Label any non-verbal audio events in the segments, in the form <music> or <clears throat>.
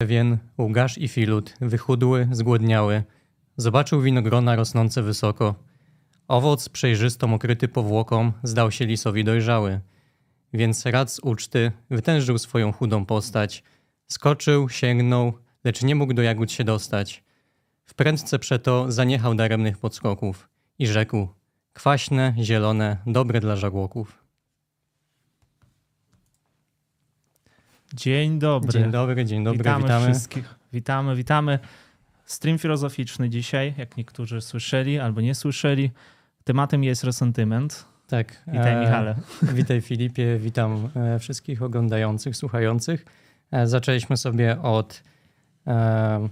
Pewien Ługasz i Filut, wychudły, zgłodniały, zobaczył winogrona rosnące wysoko. Owoc przejrzysto okryty powłoką zdał się lisowi dojrzały. Więc rad z uczty wytężył swoją chudą postać. Skoczył, sięgnął, lecz nie mógł do jagód się dostać. W prędce przeto zaniechał daremnych podskoków i rzekł: Kwaśne, zielone, dobre dla żagłoków. Dzień dobry. Dzień dobry, dzień dobry, witamy, witamy. wszystkich. Witamy, witamy. Stream filozoficzny dzisiaj, jak niektórzy słyszeli albo nie słyszeli. Tematem jest resentyment. Tak. Witaj, e, Michale. <laughs> Witaj Filipie, witam e, wszystkich oglądających, słuchających. E, Zaczęliśmy sobie od e,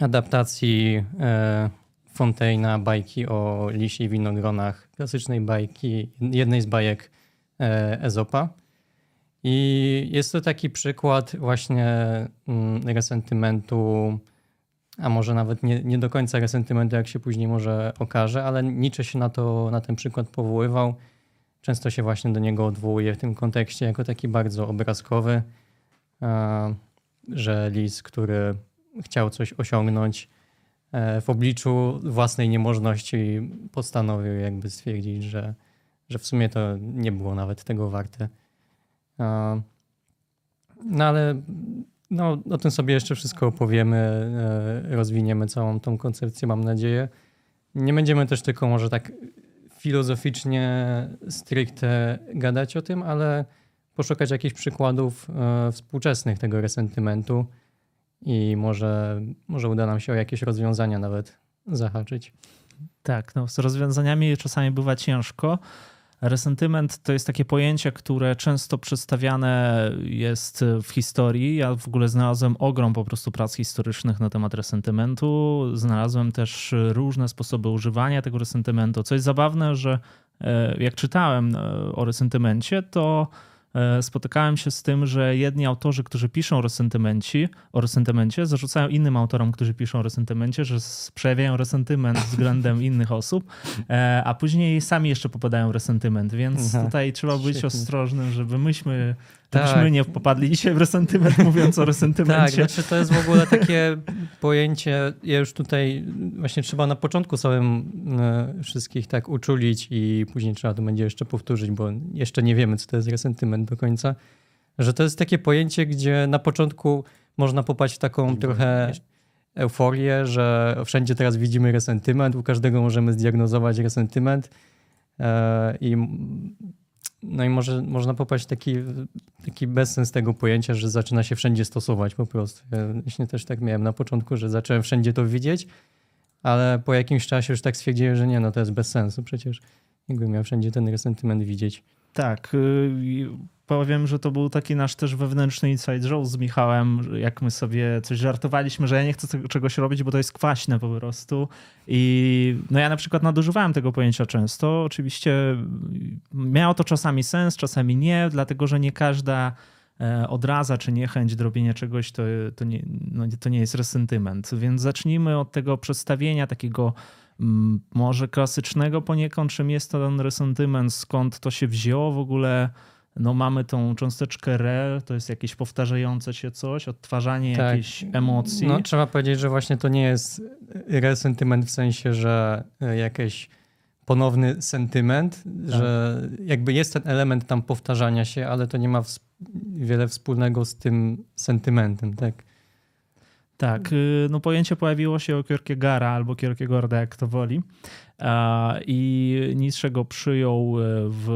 adaptacji e, Fontaina bajki o lisie i winogronach, klasycznej bajki, jednej z bajek e, Ezopa. I jest to taki przykład właśnie mm, resentymentu, a może nawet nie, nie do końca resentymentu, jak się później może okaże, ale Nietzsche się na, to, na ten przykład powoływał często się właśnie do niego odwołuje w tym kontekście jako taki bardzo obrazkowy, e, że lis, który chciał coś osiągnąć e, w obliczu własnej niemożności, postanowił jakby stwierdzić, że, że w sumie to nie było nawet tego warte. No ale no, o tym sobie jeszcze wszystko opowiemy, e, rozwiniemy całą tą koncepcję, mam nadzieję. Nie będziemy też tylko może tak filozoficznie stricte gadać o tym, ale poszukać jakichś przykładów e, współczesnych tego resentymentu i może, może uda nam się o jakieś rozwiązania nawet zahaczyć. Tak, no, z rozwiązaniami czasami bywa ciężko. Resentyment to jest takie pojęcie, które często przedstawiane jest w historii. Ja w ogóle znalazłem ogrom po prostu prac historycznych na temat resentymentu. Znalazłem też różne sposoby używania tego resentymentu. Co jest zabawne, że e, jak czytałem e, o resentymencie, to spotykałem się z tym, że jedni autorzy, którzy piszą o resentymencie, o resentymencie, zarzucają innym autorom, którzy piszą o resentymencie, że przejawiają resentyment względem <laughs> innych osób, e, a później sami jeszcze popadają w resentyment, więc Aha, tutaj trzeba być świetnie. ostrożnym, żeby myśmy, Tak. żebyśmy nie popadli dzisiaj w resentyment, <laughs> mówiąc o Tak, resentymencie. znaczy to jest w ogóle takie pojęcie, ja już tutaj właśnie trzeba na początku samym e, wszystkich tak uczulić i później trzeba to będzie jeszcze powtórzyć, bo jeszcze nie wiemy, co to jest resentyment do końca, że to jest takie pojęcie, gdzie na początku można popaść w taką trochę euforię, że wszędzie teraz widzimy resentyment, u każdego możemy zdiagnozować resentyment e, i no i może, można popaść taki, taki bezsens tego pojęcia, że zaczyna się wszędzie stosować po prostu. Ja właśnie też tak miałem na początku, że zacząłem wszędzie to widzieć, ale po jakimś czasie już tak stwierdziłem, że nie, no to jest bez sensu przecież. Jakbym miał wszędzie ten resentyment widzieć. Tak, y, powiem, że to był taki nasz też wewnętrzny inside joke z Michałem, jak my sobie coś żartowaliśmy, że ja nie chcę czegoś robić, bo to jest kwaśne po prostu. I no ja na przykład nadużywałem tego pojęcia często. Oczywiście miało to czasami sens, czasami nie, dlatego że nie każda e, odraza czy niechęć do robienia czegoś to, to, nie, no, to nie jest resentyment. Więc zacznijmy od tego przedstawienia takiego mm, może klasycznego poniekąd, czym jest ten resentyment, skąd to się wzięło w ogóle. No mamy tą cząsteczkę re, to jest jakieś powtarzające się coś, odtwarzanie Tak. jakiejś emocji. No trzeba powiedzieć, że właśnie to nie jest resentyment w sensie, że e, jakiś ponowny sentyment, Tak. że jakby jest ten element tam powtarzania się, ale to nie ma wiele wspólnego z tym sentymentem, tak? Tak, y, no pojęcie pojawiło się u Kierkegaarda albo Kierkegaarda, jak to woli. I Nietzsche go przyjął e, w,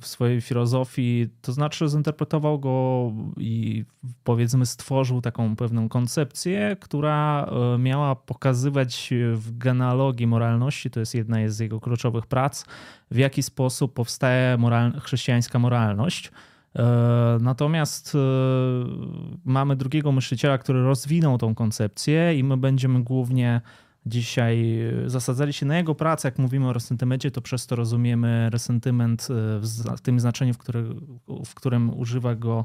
w swojej filozofii, to znaczy zinterpretował go i powiedzmy stworzył taką pewną koncepcję, która e, miała pokazywać w genealogii moralności, to jest jedna z jego kluczowych prac, w jaki sposób powstaje moral, chrześcijańska moralność. E, Natomiast mamy drugiego myśliciela, który rozwinął tą koncepcję i my będziemy głównie dzisiaj e, zasadzali się na jego pracę. Jak mówimy o resentymencie, to przez to rozumiemy resentyment w, tym znaczeniu, w, w którym używa go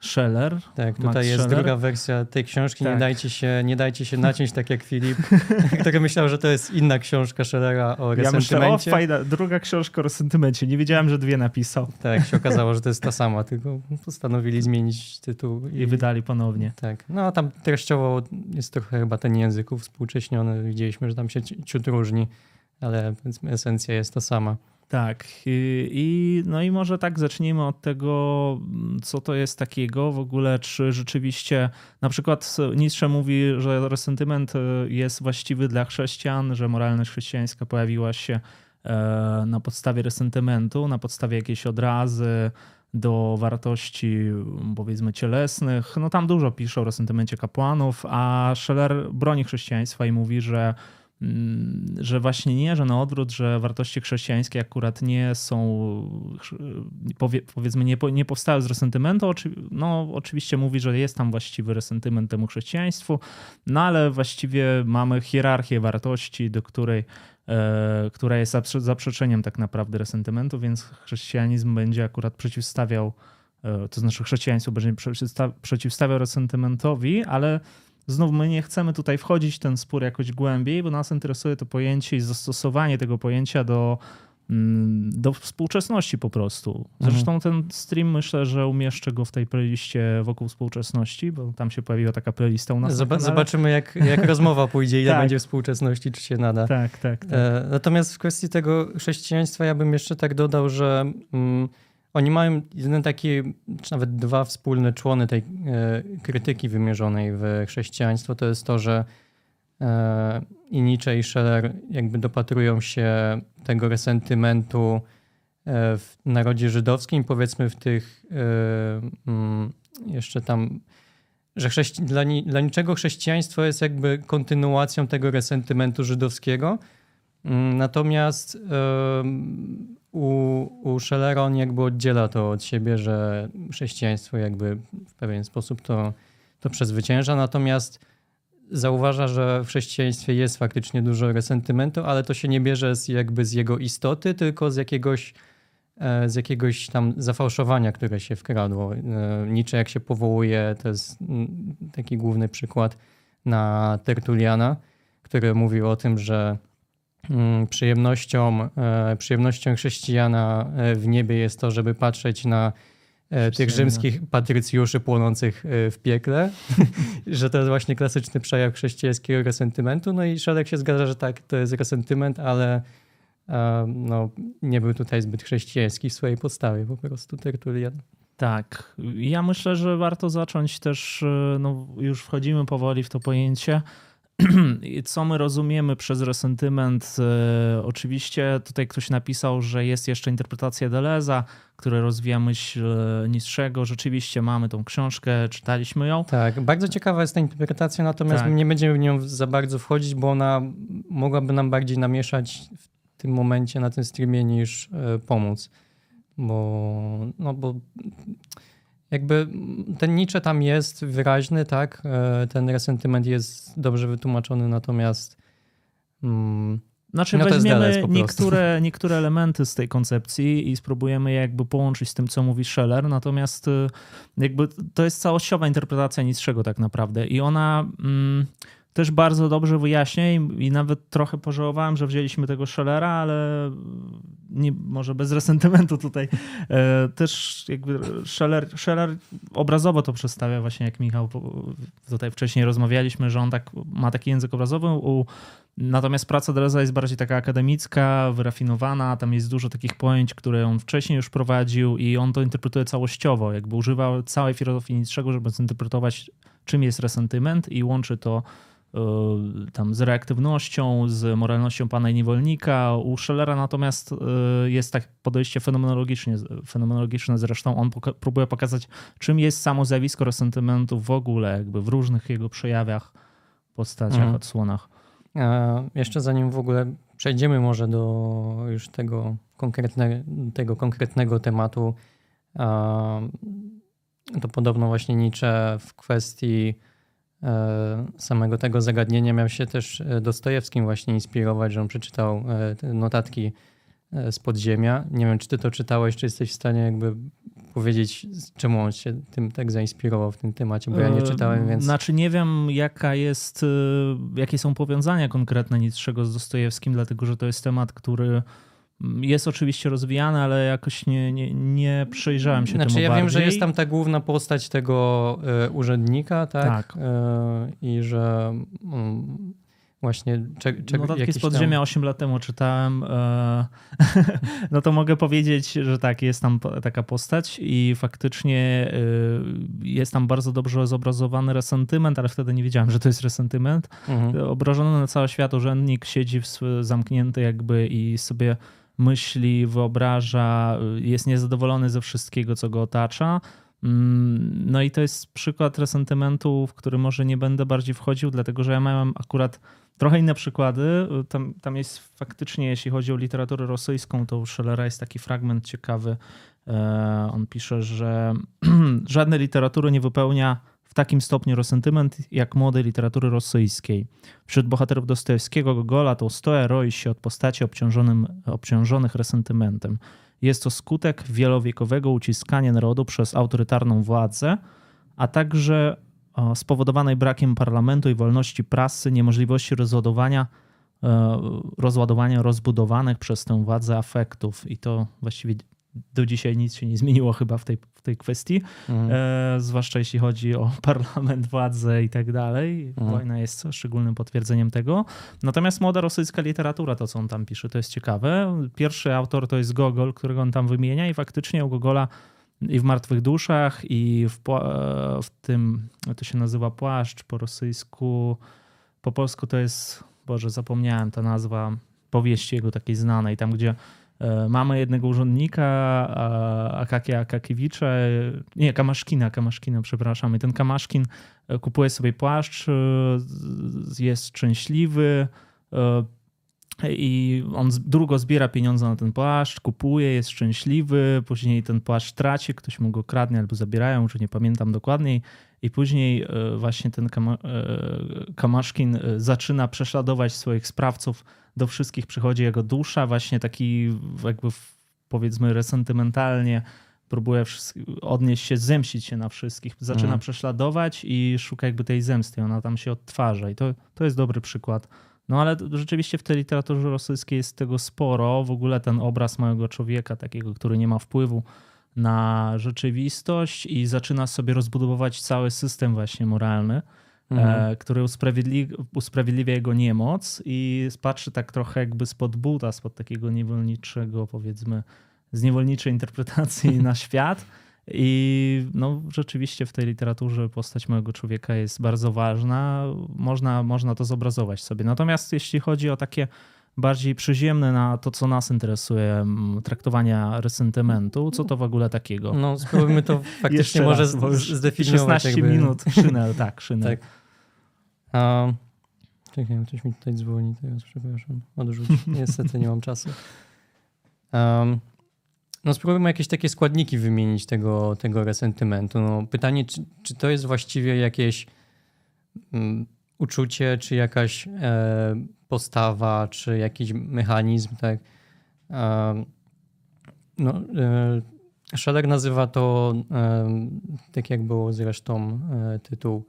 Scheller. Tak, tutaj Max jest Scheller. druga wersja tej książki. Tak. Nie, dajcie się, nie dajcie się naciąć tak jak Filip, <laughs> który myślał, że to jest inna książka Schellera o resentymencie. Ja myślę, o fajna, druga książka o resentymencie. Nie wiedziałem, że dwie napisał. Tak, się okazało, że to jest ta <laughs> sama, tylko postanowili zmienić tytuł. I, I wydali ponownie. Tak, no tam treściowo jest trochę chyba ten język współcześniony. Widzieliśmy, że tam się ciut różni, ale esencja jest ta sama. Tak. I, no i może tak zacznijmy od tego, co to jest takiego w ogóle, czy rzeczywiście na przykład Nietzsche mówi, że resentyment e, jest właściwy dla chrześcijan, że moralność chrześcijańska pojawiła się e, na podstawie resentymentu, na podstawie jakiejś odrazy do wartości powiedzmy cielesnych. No tam dużo pisze o resentymencie kapłanów, a Scheller broni chrześcijaństwa i mówi, że że właśnie nie, że na odwrót, że wartości chrześcijańskie akurat nie są, powie, powiedzmy, nie, nie powstały z resentymentu. No, oczywiście mówi, że jest tam właściwy resentyment temu chrześcijaństwu, no ale właściwie mamy hierarchię wartości, do której, e, która jest zaprzeczeniem tak naprawdę resentymentu, więc chrześcijanizm będzie akurat przeciwstawiał, e, to znaczy chrześcijaństwo będzie przeciwstawiał resentymentowi, ale Znów my nie chcemy tutaj wchodzić w ten spór jakoś głębiej, bo nas interesuje to pojęcie i zastosowanie tego pojęcia do, mm, do współczesności po prostu. Zresztą mhm. ten stream myślę, że umieszczę go w tej playliście wokół współczesności, bo tam się pojawiła taka playlista u nas. Zob- zobaczymy, jak, jak <laughs> rozmowa pójdzie, ile tak. będzie współczesności, czy się nada. Tak, tak. tak. E, natomiast w kwestii tego chrześcijaństwa ja bym jeszcze tak dodał, że. Mm, oni mają jeden taki, czy nawet dwa wspólne człony tej e, krytyki wymierzonej w chrześcijaństwo. To jest to, że e, i Nietzsche i Scheller jakby dopatrują się tego resentymentu e, w narodzie żydowskim, powiedzmy w tych mm, jeszcze tam, że chrześci- dla, ni- dla niczego chrześcijaństwo jest jakby kontynuacją tego resentymentu żydowskiego. Mm, natomiast u, u Schellera on jakby oddziela to od siebie, że chrześcijaństwo jakby w pewien sposób to, to przezwycięża, natomiast zauważa, że w chrześcijaństwie jest faktycznie dużo resentymentu, ale to się nie bierze z, jakby z jego istoty, tylko z jakiegoś, e, z jakiegoś tam zafałszowania, które się wkradło. E, Nietzsche jak się powołuje, to jest mm, taki główny przykład na Tertuliana, który mówił o tym, że przyjemnością, e, przyjemnością chrześcijana e, w niebie jest to, żeby patrzeć na e, tych rzymskich patrycjuszy płonących w piekle, <laughs> że to jest właśnie klasyczny przejaw chrześcijańskiego resentymentu. No i Szereg się zgadza, że tak, to jest resentyment, ale no, nie był tutaj zbyt chrześcijański w swojej podstawie, po prostu Tertulian. Tak. Ja myślę, że warto zacząć też, no już wchodzimy powoli w to pojęcie, <clears throat> co my rozumiemy przez resentyment? E, oczywiście tutaj ktoś napisał, że jest jeszcze interpretacja Deleza, która rozwija myśl e, niższego. Rzeczywiście mamy tą książkę, czytaliśmy ją. Tak, bardzo ciekawa jest ta interpretacja, natomiast tak. nie będziemy w nią za bardzo wchodzić, bo ona mogłaby nam bardziej namieszać w tym momencie na tym streamie niż e, pomóc. Bo, no bo jakby ten Nietzsche tam jest wyraźny, tak? E, ten resentyment jest dobrze wytłumaczony, natomiast. Mm, znaczy, no weźmiemy niektóre, <laughs> niektóre elementy z tej koncepcji i spróbujemy je jakby połączyć z tym, co mówi Scheller, natomiast e, jakby to jest całościowa interpretacja Nietzschego tak naprawdę i ona. Mm, też bardzo dobrze wyjaśnia i, nawet trochę pożałowałem, że wzięliśmy tego Schellera, ale nie, może bez resentymentu tutaj. E, też jakby Scheller, Scheller obrazowo to przedstawia właśnie jak Michał tutaj wcześniej rozmawialiśmy, że on tak ma taki język obrazowy, u, natomiast praca Deleza jest bardziej taka akademicka, wyrafinowana, tam jest dużo takich pojęć, które on wcześniej już prowadził i on to interpretuje całościowo, jakby używał całej filozofii niczego, żeby zinterpretować czym jest resentyment i łączy to tam z reaktywnością, z moralnością pana i niewolnika. U Schellera natomiast e, jest tak podejście fenomenologiczne, fenomenologiczne zresztą on poka próbuje pokazać, czym jest samo zjawisko resentymentu w ogóle, jakby w różnych jego przejawiach, postaciach, mhm. odsłonach. A jeszcze zanim w ogóle przejdziemy może do już tego, konkretne, tego konkretnego tematu, to podobno właśnie Nietzsche w kwestii samego tego zagadnienia miał się też e, Dostojewskim właśnie inspirować, że on przeczytał e, notatki e, z podziemia. Nie wiem, czy ty to czytałeś, czy jesteś w stanie jakby powiedzieć, czemu on się tym tak zainspirował w tym temacie, bo ja nie czytałem, więc... Znaczy nie wiem, jaka jest, jakie są powiązania konkretne Nictrzego z Dostojewskim, dlatego że to jest temat, który jest oczywiście rozwijany, ale jakoś nie, nie, nie przejrzałem się znaczy, temu ja bardziej. wiem, że jest tam ta główna postać tego y, urzędnika, tak? tak. Y, I że y, właśnie cze, cze, Notatki z podziemia tam... 8 lat temu czytałem. E, <laughs> no to mogę powiedzieć, że tak, jest tam taka postać i faktycznie jest tam bardzo dobrze zobrazowany resentyment, ale wtedy nie wiedziałem, że to jest resentyment. Mhm. Obrażony na cały świat urzędnik siedzi w, zamknięty jakby i sobie myśli, wyobraża, jest niezadowolony ze wszystkiego, co go otacza. Mm, no i to jest przykład resentymentu, w który może nie będę bardziej wchodził, dlatego że ja miałem akurat trochę inne przykłady. Tam, tam jest faktycznie, jeśli chodzi o literaturę rosyjską, to u Schellera jest taki fragment ciekawy. E, on pisze, że <clears throat> żadne literatury nie wypełnia takim stopniu resentyment jak młodej literatury rosyjskiej. Wśród bohaterów Dostojewskiego, Gogola, Tolstoja roi się od postaci obciążonych resentymentem. Jest to skutek wielowiekowego uciskania narodu przez autorytarną władzę, a także spowodowanej brakiem parlamentu i wolności prasy, niemożliwości rozładowania, e, rozładowania rozbudowanych przez tę władzę afektów. I to właściwie do dzisiaj nic się nie zmieniło chyba w tej, w tej kwestii, mhm. e, zwłaszcza jeśli chodzi o <laughs> parlament, władzę i tak dalej. Mhm. Wojna jest szczególnym potwierdzeniem tego. Natomiast młoda rosyjska literatura, to co on tam pisze, to jest ciekawe. Pierwszy autor to jest Gogol, którego on tam wymienia i faktycznie u Gogola i w Martwych Duszach i w, e, w tym, to się nazywa Płaszcz po rosyjsku, po polsku to jest, Boże, zapomniałem ta nazwa powieści jego takiej znanej, tam gdzie mamy jednego urzędnika, Akakia Akakiewicza, nie, Kamaszkina, Kamaszkina, przepraszam. I ten Kamaszkin e, kupuje sobie płaszcz, e, jest szczęśliwy i on długo zbiera pieniądze na ten płaszcz, kupuje, jest szczęśliwy, później ten płaszcz traci, ktoś mu go kradnie albo zabierają, już nie pamiętam dokładniej. I później właśnie ten Kamaszkin zaczyna prześladować swoich sprawców do wszystkich przychodzi jego dusza, właśnie taki jakby powiedzmy resentymentalnie próbuje odnieść się, zemścić się na wszystkich, zaczyna mhm. prześladować i szuka jakby tej zemsty, ona tam się odtwarza i to, to jest dobry przykład. No ale rzeczywiście w tej literaturze rosyjskiej jest tego sporo, w ogóle ten obraz małego człowieka, takiego, który nie ma wpływu na rzeczywistość i zaczyna sobie rozbudowywać cały system właśnie moralny. Mhm. E, który usprawiedli usprawiedliwia jego niemoc i patrzy tak trochę jakby spod buta, spod takiego niewolniczego, powiedzmy, z niewolniczej interpretacji <laughs> na świat. I no, rzeczywiście w tej literaturze postać małego człowieka jest bardzo ważna. Można, można to zobrazować sobie. Natomiast jeśli chodzi o takie bardziej przyziemne na to, co nas interesuje, traktowania resentymentu, co to w ogóle takiego? No, spróbujmy to <laughs> faktycznie może raz, zdefiniować. 16 jakby... minut, <laughs> szynel, tak, szynel. Tak. A, czekaj, coś mi tutaj dzwoni teraz, przepraszam. Odrzuć. Niestety nie mam czasu. Um, no spróbujmy jakieś takie składniki wymienić tego, tego resentymentu. No, pytanie, czy, czy to jest właściwie jakieś um, uczucie, czy jakaś e, postawa, czy jakiś mechanizm, tak? Um, no, e, Scheller nazywa to, e, tak jak było zresztą e, tytuł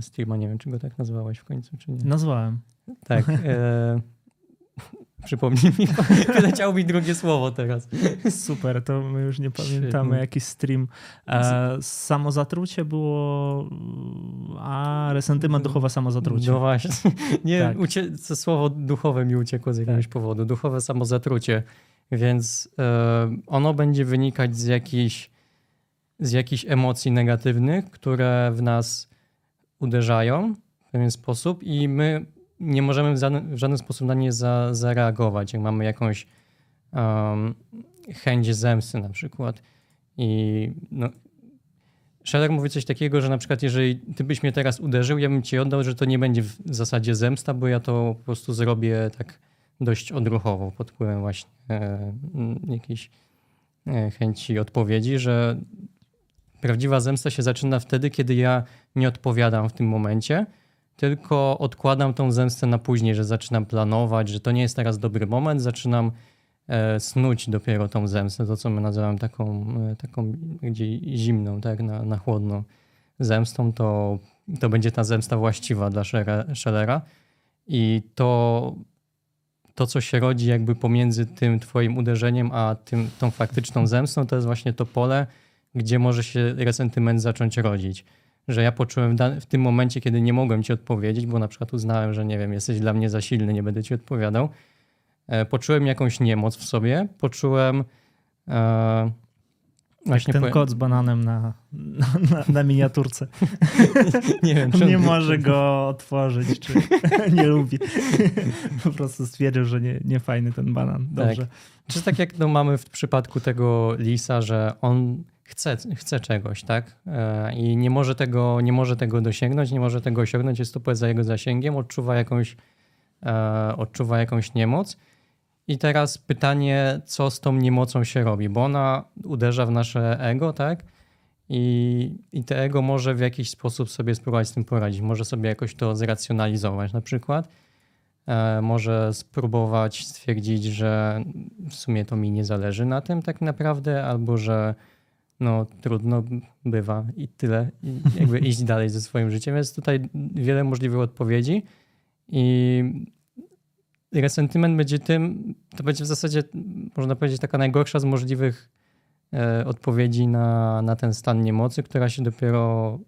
streama. Nie wiem, czy go tak nazwałeś w końcu, czy nie. Nazwałem. Tak. <laughs> Przypomnij mi, wyleciało <laughs> mi drugie słowo teraz. <laughs> Super, to my już nie pamiętamy jaki stream. E, samozatrucie było, a resentyment duchowe samozatrucie. No właśnie. <laughs> Nie, tak. ucie... słowo duchowe mi uciekło z jakiegoś tak. powodu. Duchowe samozatrucie. Więc e, ono będzie wynikać z jakichś z jakichś emocji negatywnych, które w nas uderzają w pewien sposób i my nie możemy w żaden, w żaden sposób na nie za, zareagować. Jak mamy jakąś um, chęć zemsty na przykład. I no, mówi coś takiego, że na przykład jeżeli ty byś mnie teraz uderzył, ja bym ci oddał, że to nie będzie w zasadzie zemsta, bo ja to po prostu zrobię tak dość odruchowo pod wpływem właśnie e, jakiejś e, chęci odpowiedzi, że Prawdziwa zemsta się zaczyna wtedy, kiedy ja nie odpowiadam w tym momencie, tylko odkładam tą zemstę na później, że zaczynam planować, że to nie jest teraz dobry moment, zaczynam e, snuć dopiero tą zemstę, to co my nazywamy taką, e, taką gdzie zimną, tak, na, na chłodną zemstą, to, to będzie ta zemsta właściwa dla Schellera. I to, to, co się rodzi jakby pomiędzy tym twoim uderzeniem, a tym, tą faktyczną zemstą, to jest właśnie to pole, gdzie może się resentyment zacząć rodzić. Że ja poczułem w tym momencie, kiedy nie mogłem ci odpowiedzieć, bo na przykład uznałem, że nie wiem, jesteś dla mnie za silny, nie będę ci odpowiadał. E, poczułem jakąś niemoc w sobie, poczułem e, Właśnie ten kod z bananem na, na, na miniaturce. <laughs> nie wiem, czy nie może go otworzyć, czy <laughs> nie lubi. po prostu stwierdził, że nie, nie fajny ten banan. Tak. Dobrze. Tak. Czy tak jak no, mamy w przypadku tego lisa, że on chce, chce czegoś, tak? E, I nie może, tego, nie może tego dosięgnąć, nie może tego osiągnąć, jest to poza jego zasięgiem, odczuwa jakąś, e, odczuwa jakąś niemoc i teraz pytanie, co z tą niemocą się robi, bo ona uderza w nasze ego, tak? I, I te ego może w jakiś sposób sobie spróbować z tym poradzić. Może sobie jakoś to zracjonalizować na przykład. E, może spróbować stwierdzić, że w sumie to mi nie zależy na tym tak naprawdę, albo że no trudno bywa i tyle. I jakby iść <laughs> dalej ze swoim życiem. Jest tutaj wiele możliwych odpowiedzi i resentyment będzie tym, to będzie w zasadzie, można powiedzieć, taka najgorsza z możliwych e, odpowiedzi na, na ten stan niemocy, która się dopiero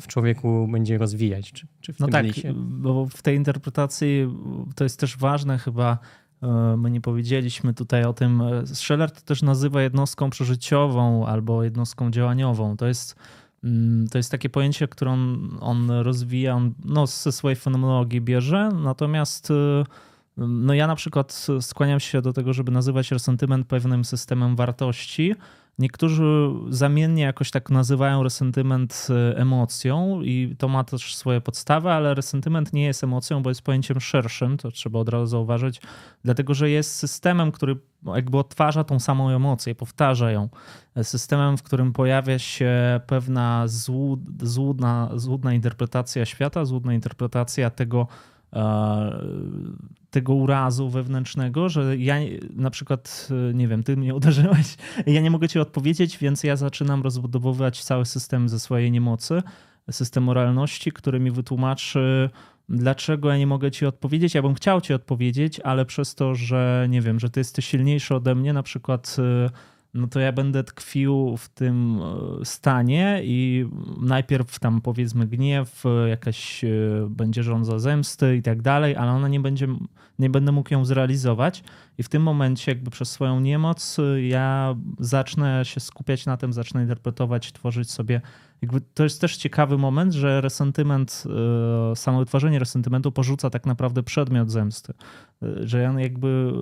w człowieku będzie rozwijać. Czy, czy w no tym tak, lisie. bo w tej interpretacji to jest też ważne chyba, my nie powiedzieliśmy tutaj o tym, e, Scheller to też nazywa jednostką przeżyciową albo jednostką działaniową. To jest mm, to jest takie pojęcie, które on, on rozwija, on no, ze swojej fenomenologii bierze, natomiast e, no ja na przykład skłaniam się do tego, żeby nazywać resentyment pewnym systemem wartości. Niektórzy zamiennie jakoś tak nazywają resentyment e, emocją i to ma też swoje podstawy, ale resentyment nie jest emocją, bo jest pojęciem szerszym, to trzeba od razu zauważyć, dlatego że jest systemem, który jakby odtwarza tą samą emocję, powtarza ją. Systemem, w którym pojawia się pewna złud, złudna, złudna interpretacja świata, złudna interpretacja tego, E, tego urazu wewnętrznego, że ja na przykład, e, nie wiem, ty mnie uderzyłeś, ja nie mogę ci odpowiedzieć, więc ja zaczynam rozbudowywać cały system ze swojej niemocy, system moralności, który mi wytłumaczy, dlaczego ja nie mogę ci odpowiedzieć. Ja bym chciał ci odpowiedzieć, ale przez to, że nie wiem, że ty jesteś silniejszy ode mnie, na przykład e, no to ja będę tkwił w tym e, stanie i najpierw tam powiedzmy gniew, jakaś e, będzie żądza zemsty i tak dalej, ale ona nie będzie, nie będę mógł ją zrealizować. I w tym momencie jakby przez swoją niemoc e, ja zacznę się skupiać na tym, zacznę interpretować, tworzyć sobie jakby to jest też ciekawy moment, że resentyment, samo wytworzenie resentymentu porzuca tak naprawdę przedmiot zemsty że on jakby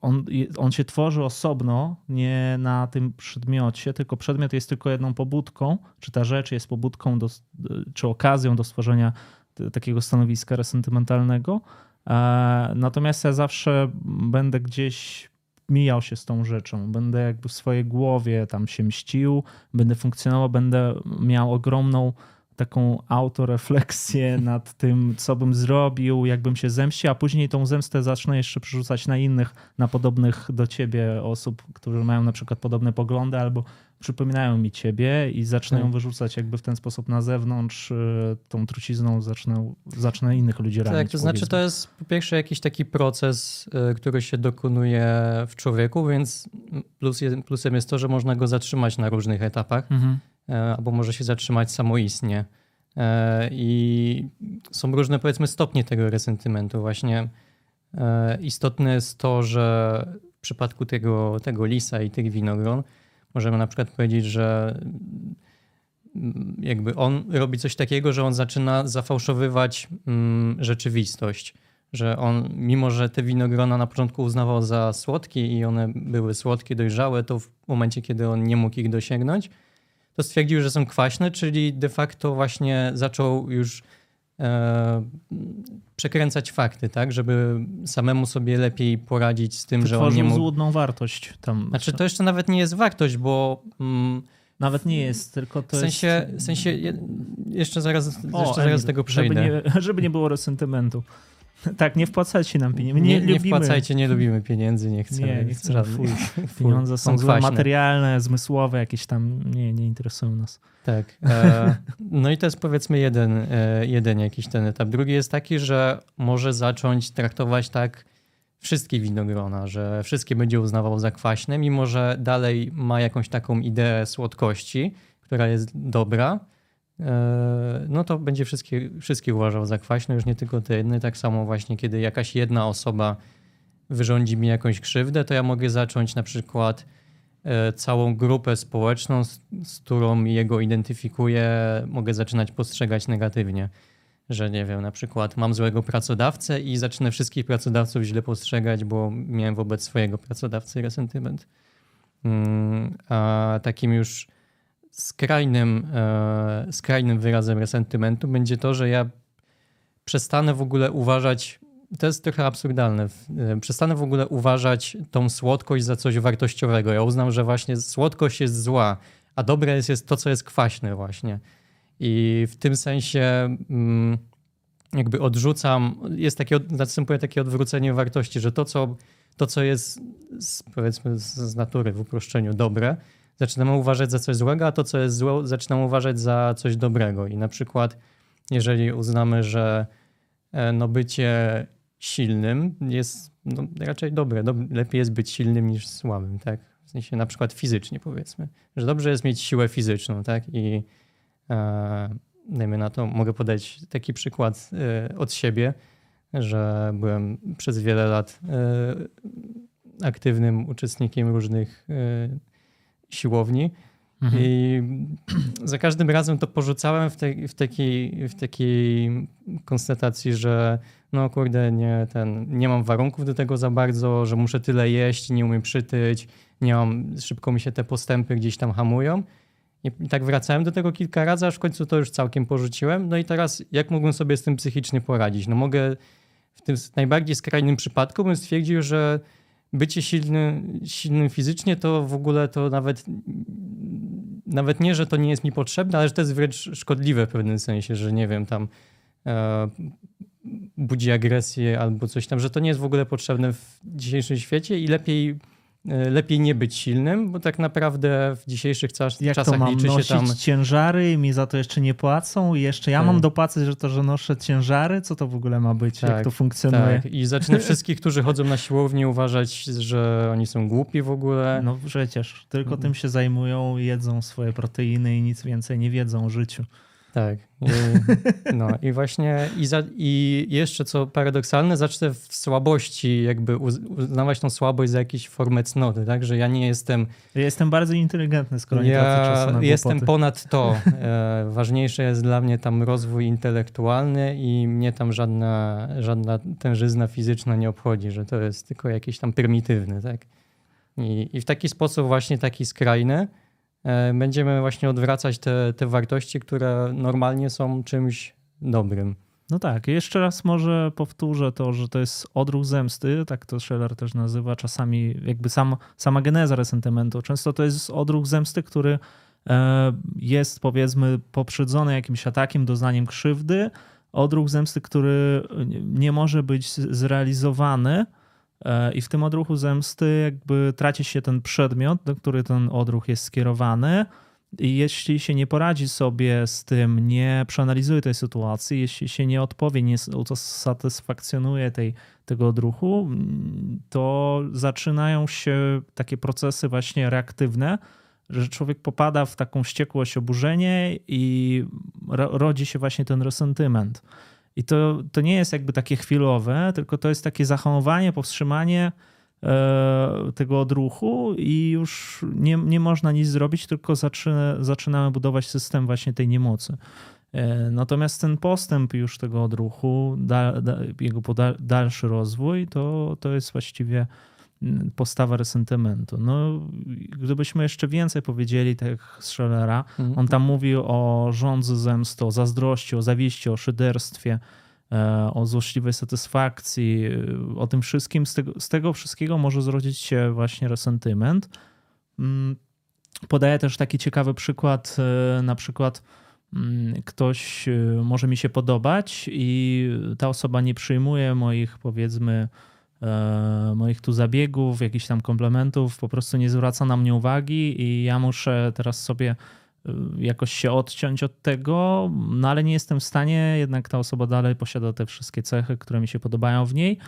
on, on się tworzy osobno, nie na tym przedmiocie, tylko przedmiot jest tylko jedną pobudką, czy ta rzecz jest pobudką, do, czy okazją do stworzenia takiego stanowiska resentymentalnego. E, natomiast ja zawsze będę gdzieś mijał się z tą rzeczą, będę jakby w swojej głowie tam się mścił, będę funkcjonował, będę miał ogromną taką autorefleksję <laughs> nad tym, co bym zrobił, jakbym się zemścił, a później tą zemstę zacznę jeszcze przerzucać na innych, na podobnych do ciebie osób, którzy mają na przykład podobne poglądy albo przypominają mi ciebie i zacznę ją tak. wyrzucać jakby w ten sposób na zewnątrz, y, tą trucizną zacznę, zacznę innych ludzi ranić. Tak, to znaczy to jest po pierwsze jakiś taki proces, y, który się dokonuje w człowieku, więc plus, plusem jest to, że można go zatrzymać na różnych etapach. Mhm albo może się zatrzymać samoistnie. E, I są różne, powiedzmy, stopnie tego resentymentu. Właśnie e, istotne jest to, że w przypadku tego, tego lisa i tych winogron możemy na przykład powiedzieć, że mm, jakby on robi coś takiego, że on zaczyna zafałszowywać mm, rzeczywistość. Że on, mimo że te winogrona na początku uznawał za słodkie i one były słodkie, dojrzałe, to w momencie, kiedy on nie mógł ich dosięgnąć, to stwierdził, że są kwaśne, czyli de facto właśnie zaczął już e, przekręcać fakty, tak, żeby samemu sobie lepiej poradzić z tym, Wytworzył że on nie mógł... złudną wartość tam. Znaczy to jeszcze nawet nie jest wartość, bo... Mm, nawet nie jest, tylko to w sensie, jest... W sensie, jeszcze zaraz, o, jeszcze zaraz tego przejdę. Żeby nie, <laughs> żeby nie było resentymentu. <laughs> Tak, nie wpłacajcie nam pieniędzy. Nie, Nie, nie lubimy. wpłacajcie, nie lubimy pieniędzy, nie chcemy. Nie, nie chcemy. <laughs> Fuj. Pieniądze są kwaśne. materialne, zmysłowe, jakieś tam nie, nie interesują nas. Tak. E, <laughs> no i to jest powiedzmy jeden, e, jeden jakiś ten etap. Drugi jest taki, że może zacząć traktować tak wszystkie winogrona, że wszystkie będzie uznawał za kwaśne, mimo że dalej ma jakąś taką ideę słodkości, która jest dobra, no to będzie wszystkie, wszystkie uważał za kwaśne, już nie tylko te jedne. Tak samo właśnie, kiedy jakaś jedna osoba wyrządzi mi jakąś krzywdę, to ja mogę zacząć na przykład e, całą grupę społeczną, z, z którą jego identyfikuję, mogę zaczynać postrzegać negatywnie. Że nie wiem, na przykład mam złego pracodawcę i zacznę wszystkich pracodawców źle postrzegać, bo miałem wobec swojego pracodawcy resentyment. Mm, A takim już skrajnym, e, skrajnym wyrazem resentymentu będzie to, że ja przestanę w ogóle uważać, to jest trochę absurdalne, e, przestanę w ogóle uważać tą słodkość za coś wartościowego. Ja uznam, że właśnie słodkość jest zła, a dobre jest, jest to, co jest kwaśne właśnie. I w tym sensie mm, jakby odrzucam, jest takie, następuje takie odwrócenie wartości, że to, co, to, co jest z, powiedzmy z natury w uproszczeniu dobre, zaczynamy uważać za coś złego, a to, co jest złe, zaczynamy uważać za coś dobrego. I na przykład, jeżeli uznamy, że e, no, bycie silnym jest no, raczej dobre, dob lepiej jest być silnym niż słabym, tak? W sensie na przykład fizycznie powiedzmy, że dobrze jest mieć siłę fizyczną, tak? I e, dajmy na to, mogę podać taki przykład e, od siebie, że byłem przez wiele lat e, aktywnym uczestnikiem różnych e, siłowni Mhm. i <clears throat> za każdym razem to porzucałem w, tej, w, takiej, w takiej konstatacji, że no kurde, nie, ten, nie mam warunków do tego za bardzo, że muszę tyle jeść, nie umiem przytyć, nie mam, szybko mi się te postępy gdzieś tam hamują. I, I tak wracałem do tego kilka razy, aż w końcu to już całkiem porzuciłem. No i teraz jak mógłbym sobie z tym psychicznie poradzić? No mogę w tym najbardziej skrajnym przypadku bym stwierdził, że bycie silny, silnym fizycznie to w ogóle to nawet nawet nie, że to nie jest mi potrzebne, ale że to jest wręcz szkodliwe w pewnym sensie, że nie wiem, tam e, budzi agresję albo coś tam, że to nie jest w ogóle potrzebne w dzisiejszym świecie i lepiej, lepiej nie być silnym, bo tak naprawdę w dzisiejszych czas, Jak to czasach mam liczy nosić się tam... ciężary i mi za to jeszcze nie płacą i jeszcze ja Tak. mam dopłacać, że to, że noszę ciężary? Co to w ogóle ma być? Jak Tak, to funkcjonuje? Tak, i zacznę wszystkich, którzy chodzą na siłownię uważać, że oni są głupi w ogóle. No przecież, tylko Mhm. tym się zajmują, jedzą swoje proteiny i nic więcej nie wiedzą o życiu. Tak. I, no i właśnie i, za, i jeszcze co paradoksalne, zacznę w słabości jakby uz, uznawać tą słabość za jakąś formę cnoty, tak? Że ja nie jestem, Ja jestem bardzo inteligentny, skoro nie tracę ja czasu na jestem głupoty. ponad to. E, ważniejsze jest dla mnie tam rozwój intelektualny i mnie tam żadna, żadna tężyzna fizyczna nie obchodzi, że to jest tylko jakiś tam prymitywny, tak? I, i w taki sposób właśnie taki skrajny będziemy właśnie odwracać te, te wartości, które normalnie są czymś dobrym. No tak, jeszcze raz może powtórzę to, że to jest odruch zemsty, tak to Scheller też nazywa, czasami jakby sam, sama geneza resentymentu. Często to jest odruch zemsty, który e, jest powiedzmy poprzedzony jakimś atakiem, doznaniem krzywdy, odruch zemsty, który nie może być zrealizowany e, i w tym odruchu zemsty jakby traci się ten przedmiot, do który ten odruch jest skierowany i jeśli się nie poradzi sobie z tym, nie przeanalizuje tej sytuacji, jeśli się nie odpowie, nie usatysfakcjonuje tej, tego odruchu, to zaczynają się takie procesy właśnie reaktywne, że człowiek popada w taką wściekłość, oburzenie i ro, rodzi się właśnie ten resentyment. I to, to nie jest jakby takie chwilowe, tylko to jest takie zahamowanie, powstrzymanie e, tego odruchu i już nie, nie można nic zrobić, tylko zaczyna, zaczynamy budować system właśnie tej niemocy. E, Natomiast ten postęp już tego odruchu, da, da, jego dalszy rozwój, to, to jest właściwie postawa resentymentu. No, gdybyśmy jeszcze więcej powiedzieli, tak jak Schellera, on tam mówi o żądzy zemsty, o zazdrości, o zawiści, o szyderstwie, e, o złośliwej satysfakcji, e, o tym wszystkim. Z tego, z tego wszystkiego może zrodzić się właśnie resentyment. Mm, Podaję też taki ciekawy przykład, e, na przykład mm, ktoś może mi się podobać i ta osoba nie przyjmuje moich, powiedzmy, moich tu zabiegów, jakichś tam komplementów, po prostu nie zwraca na mnie uwagi i ja muszę teraz sobie y, jakoś się odciąć od tego, no ale nie jestem w stanie, jednak ta osoba dalej posiada te wszystkie cechy, które mi się podobają w niej.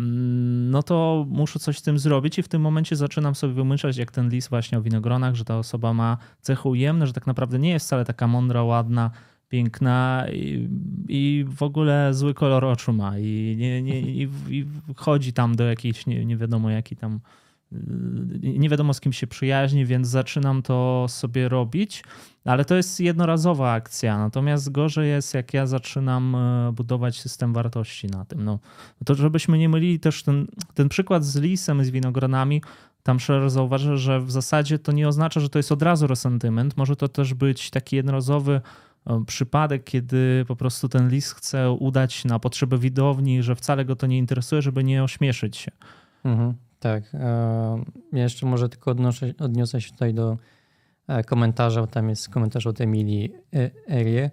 Mm, no to muszę coś z tym zrobić i w tym momencie zaczynam sobie wymyślać, jak ten list właśnie o winogronach, że ta osoba ma cechy ujemne, że tak naprawdę nie jest wcale taka mądra, ładna, piękna i, i w ogóle zły kolor oczu ma i, nie, nie, i, i chodzi tam do jakiejś nie, nie wiadomo jaki tam Yy, nie wiadomo z kim się przyjaźni, więc zaczynam to sobie robić, ale to jest jednorazowa akcja. Natomiast gorzej jest, jak ja zaczynam e, budować system wartości na tym. No, to żebyśmy nie mylili też ten, ten przykład z lisem, z winogronami, tam Scherer zauważa, że w zasadzie to nie oznacza, że to jest od razu resentyment. Może to też być taki jednorazowy przypadek, kiedy po prostu ten list chce udać na potrzeby widowni, że wcale go to nie interesuje, żeby nie ośmieszyć się. Mhm. Tak. E, ja jeszcze może tylko odnoszę, odniosę się tutaj do e, komentarza. Tam jest komentarz od Emilii e, Erie,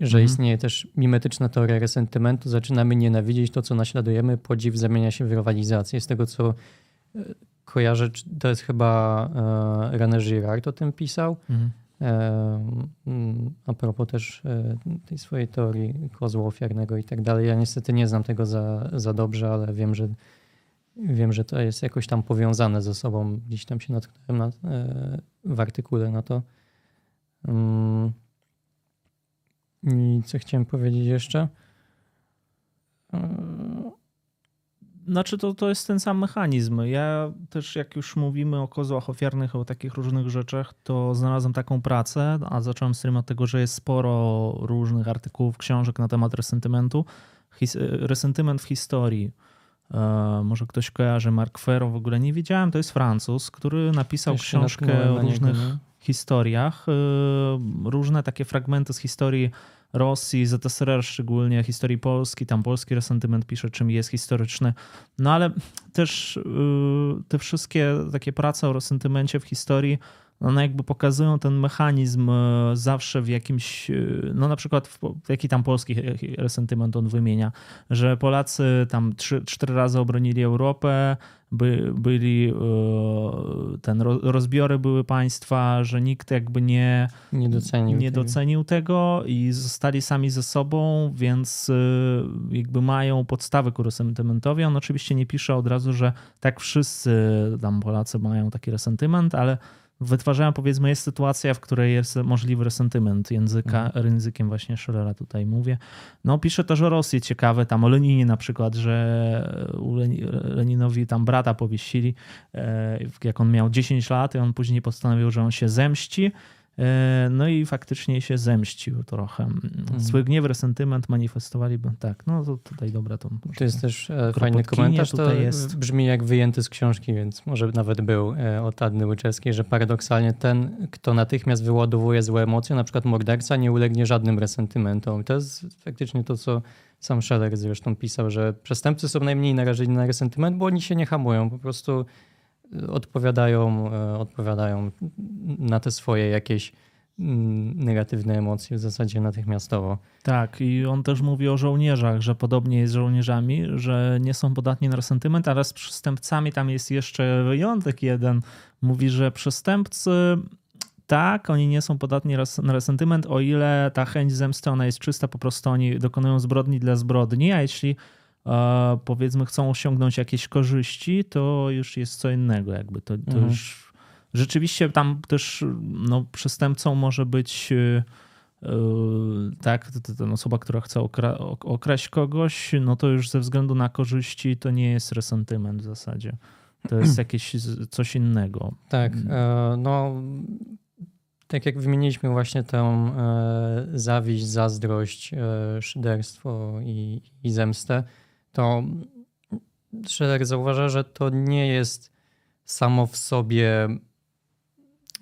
że mhm. istnieje też mimetyczna teoria resentymentu. Zaczynamy nienawidzieć to, co naśladujemy. Podziw zamienia się w rywalizację. Z tego, co kojarzę, to jest chyba René Girard o tym pisał. Mhm. Mm, a propos też tej swojej teorii kozła ofiarnego i tak dalej. Ja niestety nie znam tego za, za dobrze, ale wiem, że Wiem, że to jest jakoś tam powiązane ze sobą. Gdzieś tam się natknąłem na, e, w artykule na to. I co chciałem powiedzieć jeszcze? Znaczy to, to jest ten sam mechanizm. Ja też jak już mówimy o kozłach ofiarnych, o takich różnych rzeczach, to znalazłem taką pracę, a zacząłem stream od tego, że jest sporo różnych artykułów, książek na temat resentymentu. His, resentyment w historii E, może ktoś kojarzy Mark Ferro, w ogóle nie wiedziałem, to jest Francuz, który napisał książkę o różnych niego, historiach, e, różne takie fragmenty z historii Rosji, ZSRR szczególnie, historii Polski, tam polski resentyment pisze, czym jest historyczny. No ale też e, te wszystkie takie prace o resentymencie w historii one jakby pokazują ten mechanizm e, zawsze w jakimś, e, no na przykład w, jaki tam polski resentyment on wymienia, że Polacy tam trzy, cztery razy obronili Europę, by, byli, e, ten rozbiory były państwa, że nikt jakby nie, nie, docenił, nie tego. docenił tego i zostali sami ze sobą, więc jakby mają podstawę ku resentymentowi. On oczywiście nie pisze od razu, że tak wszyscy tam Polacy mają taki resentyment, ale wytwarzają, powiedzmy, jest sytuacja, w której jest możliwy resentyment języka, mhm. językiem właśnie Schillera tutaj mówię. No pisze też o Rosji ciekawe, tam o Leninie na przykład, że Leninowi tam brata powiesili, e, jak on miał 10 lat i on później postanowił, że on się zemści no i faktycznie się zemścił trochę. Mhm. Zły gniew, resentyment manifestowali, tak, no to tutaj dobra. To, to jest też e, fajny komentarz, to jest. brzmi jak wyjęty z książki, więc może nawet był e, od Adny Łyczewskiej, że paradoksalnie ten, kto natychmiast wyładowuje złe emocje, na przykład morderca, nie ulegnie żadnym resentymentom. To jest faktycznie to, co sam Scheller zresztą pisał, że przestępcy są najmniej narażeni na resentyment, bo oni się nie hamują, po prostu odpowiadają, e, odpowiadają na te swoje jakieś mm, negatywne emocje w zasadzie natychmiastowo. Tak, i on też mówi o żołnierzach, że podobnie jest z żołnierzami, że nie są podatni na resentyment, ale z przestępcami tam jest jeszcze wyjątek jeden. Mówi, że przestępcy tak, oni nie są podatni na resentyment, o ile ta chęć zemsty ona jest czysta, po prostu oni dokonują zbrodni dla zbrodni, a jeśli powiedzmy chcą osiągnąć jakieś korzyści, to już jest co innego. Jakby to, to mhm. już rzeczywiście tam też no, przestępcą może być y, y, tak, ten osoba, która chce okra okraść kogoś, no to już ze względu na korzyści to nie jest resentyment w zasadzie. To jest <clears throat> jakieś coś innego. Tak, mm. e, no tak jak wymieniliśmy właśnie tę e, zawiść, zazdrość, e, szyderstwo i, i zemstę, to Scheller zauważa, że to nie jest samo w sobie,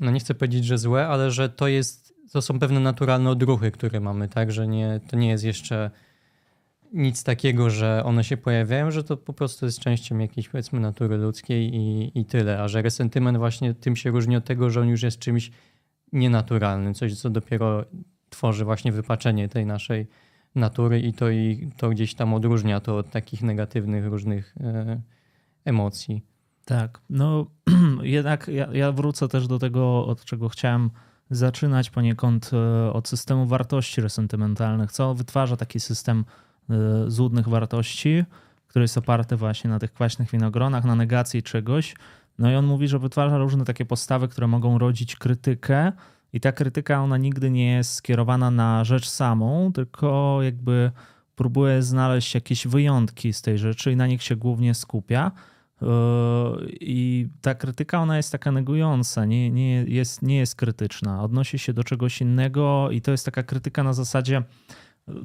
no nie chcę powiedzieć, że złe, ale że to jest, to są pewne naturalne odruchy, które mamy, tak, że nie, to nie jest jeszcze nic takiego, że one się pojawiają, że to po prostu jest częścią jakiejś powiedzmy natury ludzkiej i, i tyle, a że resentyment właśnie tym się różni od tego, że on już jest czymś nienaturalnym, coś co dopiero tworzy właśnie wypaczenie tej naszej natury i to, i to gdzieś tam odróżnia to od takich negatywnych różnych e, emocji. Tak, no <clears throat> jednak ja, ja wrócę też do tego, od czego chciałem zaczynać poniekąd e, od systemu wartości resentymentalnych. Co wytwarza taki system e, złudnych wartości, który jest oparty właśnie na tych kwaśnych winogronach, na negacji czegoś. No i on mówi, że wytwarza różne takie postawy, które mogą rodzić krytykę, i ta krytyka, ona nigdy nie jest skierowana na rzecz samą, tylko jakby próbuje znaleźć jakieś wyjątki z tej rzeczy i na nich się głównie skupia. Yy, I ta krytyka, ona jest taka negująca, nie, nie, jest, nie jest krytyczna, odnosi się do czegoś innego i to jest taka krytyka na zasadzie,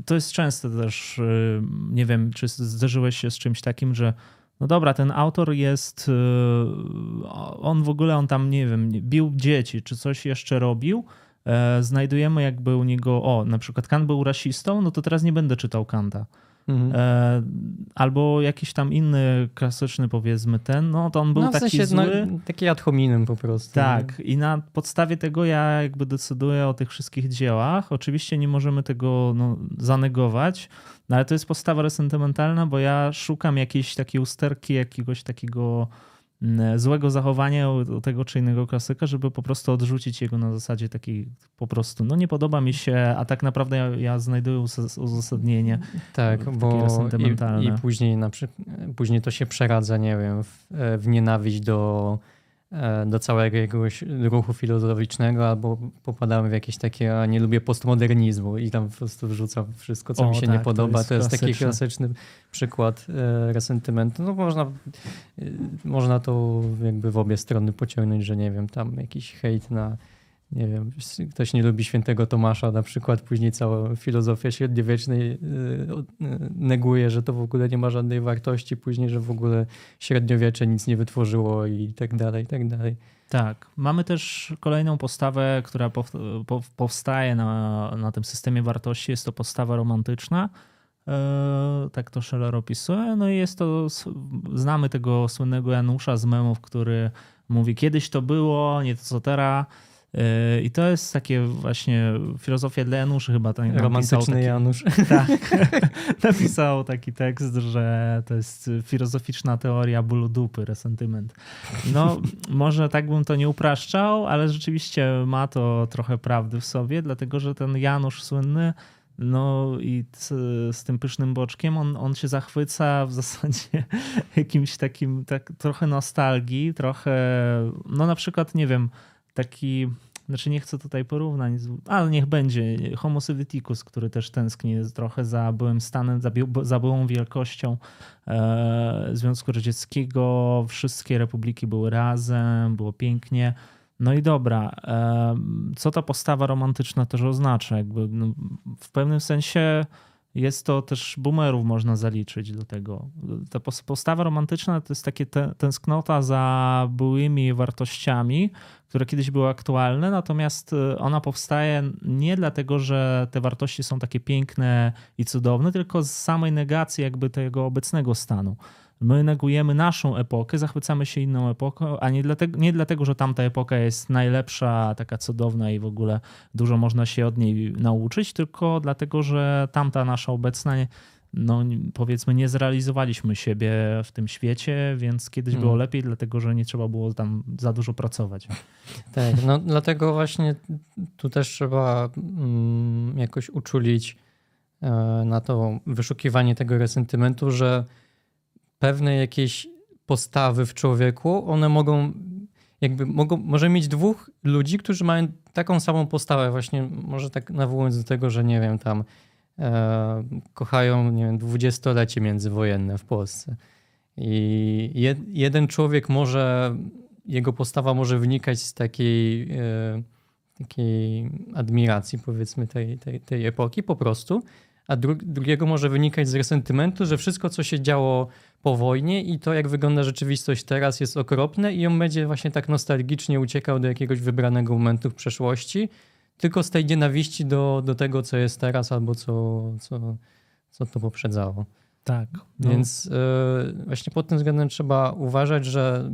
to jest częste też, yy, nie wiem, czy zderzyłeś się z czymś takim, że no dobra, ten autor jest, yy, on w ogóle, on tam, nie wiem, bił dzieci, czy coś jeszcze robił, e, znajdujemy jakby u niego, o, na przykład Kant był rasistą, no to teraz nie będę czytał Kanta. Mhm. E, albo jakiś tam inny klasyczny powiedzmy ten, no to on był no, w taki sensie, no, zły. No, taki ad hominem po prostu. Tak i na podstawie tego ja jakby decyduję o tych wszystkich dziełach. Oczywiście nie możemy tego no, zanegować, no ale to jest postawa resentymentalna, bo ja szukam jakiejś takiej usterki, jakiegoś takiego mm, złego zachowania u tego czy innego klasyka, żeby po prostu odrzucić jego na zasadzie takiej po prostu, no nie podoba mi się, a tak naprawdę ja, ja znajduję uzasadnienie Tak, bo i, i, później na przykład, później to się przeradza, nie wiem, w, w nienawiść do do całego jakiegoś ruchu filozoficznego, albo popadamy w jakieś takie, a nie lubię postmodernizmu i tam po prostu wrzucam wszystko, co o, mi się tak, nie podoba. To jest, to jest taki klasyczny przykład e, resentymentu. No można, e, można to jakby w obie strony pociągnąć, że nie wiem, tam jakiś hejt na nie wiem, ktoś nie lubi świętego Tomasza, na przykład później cała filozofia średniowiecznej y, y, neguje, że to w ogóle nie ma żadnej wartości, później, że w ogóle średniowiecze nic nie wytworzyło i tak dalej, i tak dalej. Tak. Mamy też kolejną postawę, która powstaje na, na tym systemie wartości. Jest to postawa romantyczna. E, tak to Scheller opisuje. No i jest to, znamy tego słynnego Janusza z memów, który mówi, kiedyś to było, nie to co teraz I to jest takie właśnie filozofia dla Januszy chyba. Tam Romantyczny taki, Janusz. <laughs> Tak. <laughs> napisał taki tekst, że to jest filozoficzna teoria bólu dupy, resentyment. No, może tak bym to nie upraszczał, ale rzeczywiście ma to trochę prawdy w sobie, dlatego że ten Janusz słynny no i z tym pysznym boczkiem on, on się zachwyca w zasadzie <laughs> jakimś takim, tak trochę nostalgii, trochę, no na przykład, nie wiem, taki, znaczy nie chcę tutaj porównań, ale niech będzie Homo Sovieticus, który też tęskni trochę za byłym stanem, za, za byłą wielkością e, Związku Radzieckiego. Wszystkie republiki były razem, było pięknie. No i dobra, e, co ta postawa romantyczna też oznacza? Jakby, no, w pewnym sensie jest to też boomerów można zaliczyć do tego. Ta postawa romantyczna to jest takie tęsknota za byłymi wartościami, które kiedyś były aktualne, natomiast y, ona powstaje nie dlatego, że te wartości są takie piękne i cudowne, tylko z samej negacji jakby tego obecnego stanu. My negujemy naszą epokę, zachwycamy się inną epoką, a nie dlatego, nie dlatego, że tamta epoka jest najlepsza, taka cudowna i w ogóle dużo można się od niej nauczyć, tylko dlatego, że tamta nasza obecna no powiedzmy nie zrealizowaliśmy siebie w tym świecie, więc kiedyś hmm. było lepiej, dlatego że nie trzeba było tam za dużo pracować. Tak, no dlatego właśnie tu też trzeba mm, jakoś uczulić e, na to wyszukiwanie tego resentymentu, że pewne jakieś postawy w człowieku, one mogą jakby mogą, może mieć dwóch ludzi, którzy mają taką samą postawę, właśnie może tak nawołując do tego, że nie wiem, tam e, kochają, nie wiem, dwudziestolecie międzywojenne w Polsce. I jed, jeden człowiek może, jego postawa może wynikać z takiej, e, takiej admiracji, powiedzmy, tej, tej, tej epoki po prostu, a dru drugiego może wynikać z resentymentu, że wszystko, co się działo po wojnie i to, jak wygląda rzeczywistość teraz, jest okropne i on będzie właśnie tak nostalgicznie uciekał do jakiegoś wybranego momentu w przeszłości, tylko z tej nienawiści do, do tego, co jest teraz albo co, co, co to poprzedzało. Tak. No. Więc yy, właśnie pod tym względem trzeba uważać, że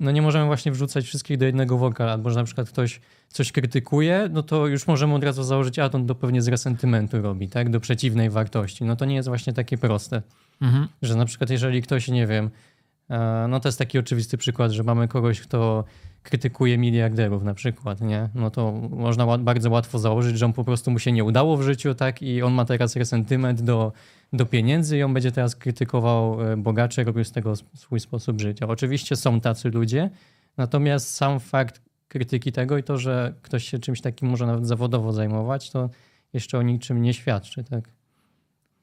no nie możemy właśnie wrzucać wszystkich do jednego worka, albo że na przykład ktoś coś krytykuje, no to już możemy od razu założyć, a to, to pewnie z resentymentu robi, tak, do przeciwnej wartości. No to nie jest właśnie takie proste, mhm. że na przykład jeżeli ktoś, nie wiem, e, no to jest taki oczywisty przykład, że mamy kogoś, kto krytykuje miliarderów na przykład, nie? No to można bardzo łatwo założyć, że on po prostu mu się nie udało w życiu, tak? I on ma teraz resentyment do, do pieniędzy i on będzie teraz krytykował e, bogaczy, robił z tego swój sposób życia. Oczywiście są tacy ludzie, natomiast sam fakt krytyki tego i to, że ktoś się czymś takim może nawet zawodowo zajmować, to jeszcze o niczym nie świadczy, tak?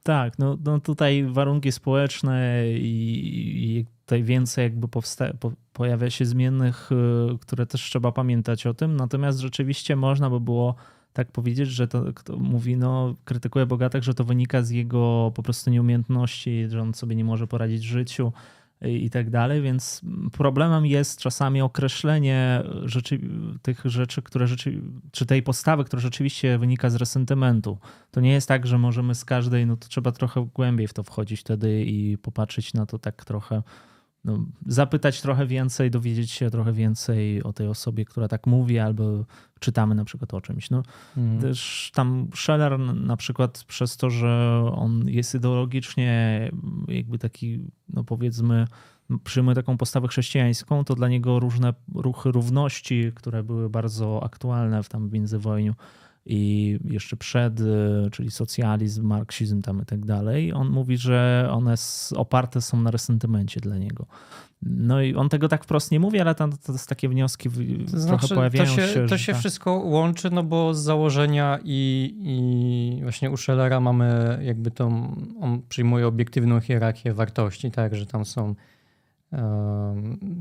Tak, no, no tutaj warunki społeczne i, i tutaj więcej jakby powsta- po, pojawia się zmiennych, y, które też trzeba pamiętać o tym. Natomiast rzeczywiście można by było tak powiedzieć, że to kto mówi, no krytykuje Bogatek, że to wynika z jego po prostu nieumiejętności, że on sobie nie może poradzić w życiu i tak dalej, więc problemem jest czasami określenie rzeczy, tych rzeczy, które rzeczy, czy tej postawy, która rzeczywiście wynika z resentymentu. To nie jest tak, że możemy z każdej, no to trzeba trochę głębiej w to wchodzić wtedy i popatrzeć na to tak trochę no, zapytać trochę więcej, dowiedzieć się trochę więcej o tej osobie, która tak mówi, albo czytamy na przykład o czymś. No, mm. Też tam Scheller na przykład przez to, że on jest ideologicznie jakby taki, no powiedzmy, przyjmuje taką postawę chrześcijańską, to dla niego różne ruchy równości, które były bardzo aktualne w tam międzywojniu, i jeszcze przed, y, czyli socjalizm, marksizm tam i tak dalej, on mówi, że one oparte są na resentymencie dla niego. No i on tego tak wprost nie mówi, ale tam to jest takie wnioski to znaczy, trochę pojawiają to się. się to się tak. wszystko łączy, no bo z założenia i, i właśnie u Schellera mamy jakby tą, on przyjmuje obiektywną hierarchię wartości, tak, że tam są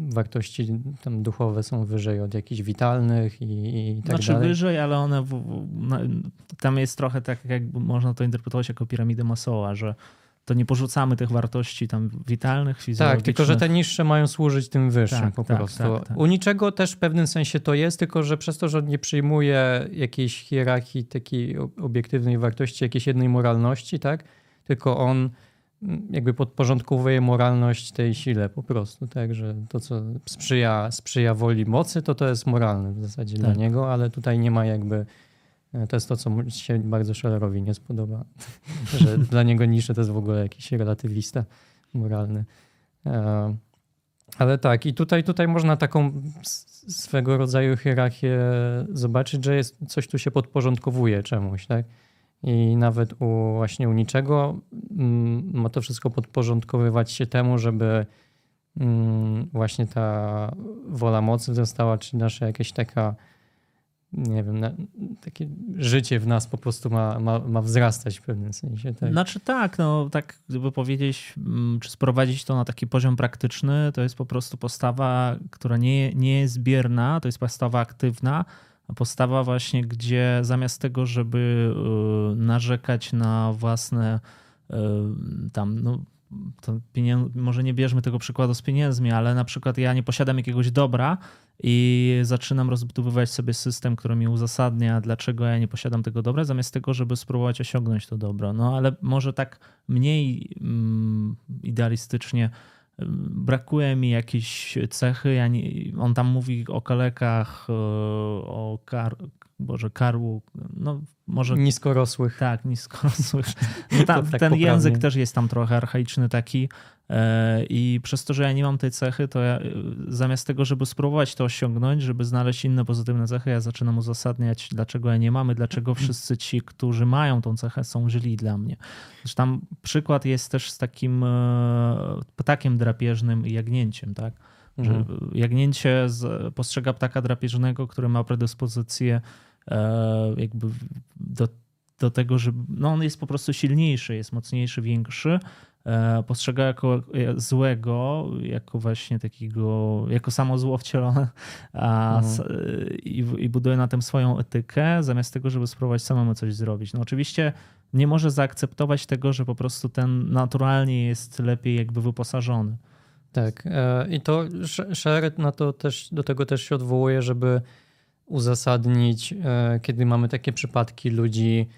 wartości tam duchowe są wyżej od jakichś witalnych i, i tak znaczy dalej. wyżej, ale one w, w, tam jest trochę tak, jakby można to interpretować jako piramidę Maslowa, że to nie porzucamy tych wartości tam witalnych, fizjologicznych. Tak, tylko że te niższe mają służyć tym wyższym tak, po tak, prostu. Tak, tak. U niczego też w pewnym sensie to jest, tylko że przez to, że on nie przyjmuje jakiejś hierarchii takiej obiektywnej wartości, jakiejś jednej moralności, tak? Tylko on jakby podporządkowuje moralność tej sile po prostu, tak, że to, co sprzyja, sprzyja woli mocy, to to jest moralne w zasadzie tak. dla niego, ale tutaj nie ma jakby, e, to jest to, co się bardzo Schellerowi nie spodoba, <laughs> że dla niego nisze to jest w ogóle jakiś relatywista moralny. E, ale tak, i tutaj, tutaj można taką swego rodzaju hierarchię zobaczyć, że jest, coś tu się podporządkowuje czemuś, tak? I nawet u właśnie u niczego mm, ma to wszystko podporządkowywać się temu, żeby mm, właśnie ta wola mocy została, czy nasze jakieś taka nie wiem, takie życie w nas po prostu ma, ma, ma wzrastać w pewnym sensie. Tak? Znaczy tak, no tak gdyby powiedzieć, mm, czy sprowadzić to na taki poziom praktyczny, to jest po prostu postawa, która nie, nie jest bierna, to jest postawa aktywna, postawa właśnie, gdzie zamiast tego, żeby y, narzekać na własne y, tam, no, może nie bierzmy tego przykładu z pieniędzmi, ale na przykład ja nie posiadam jakiegoś dobra i zaczynam rozbudowywać sobie system, który mi uzasadnia, dlaczego ja nie posiadam tego dobra, zamiast tego, żeby spróbować osiągnąć to dobro. No ale może tak mniej mm, idealistycznie brakuje mi jakiejś cechy. Ja nie, on tam mówi o kalekach, e, o kar, Boże, karłu, no może... Niskorosłych. Tak, niskorosłych. <laughs> No tam, tak ten poprawnie. język też jest tam trochę archaiczny taki e, i przez to, że ja nie mam tej cechy, to ja e, zamiast tego, żeby spróbować to osiągnąć, żeby znaleźć inne pozytywne cechy, ja zaczynam uzasadniać, dlaczego ja nie mamy, dlaczego wszyscy ci, którzy mają tą cechę, są źli dla mnie. Zresztą tam przykład jest też z takim e, ptakiem drapieżnym i jagnięciem, tak? Że mhm. jagnięcie postrzega ptaka drapieżnego, który ma predyspozycję jakby do, do tego, że no on jest po prostu silniejszy, jest mocniejszy, większy, e, postrzega jako złego, jako właśnie takiego, jako samo zło wcielone a, mhm. i, i buduje na tym swoją etykę, zamiast tego, żeby spróbować samemu coś zrobić. No oczywiście nie może zaakceptować tego, że po prostu ten naturalnie jest lepiej jakby wyposażony. Tak. E, I to Szeret na to też, do tego też się odwołuje, żeby uzasadnić, e, kiedy mamy takie przypadki ludzi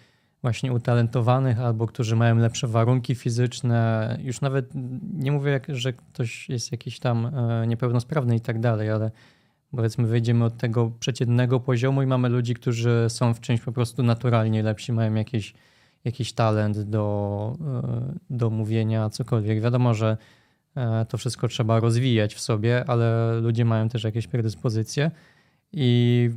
właśnie utalentowanych albo którzy mają lepsze warunki fizyczne. Już nawet nie mówię, że ktoś jest jakiś tam e, niepełnosprawny i tak dalej, ale powiedzmy wyjdziemy od tego przeciętnego poziomu i mamy ludzi, którzy są w czymś po prostu naturalnie lepsi, mają jakiś, jakiś talent do, e, do mówienia, cokolwiek. Wiadomo, że to wszystko trzeba rozwijać w sobie, ale ludzie mają też jakieś predyspozycje. I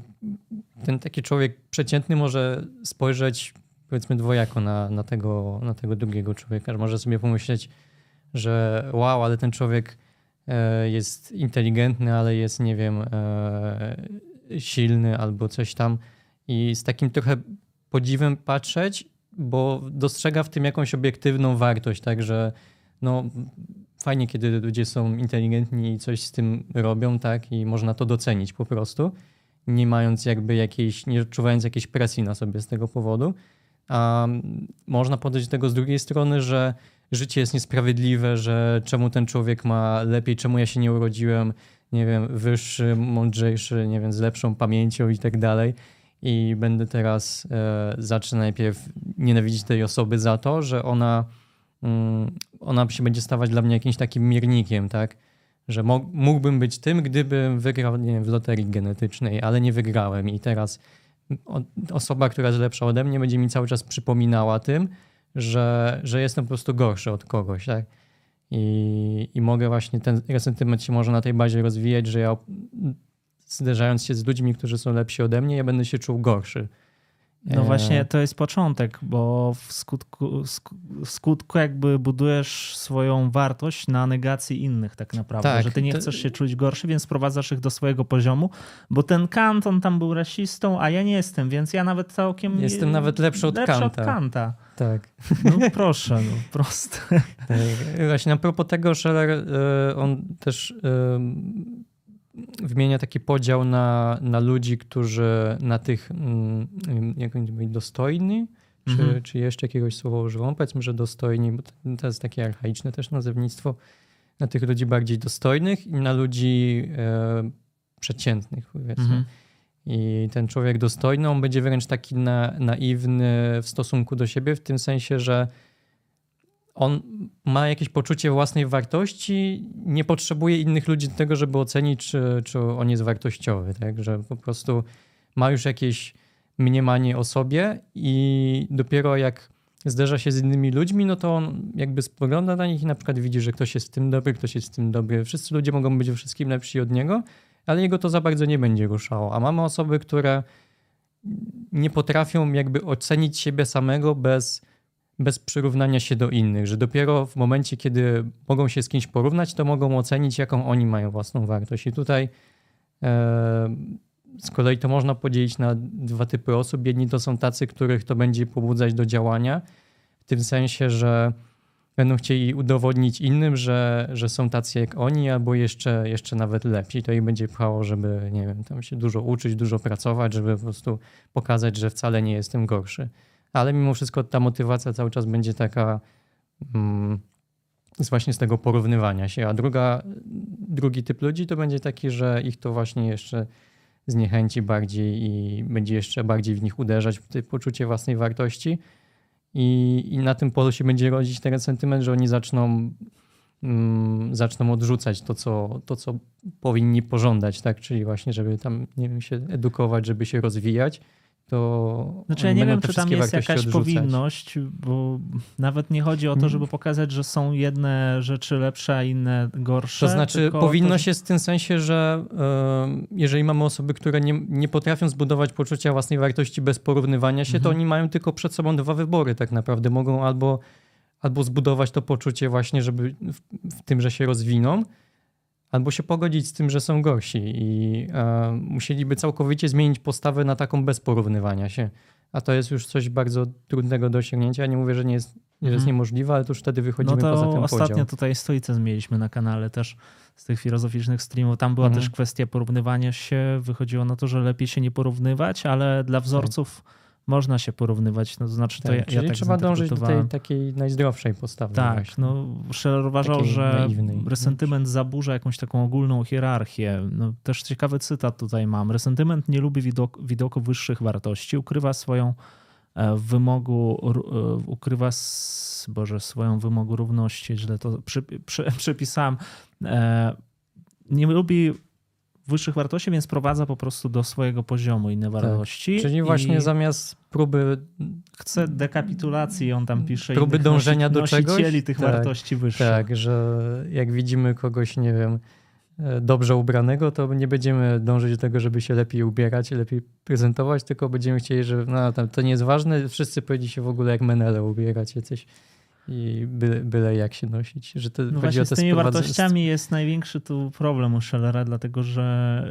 ten taki człowiek przeciętny może spojrzeć powiedzmy dwojako na, na, tego, na tego drugiego człowieka. Może sobie pomyśleć, że wow, ale ten człowiek e, jest inteligentny, ale jest, nie wiem, e, silny albo coś tam. I z takim trochę podziwem patrzeć, bo dostrzega w tym jakąś obiektywną wartość, także no fajnie, kiedy ludzie są inteligentni i coś z tym robią, tak, i można to docenić po prostu, nie mając jakby jakiejś, nie odczuwając jakiejś presji na sobie z tego powodu. A można podejść do tego z drugiej strony, że życie jest niesprawiedliwe, że czemu ten człowiek ma lepiej, czemu ja się nie urodziłem, nie wiem, wyższy, mądrzejszy, nie wiem, z lepszą pamięcią i tak dalej. I będę teraz, e, zacznę najpierw nienawidzić tej osoby za to, że ona, mm, ona się będzie stawać dla mnie jakimś takim miernikiem, tak? Że mógłbym być tym, gdybym wygrał nie wiem, w loterii genetycznej, ale nie wygrałem i teraz osoba, która jest lepsza ode mnie, będzie mi cały czas przypominała tym, że, że jestem po prostu gorszy od kogoś, tak? I, I mogę właśnie ten resentyment się może na tej bazie rozwijać, że ja zderzając się z ludźmi, którzy są lepsi ode mnie, ja będę się czuł gorszy. No właśnie to jest początek, bo w skutku, w skutku jakby budujesz swoją wartość na negacji innych tak naprawdę, tak, że ty nie to... chcesz się czuć gorszy, więc sprowadzasz ich do swojego poziomu, bo ten Kant, on tam był rasistą, a ja nie jestem, więc ja nawet całkiem... Jestem nawet lepszy od lepszy Kanta. Od Kanta. Tak. No proszę, no proste. <laughs> Tak. Właśnie a propos tego, Scheller, e, on też wymienia taki podział na, na ludzi, którzy na tych, mm, jak oni mówią, dostojni, czy, mhm. czy jeszcze jakiegoś słowa używam? Powiedzmy, że dostojni, bo to jest takie archaiczne też nazewnictwo, na tych ludzi bardziej dostojnych i na ludzi e, przeciętnych, powiedzmy. Mhm. I ten człowiek dostojny, on będzie wręcz taki na, naiwny w stosunku do siebie, w tym sensie, że on ma jakieś poczucie własnej wartości, nie potrzebuje innych ludzi do tego, żeby ocenić, czy, czy on jest wartościowy. Tak? Że po prostu ma już jakieś mniemanie o sobie i dopiero jak zderza się z innymi ludźmi, no to on jakby spogląda na nich i na przykład widzi, że ktoś jest w tym dobry, ktoś jest w tym dobry. Wszyscy ludzie mogą być wszystkim lepsi od niego, ale jego to za bardzo nie będzie ruszało. A mamy osoby, które nie potrafią jakby ocenić siebie samego bez bez przyrównania się do innych, że dopiero w momencie, kiedy mogą się z kimś porównać, to mogą ocenić, jaką oni mają własną wartość. I tutaj e, z kolei to można podzielić na dwa typy osób. Jedni to są tacy, których to będzie pobudzać do działania, w tym sensie, że będą chcieli udowodnić innym, że, że są tacy jak oni, albo jeszcze, jeszcze nawet lepsi. To ich będzie pchało, żeby nie wiem, tam się dużo uczyć, dużo pracować, żeby po prostu pokazać, że wcale nie jestem gorszy ale mimo wszystko ta motywacja cały czas będzie taka mm, z właśnie z tego porównywania się. A druga, drugi typ ludzi to będzie taki, że ich to właśnie jeszcze zniechęci bardziej i będzie jeszcze bardziej w nich uderzać w poczucie własnej wartości. I, I na tym polu się będzie rodzić ten sentyment, że oni zaczną, mm, zaczną odrzucać to co, to, co powinni pożądać, tak? Czyli właśnie, żeby tam, nie wiem, się edukować, żeby się rozwijać to. Znaczy, ja nie wiem, czy tam jest jakaś odrzucać. powinność, bo nawet nie chodzi o to, żeby pokazać, że są jedne rzeczy lepsze, a inne gorsze. To znaczy, powinność to... jest w tym sensie, że yy, jeżeli mamy osoby, które nie, nie potrafią zbudować poczucia własnej wartości bez porównywania się, mhm. to oni mają tylko przed sobą dwa wybory, tak naprawdę. Mogą albo, albo zbudować to poczucie, właśnie, żeby w, w tym, że się rozwiną albo się pogodzić z tym, że są gorsi i e, musieliby całkowicie zmienić postawę na taką bez porównywania się. A to jest już coś bardzo trudnego do osiągnięcia. Ja nie mówię, że nie jest, mhm. jest niemożliwe, ale to już wtedy wychodzimy no to poza ten ostatnio podział. tutaj stoicyzm mieliśmy na kanale też z tych filozoficznych streamów. Tam była mhm. też kwestia porównywania się. Wychodziło na to, że lepiej się nie porównywać, ale dla wzorców tak można się porównywać, no to znaczy tak, to ja, czyli ja tak trzeba dążyć do tej takiej najzdrowszej postawy. Tak, właśnie. no Scheller uważał, takiej że naiwnej. resentyment zaburza jakąś taką ogólną hierarchię. No, też ciekawy cytat tutaj mam. Resentyment nie lubi widok, widoku wyższych wartości, ukrywa swoją e, w wymogu e, ukrywa Boże, swoją wymogu równości, źle to przy, przy, <laughs> przypisałem. Nie lubi wyższych wartości, więc prowadza po prostu do swojego poziomu inne tak. wartości. Tak. Czyli właśnie zamiast próby... Chce dekapitulacji, on tam pisze. Próby dążenia do czegoś. tych tak, wartości wyższych. Tak, że jak widzimy kogoś, nie wiem, e, dobrze ubranego, to nie będziemy dążyć do tego, żeby się lepiej ubierać, lepiej prezentować, tylko będziemy chcieli, że no, tam, to nie jest ważne, wszyscy powinni się w ogóle jak menele ubierać, jacyś i byle, byle jak się nosić. Że to no właśnie z tymi wartościami jest największy tu problem u Schellera, dlatego że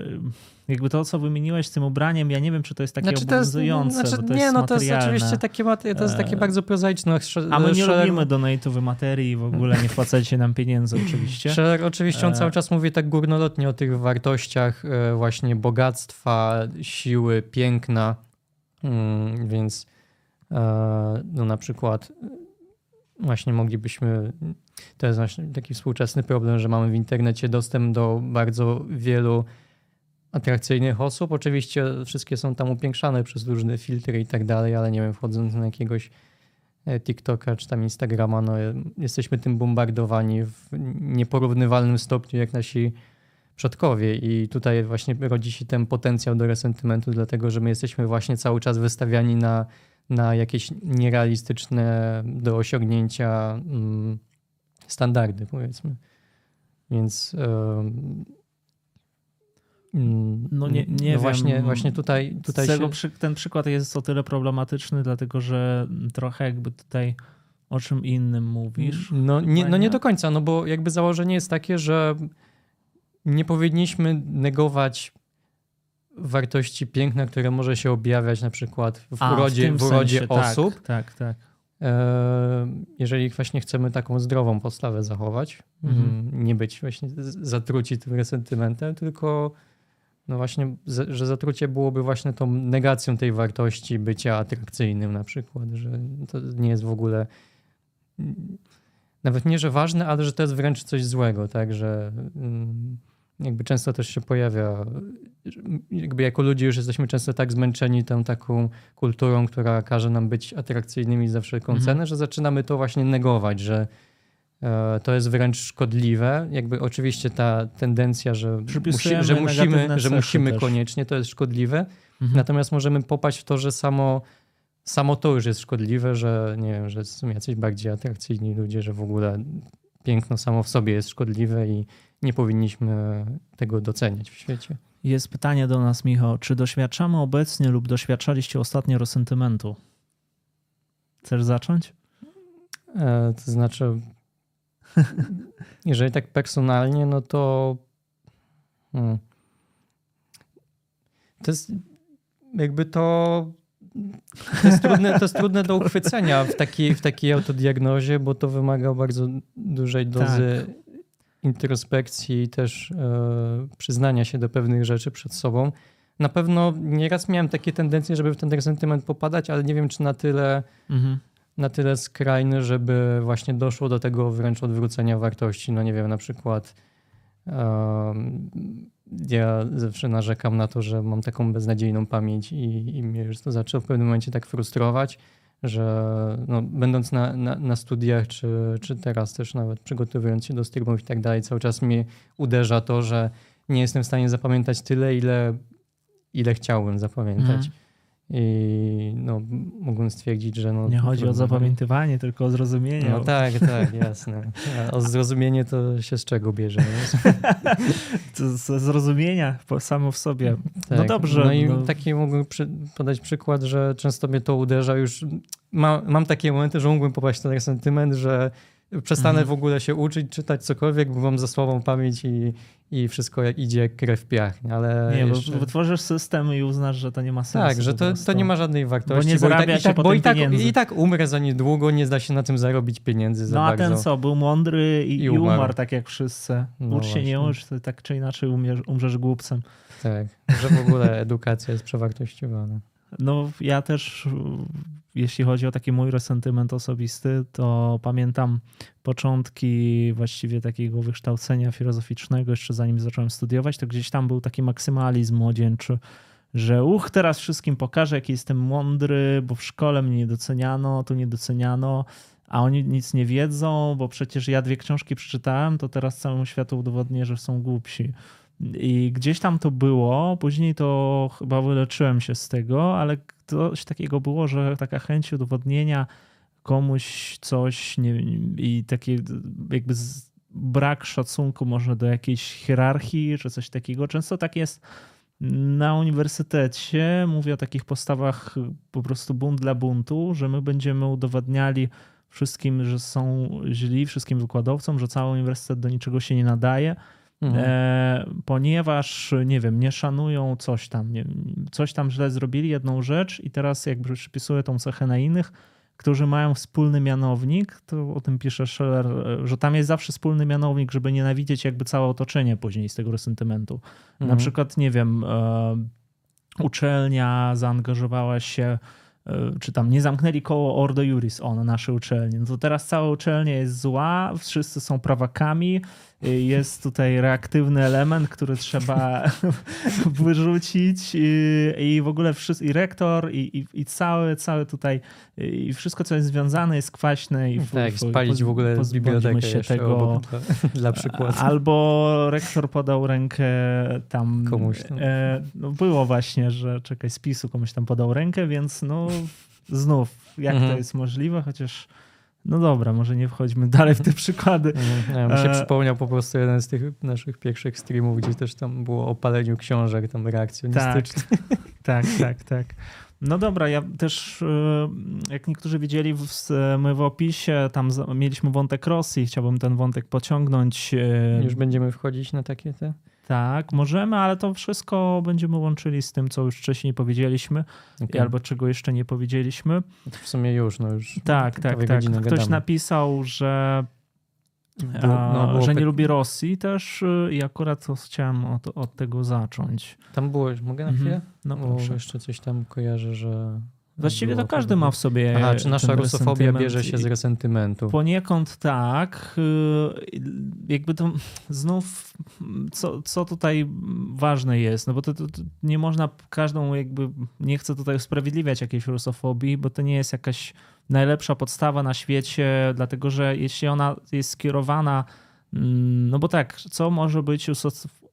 y, jakby to, co wymieniłeś z tym ubraniem, ja nie wiem, czy to jest takie znaczy, obowiązujące, to jest, znaczy, Nie, no to jest oczywiście takie, to jest takie e, bardzo prozaiczne. A my nie Scheller... lubimy donate'owy materii w ogóle, nie wpłacacie nam pieniędzy <laughs> oczywiście. Scheller oczywiście, on e... cały czas mówi tak górnolotnie o tych wartościach e, właśnie bogactwa, siły, piękna, mm, więc no na przykład właśnie moglibyśmy, to jest właśnie taki współczesny problem, że mamy w internecie dostęp do bardzo wielu atrakcyjnych osób. Oczywiście wszystkie są tam upiększane przez różne filtry i tak dalej, ale nie wiem, wchodząc na jakiegoś e, TikToka czy tam Instagrama, no jesteśmy tym bombardowani w nieporównywalnym stopniu jak nasi przodkowie i tutaj właśnie rodzi się ten potencjał do resentymentu, dlatego że my jesteśmy właśnie cały czas wystawiani na na jakieś nierealistyczne do osiągnięcia mm, standardy, powiedzmy. Więc no nie, nie no właśnie, właśnie tutaj, tutaj się... ten przykład jest o tyle problematyczny, dlatego że trochę jakby tutaj o czym innym mówisz. No nie, no nie do końca, no bo jakby założenie jest takie, że nie powinniśmy negować wartości piękna, które może się objawiać na przykład w A, urodzie, w, w urodzie sensie, tak, osób. Tak, tak, tak. Jeżeli właśnie chcemy taką zdrową postawę zachować, mhm. Nie być właśnie zatruci tym resentymentem, tylko no właśnie, że zatrucie byłoby właśnie tą negacją tej wartości bycia atrakcyjnym na przykład, że to nie jest w ogóle nawet nie, że ważne, ale że to jest wręcz coś złego, tak, że jakby często też się pojawia, jakby jako ludzie już jesteśmy często tak zmęczeni tą taką kulturą, która każe nam być atrakcyjnymi za wszelką mhm. cenę, że zaczynamy to właśnie negować, że e, to jest wręcz szkodliwe. Jakby oczywiście ta tendencja, że, musi, że musimy, że musimy koniecznie, to jest szkodliwe. Mhm. Natomiast możemy popaść w to, że samo, samo to już jest szkodliwe, że nie wiem, że są jacyś bardziej atrakcyjni ludzie, że w ogóle piękno samo w sobie jest szkodliwe i nie powinniśmy tego doceniać w świecie. Jest pytanie do nas, Michał. Czy doświadczamy obecnie lub doświadczaliście ostatnio resentymentu? Chcesz zacząć? E, to znaczy, jeżeli tak personalnie, no to. Hmm, to jest jakby to. To jest, trudne, to jest trudne do uchwycenia w takiej, w takiej autodiagnozie, bo to wymaga bardzo dużej dozy tak introspekcji i też e, przyznania się do pewnych rzeczy przed sobą. Na pewno nieraz miałem takie tendencje, żeby w ten sentyment popadać, ale nie wiem, czy na tyle, mhm. na tyle skrajny, żeby właśnie doszło do tego wręcz odwrócenia wartości. No nie wiem, na przykład e, ja zawsze narzekam na to, że mam taką beznadziejną pamięć i, i mnie już to zaczęło w pewnym momencie tak frustrować, że no, będąc na, na, na, studiach, czy, czy teraz też nawet przygotowując się do streamów i tak dalej, cały czas mnie uderza to, że nie jestem w stanie zapamiętać tyle, ile, ile chciałbym zapamiętać. Mhm. I no, mógłbym stwierdzić, że. No, nie chodzi o zapamiętywanie, tylko o zrozumienie. No tak, tak, jasne. A o zrozumienie to się z czego bierze? <laughs> z zrozumienia samo w sobie. No tak. No dobrze. No i no. taki mógłbym przy, podać przykład, że często mnie to uderza już. Ma, mam takie momenty, że mógłbym popaść na ten sentyment, że przestanę mhm. w ogóle się uczyć, czytać cokolwiek, bo mam za słabą pamięć i, i wszystko jak idzie krew w piach. Ale nie, jeszcze... bo wytworzysz system i uznasz, że to nie ma sensu. Tak, że to, to nie ma żadnej wartości. Bo nie zarabia bo i tak, i tak, bo i tak, i tak umrę za niedługo, nie da się na tym zarobić pieniędzy za No a ten co, był mądry i, i, umarł. umarł. tak jak wszyscy. No Ucz się nie ucz, to tak czy inaczej umrzesz, umrzesz głupcem. Tak, że w ogóle <laughs> edukacja jest przewartościowana. No ja też jeśli chodzi o taki mój resentyment osobisty, to pamiętam początki właściwie takiego wykształcenia filozoficznego, jeszcze zanim zacząłem studiować, to gdzieś tam był taki maksymalizm młodzieńczy, że uch, teraz wszystkim pokażę, jaki jestem mądry, bo w szkole mnie nie doceniano, tu nie doceniano, a oni nic nie wiedzą, bo przecież ja dwie książki przeczytałem, to teraz całemu światu udowodnię, że są głupsi. I gdzieś tam to było, później to chyba wyleczyłem się z tego, ale coś takiego było, że taka chęć udowodnienia komuś coś nie, i takie jakby brak szacunku może do jakiejś hierarchii czy coś takiego. Często tak jest na uniwersytecie. Mówię o takich postawach po prostu bunt dla buntu, że my będziemy udowadniali wszystkim, że są źli, wszystkim wykładowcom, że cały uniwersytet do niczego się nie nadaje. Mhm. E, ponieważ, nie wiem, nie szanują coś tam, nie, coś tam źle zrobili, jedną rzecz i teraz jakby przypisuję tą cechę na innych, którzy mają wspólny mianownik, to o tym pisze Scheller, że tam jest zawsze wspólny mianownik, żeby nienawidzieć jakby całe otoczenie później z tego resentymentu. Mhm. Na przykład, nie wiem, e, uczelnia zaangażowała się E, czy tam nie zamknęli koło Ordo Juris o na naszej uczelni. No to teraz cała uczelnia jest zła, wszyscy są prawakami, jest tutaj reaktywny element, który trzeba <laughs> wyrzucić i, i w ogóle wszyscy, i rektor, i, i, i cały, cały tutaj, i wszystko, co jest związane jest kwaśne. I tak, w, spalić w ogóle bibliotekę się tego. <laughs> Dla przykładu. Albo rektor podał rękę tam. Komuś tam. E, no było właśnie, że czekaj, spisu komuś tam podał rękę, więc no znów, jak mhm. to jest możliwe, chociaż no dobra, może nie wchodźmy <laughs> dalej w te przykłady. Nie, mi się e... przypomniał po prostu jeden z tych naszych pierwszych streamów, gdzie też tam było o paleniu książek, tam reakcjonistyczne. Tak, <laughs> tak, tak, tak. No dobra, ja też, e, jak niektórzy widzieli, my w opisie tam mieliśmy wątek Rosji, chciałbym ten wątek pociągnąć. E, Już będziemy wchodzić na takie te? Tak, możemy, ale to wszystko będziemy łączyli z tym, co już wcześniej powiedzieliśmy, okay. albo czego jeszcze nie powiedzieliśmy. W sumie już, no już. Tak, tak, tak. Ktoś gadamy. napisał, że, no, że nie lubi Rosji też y, i akurat chciałem od, od tego zacząć. Tam było, mogę na mhm. chwilę? No, proszę. jeszcze coś tam kojarzę, że Właściwie to każdy ma w sobie. Aha, czy nasza rusofobia bierze się z resentymentu? Poniekąd tak. Y, jakby to znów, co, co tutaj ważne jest, no bo to, to, to, nie można każdą, jakby, nie chcę tutaj usprawiedliwiać jakiejś rusofobii, bo to nie jest jakaś najlepsza podstawa na świecie, dlatego że jeśli ona jest skierowana, mm, no bo tak, co może być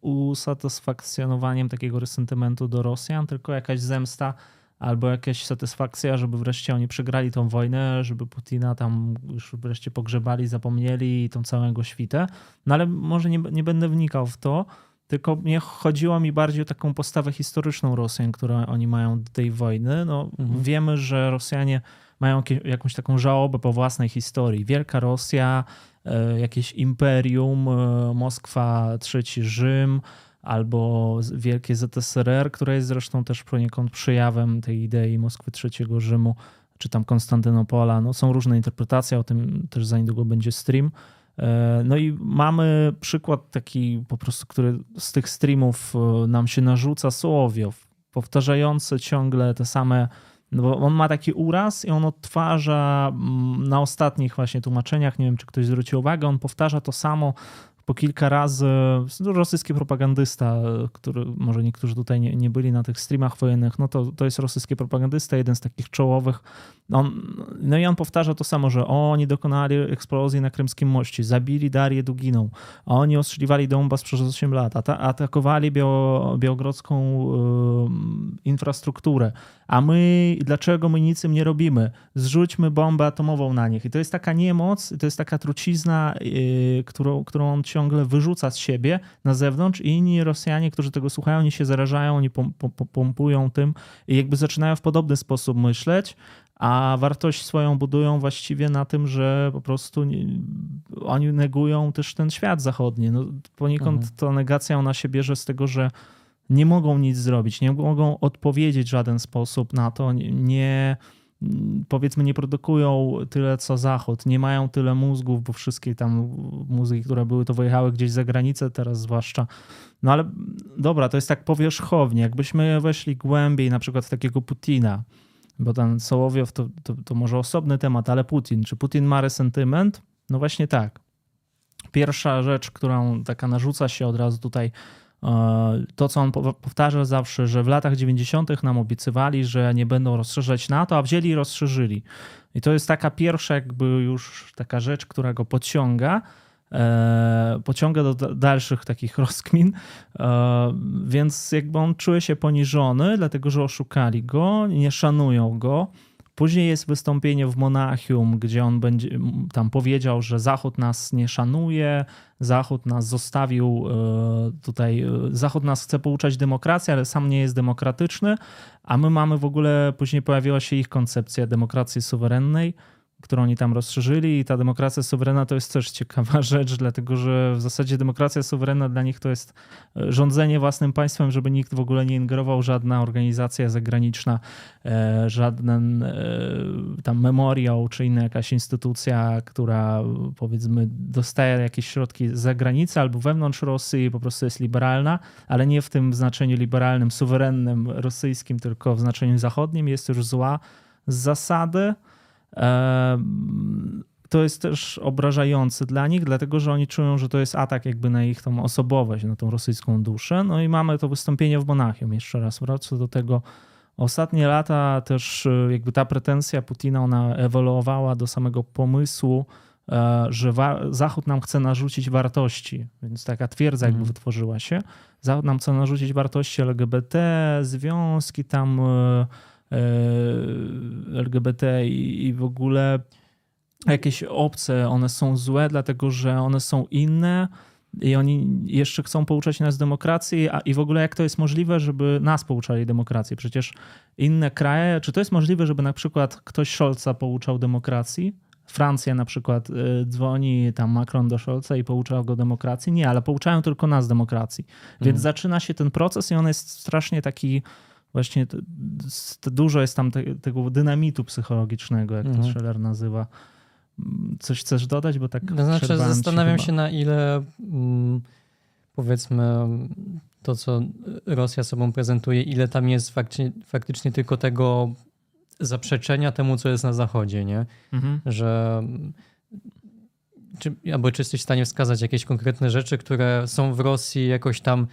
usatysfakcjonowaniem takiego resentymentu do Rosjan, tylko jakaś zemsta albo jakaś satysfakcja, żeby wreszcie oni przegrali tą wojnę, żeby Putina tam już wreszcie pogrzebali, zapomnieli i tą całego świtę. No ale może nie, nie będę wnikał w to, tylko mnie chodziło mi bardziej o taką postawę historyczną Rosjan, którą oni mają do tej wojny. No, mhm. Wiemy, że Rosjanie mają jakąś taką żałobę po własnej historii. Wielka Rosja, e, jakieś imperium, e, Moskwa, trzeci Rzym, albo Wielkie ZSRR, które jest zresztą też poniekąd przejawem tej idei Moskwy III Rzymu, czy tam Konstantynopola. No, są różne interpretacje, o tym też za niedługo będzie stream. E, no i mamy przykład taki po prostu, który z tych streamów e, nam się narzuca, Sołowiow, powtarzający ciągle te same no bo on ma taki uraz i on odtwarza mm, na ostatnich właśnie tłumaczeniach, nie wiem czy ktoś zwrócił uwagę, on powtarza to samo po kilka razy rosyjski propagandysta, który może niektórzy tutaj nie, nie byli na tych streamach wojennych, no to, to jest rosyjski propagandysta, jeden z takich czołowych. On, no i on powtarza to samo, że oni dokonali eksplozji na Krymskim Moście, zabili Darię Duginą, a oni ostrzeliwali Donbas przez 8 lat, atakowali bio, białogrodzką y, infrastrukturę, a my, dlaczego my nic im nie robimy? Zrzućmy bombę atomową na nich. I to jest taka niemoc, to jest taka trucizna, yy, którą, którą on ciągle wyrzuca z siebie na zewnątrz i inni Rosjanie, którzy tego słuchają, oni się zarażają, oni pompują tym i jakby zaczynają w podobny sposób myśleć, a wartość swoją budują właściwie na tym, że po prostu nie, oni negują też ten świat zachodni. No, poniekąd mhm. to negacja ona się bierze z tego, że nie mogą nic zrobić, nie mogą odpowiedzieć w żaden sposób na to, nie powiedzmy nie produkują tyle co Zachód, nie mają tyle mózgów, bo wszystkie tam mózgi, które były, to wyjechały gdzieś za granicę teraz zwłaszcza. No ale dobra, to jest tak powierzchownie. Jakbyśmy weszli głębiej na przykład w takiego Putina, bo ten Sołowiow to, to, to może osobny temat, ale Putin. Czy Putin ma resentyment? No właśnie tak. Pierwsza rzecz, którą taka narzuca się od razu tutaj to, co on powtarza zawsze, że w latach 90. nam obiecywali, że nie będą rozszerzać NATO, a wzięli i rozszerzyli. I to jest taka pierwsza, jakby już taka rzecz, która go podciąga. E, pociąga do dalszych takich <laughs> rozkmin, e, więc jakby on czuje się poniżony, dlatego że oszukali go, nie szanują go. Później jest wystąpienie w Monachium, gdzie on będzie tam powiedział, że Zachód nas nie szanuje, Zachód nas zostawił e, tutaj, Zachód nas chce pouczać demokracji, ale sam nie jest demokratyczny, a my mamy w ogóle, później pojawiła się ich koncepcja demokracji suwerennej, którą oni tam rozszerzyli i ta demokracja suwerenna to jest też ciekawa <laughs> rzecz, dlatego że w zasadzie demokracja suwerenna dla nich to jest e, rządzenie własnym państwem, żeby nikt w ogóle nie ingerował, żadna organizacja zagraniczna, e, żaden e, tam memoriał czy inna jakaś instytucja, która powiedzmy dostaje jakieś środki z zagranicy albo wewnątrz Rosji po prostu jest liberalna, ale nie w tym znaczeniu liberalnym, suwerennym rosyjskim, tylko w znaczeniu zachodnim. Jest już zła z zasady to jest też obrażające dla nich, dlatego że oni czują, że to jest atak jakby na ich tą osobowość, na tą rosyjską duszę. No i mamy to wystąpienie w Monachium. Jeszcze raz wracam do tego. Ostatnie lata też e, jakby ta pretensja Putina, ona ewoluowała do samego pomysłu, e, że Zachód nam chce narzucić wartości, więc taka twierdza jakby mm. wytworzyła się. Zachód nam chce narzucić wartości LGBT, związki tam e, LGBT i, w ogóle jakieś obce, one są złe, dlatego że one są inne i oni jeszcze chcą pouczać nas demokracji, a i w ogóle jak to jest możliwe, żeby nas pouczali demokracji? Przecież inne kraje, czy to jest możliwe, żeby na przykład ktoś Scholza pouczał demokracji? Francja na przykład y, dzwoni tam Macron do Scholza i pouczał go demokracji? Nie, ale pouczają tylko nas demokracji. Więc mhm. zaczyna się ten proces i on jest strasznie taki właśnie dużo jest tam te, tego dynamitu psychologicznego, jak mhm. to Scheller nazywa. Coś chcesz dodać? Bo tak to znaczy, zastanawiam się, się, na ile mm, powiedzmy to, co Rosja sobą prezentuje, ile tam jest faktycznie, faktycznie tylko tego zaprzeczenia temu, co jest na Zachodzie, nie? Mhm. Że czy, albo czy jesteś w stanie wskazać jakieś konkretne rzeczy, które są w Rosji jakoś tam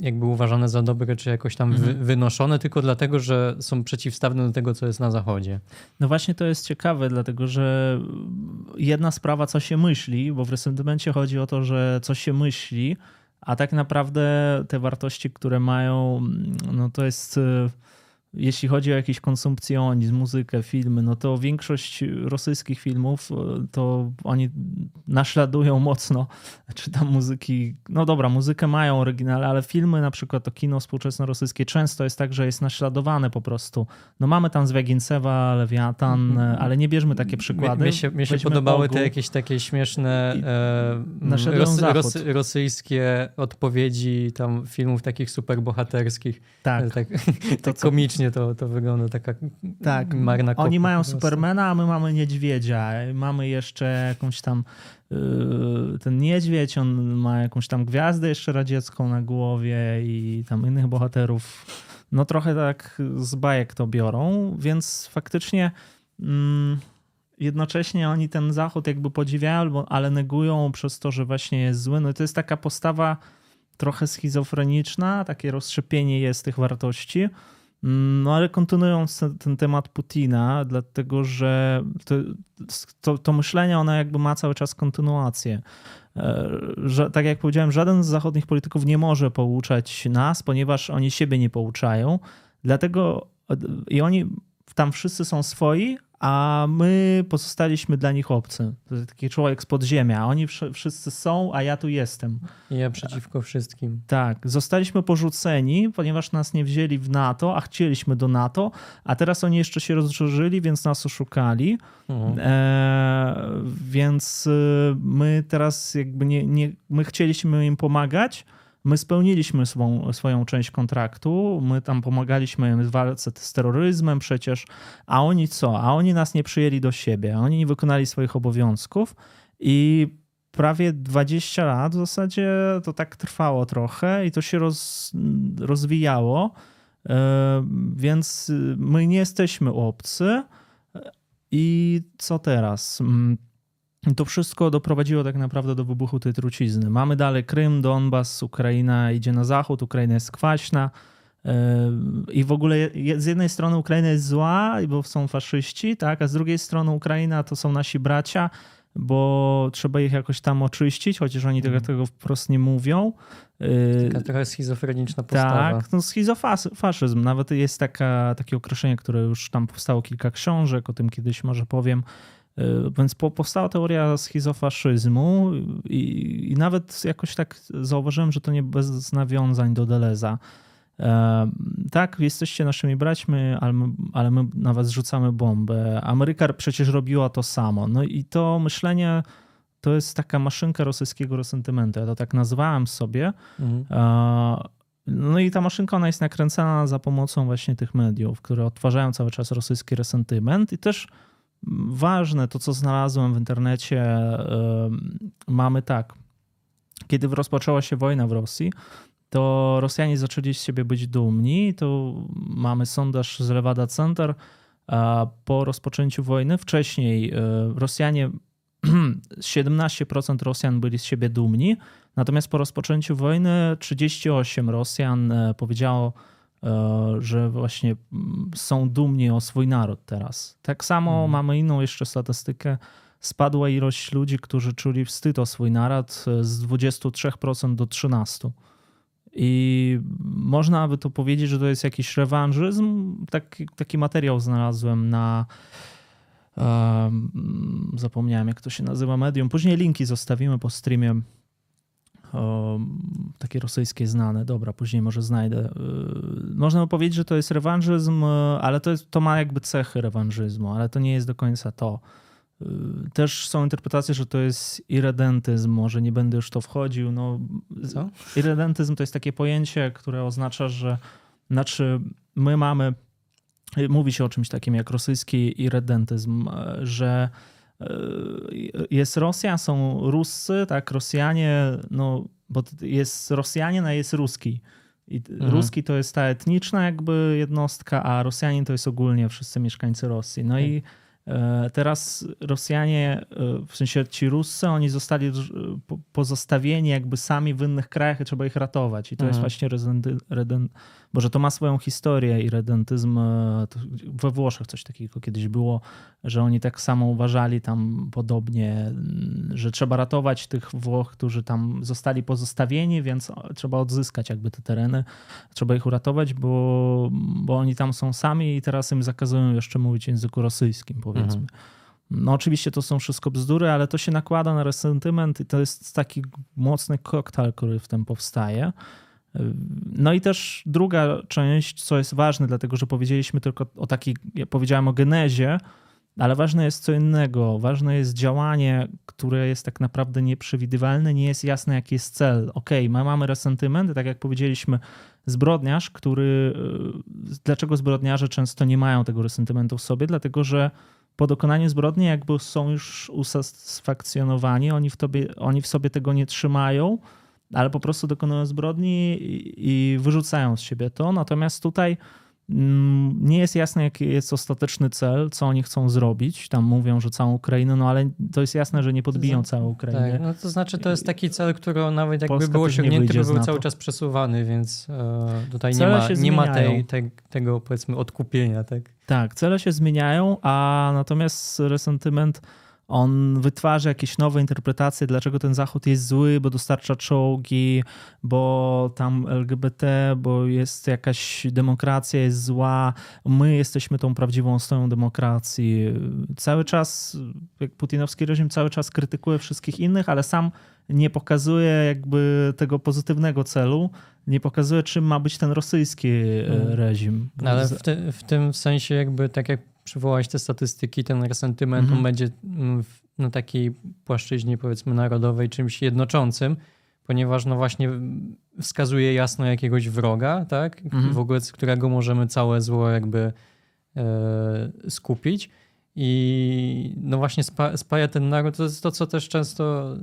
jakby uważane za dobre, czy jakoś tam mhm. wynoszone, tylko dlatego, że są przeciwstawne do tego, co jest na zachodzie. No właśnie to jest ciekawe, dlatego że jedna sprawa, co się myśli, bo w resentymencie chodzi o to, że co się myśli, a tak naprawdę te wartości, które mają, no to jest jeśli chodzi o jakiś konsumpcjonizm, muzykę, filmy, no to większość rosyjskich filmów e, to oni naśladują <laughs> mocno, czy tam muzyki, no dobra, muzykę mają oryginalne, ale filmy, na przykład to kino współczesne rosyjskie często jest tak, że jest naśladowane po prostu. No mamy tam Zwiagincewa, Lewiatan, mhm. ale nie bierzmy takie przykłady. Mnie się, mnie się podobały te jakieś takie śmieszne e, ros, ros, rosyjskie odpowiedzi tam filmów takich superbohaterskich. Tak. tak, <laughs> tak komicznie faktycznie to, to wygląda taka tak. marna Oni mają Supermana, a my mamy niedźwiedzia. Mamy jeszcze jakąś tam yy, ten niedźwiedź, on ma jakąś tam gwiazdę jeszcze radziecką na głowie i tam innych bohaterów. No trochę tak z bajek to biorą, więc faktycznie mm, jednocześnie oni ten zachód jakby podziwiają, ale negują przez to, że właśnie jest zły. No to jest taka postawa trochę schizofreniczna, takie rozszczepienie jest tych wartości. No ale kontynuując ten temat Putina, dlatego że to, to, to myślenie ono jakby ma cały czas kontynuację. E, że, tak jak powiedziałem, żaden z zachodnich polityków nie może pouczać nas, ponieważ oni siebie nie pouczają. Dlatego i oni tam wszyscy są swoi, a my pozostaliśmy dla nich obcy. To jest taki człowiek z podziemia, oni wszyscy są, a ja tu jestem. Ja przeciwko wszystkim. Tak, zostaliśmy porzuceni, ponieważ nas nie wzięli w NATO, a chcieliśmy do NATO, a teraz oni jeszcze się rozszerzyli, więc nas oszukali. Mhm. E, więc y, my teraz jakby nie, nie, my chcieliśmy im pomagać, My spełniliśmy swą, swoją część kontraktu, my tam pomagaliśmy w walce z terroryzmem przecież, a oni co? A oni nas nie przyjęli do siebie, oni nie wykonali swoich obowiązków i prawie 20 lat w zasadzie to tak trwało trochę i to się roz, rozwijało, e, więc my nie jesteśmy obcy. I co teraz? To wszystko doprowadziło tak naprawdę do wybuchu tej trucizny. Mamy dalej Krym, Donbas, Ukraina idzie na zachód, Ukraina jest kwaśna. I w ogóle z jednej strony Ukraina jest zła, bo są faszyści, tak, a z drugiej strony Ukraina to są nasi bracia, bo trzeba ich jakoś tam oczyścić, chociaż oni tego, mhm. tego wprost nie mówią. Taka trochę schizofreniczna postawa. Tak, no schizofaszyzm. Nawet jest taka, takie określenie, które już tam powstało kilka książek, o tym kiedyś może powiem. Y, więc powstała teoria schizofaszyzmu i, i nawet jakoś tak zauważyłem, że to nie bez nawiązań do Deleza. E, tak, jesteście naszymi braćmi, ale my, ale my na was rzucamy bombę. Ameryka przecież robiła to samo. No i to myślenie to jest taka maszynka rosyjskiego resentymentu. Ja to tak nazwałem sobie. Mhm. E, no i ta maszynka ona jest nakręcana za pomocą właśnie tych mediów, które odtwarzają cały czas rosyjski resentyment i też ważne to, co znalazłem w internecie, mamy tak. Kiedy rozpoczęła się wojna w Rosji, to Rosjanie zaczęli z siebie być dumni. To mamy sondaż z Levada Center po rozpoczęciu wojny. Wcześniej e, Rosjanie, <clears throat> 17% Rosjan byli z siebie dumni, natomiast po rozpoczęciu wojny 38 Rosjan e, powiedziało, że właśnie mm, są dumni o swój naród teraz. Tak samo hmm. mamy inną jeszcze statystykę. Spadła ilość ludzi, którzy czuli wstyd o swój naród z 23% do 13%. I można by to powiedzieć, że to jest jakiś rewanżyzm. Taki, taki materiał znalazłem na. Um, zapomniałem, jak to się nazywa medium. Później linki zostawimy po streamie. Um, takie rosyjskie znane. Dobra, później może znajdę. Yy, można by powiedzieć, że to jest rewanżyzm, ale to, jest, to ma jakby cechy rewanżyzmu, ale to nie jest do końca to. Też są interpretacje, że to jest irredentyzm, może nie będę już to wchodził. No, Co? Irredentyzm to jest takie pojęcie, które oznacza, że znaczy my mamy, mówi się o czymś takim jak rosyjski irredentyzm, że e, jest Rosja, są Ruscy, tak, Rosjanie, no, bo jest Rosjanin, a jest Ruski. I mhm. Ruski to jest ta etniczna jakby jednostka, a Rosjanin to jest ogólnie wszyscy mieszkańcy Rosji. No i tak. E, teraz Rosjanie, e, w sensie ci Ruscy, oni zostali pozostawieni jakby sami w innych krajach i trzeba ich ratować. I to mhm. jest właśnie Boże, to ma swoją historię i redentyzm. E, we Włoszech coś takiego kiedyś było, że oni tak samo uważali tam podobnie, mm, że trzeba ratować tych Włoch, którzy tam zostali pozostawieni, więc trzeba odzyskać jakby te tereny, trzeba ich uratować, bo, bo oni tam są sami i teraz im zakazują jeszcze mówić w języku rosyjskim, powiedzmy. Mhm. No oczywiście to są wszystko bzdury, ale to się nakłada na resentyment i to jest taki mocny koktajl, który w tym powstaje. No i też druga część, co jest ważne, dlatego że powiedzieliśmy tylko o takiej, ja powiedziałem o genezie, ale ważne jest co innego. Ważne jest działanie, które jest tak naprawdę nieprzewidywalne, nie jest jasne, jaki jest cel. Ok, my mamy resentyment, tak jak powiedzieliśmy, zbrodniarz, który. Y, dlaczego zbrodniarze często nie mają tego resentymentu w sobie? Dlatego, że po dokonaniu zbrodni, jakby są już usatysfakcjonowani, oni w, tobie, oni w sobie tego nie trzymają ale po prostu dokonują zbrodni i wyrzucają z siebie to. Natomiast tutaj mm, nie jest jasne, jaki jest ostateczny cel, co oni chcą zrobić. Tam mówią, że całą Ukrainę, no ale to jest jasne, że nie podbiją całej Ukrainy. Tak, no to znaczy to jest taki cel, który nawet jakby Polska był osiągnięty, by był cały czas przesuwany, więc e, tutaj nie ma, nie ma tej, tej, tego powiedzmy odkupienia. Tak? tak, cele się zmieniają, a natomiast resentyment on wytwarza jakieś nowe interpretacje, dlaczego ten Zachód jest zły, bo dostarcza czołgi, bo tam LGBT, bo jest jakaś demokracja jest zła, my jesteśmy tą prawdziwą stoją demokracji. Cały czas, jak putinowski reżim cały czas krytykuje wszystkich innych, ale sam nie pokazuje jakby tego pozytywnego celu, nie pokazuje, czym ma być ten rosyjski e, mm. reżim. Ale w, te, w tym sensie jakby tak jak przywołałeś te statystyki, ten resentyment mhm. będzie mm, na takiej płaszczyźnie powiedzmy narodowej czymś jednoczącym, ponieważ no właśnie wskazuje jasno jakiegoś wroga, tak? Mhm. W ogóle z którego możemy całe zło jakby e, skupić. I no właśnie spa, spaja ten naród, to jest to, co też często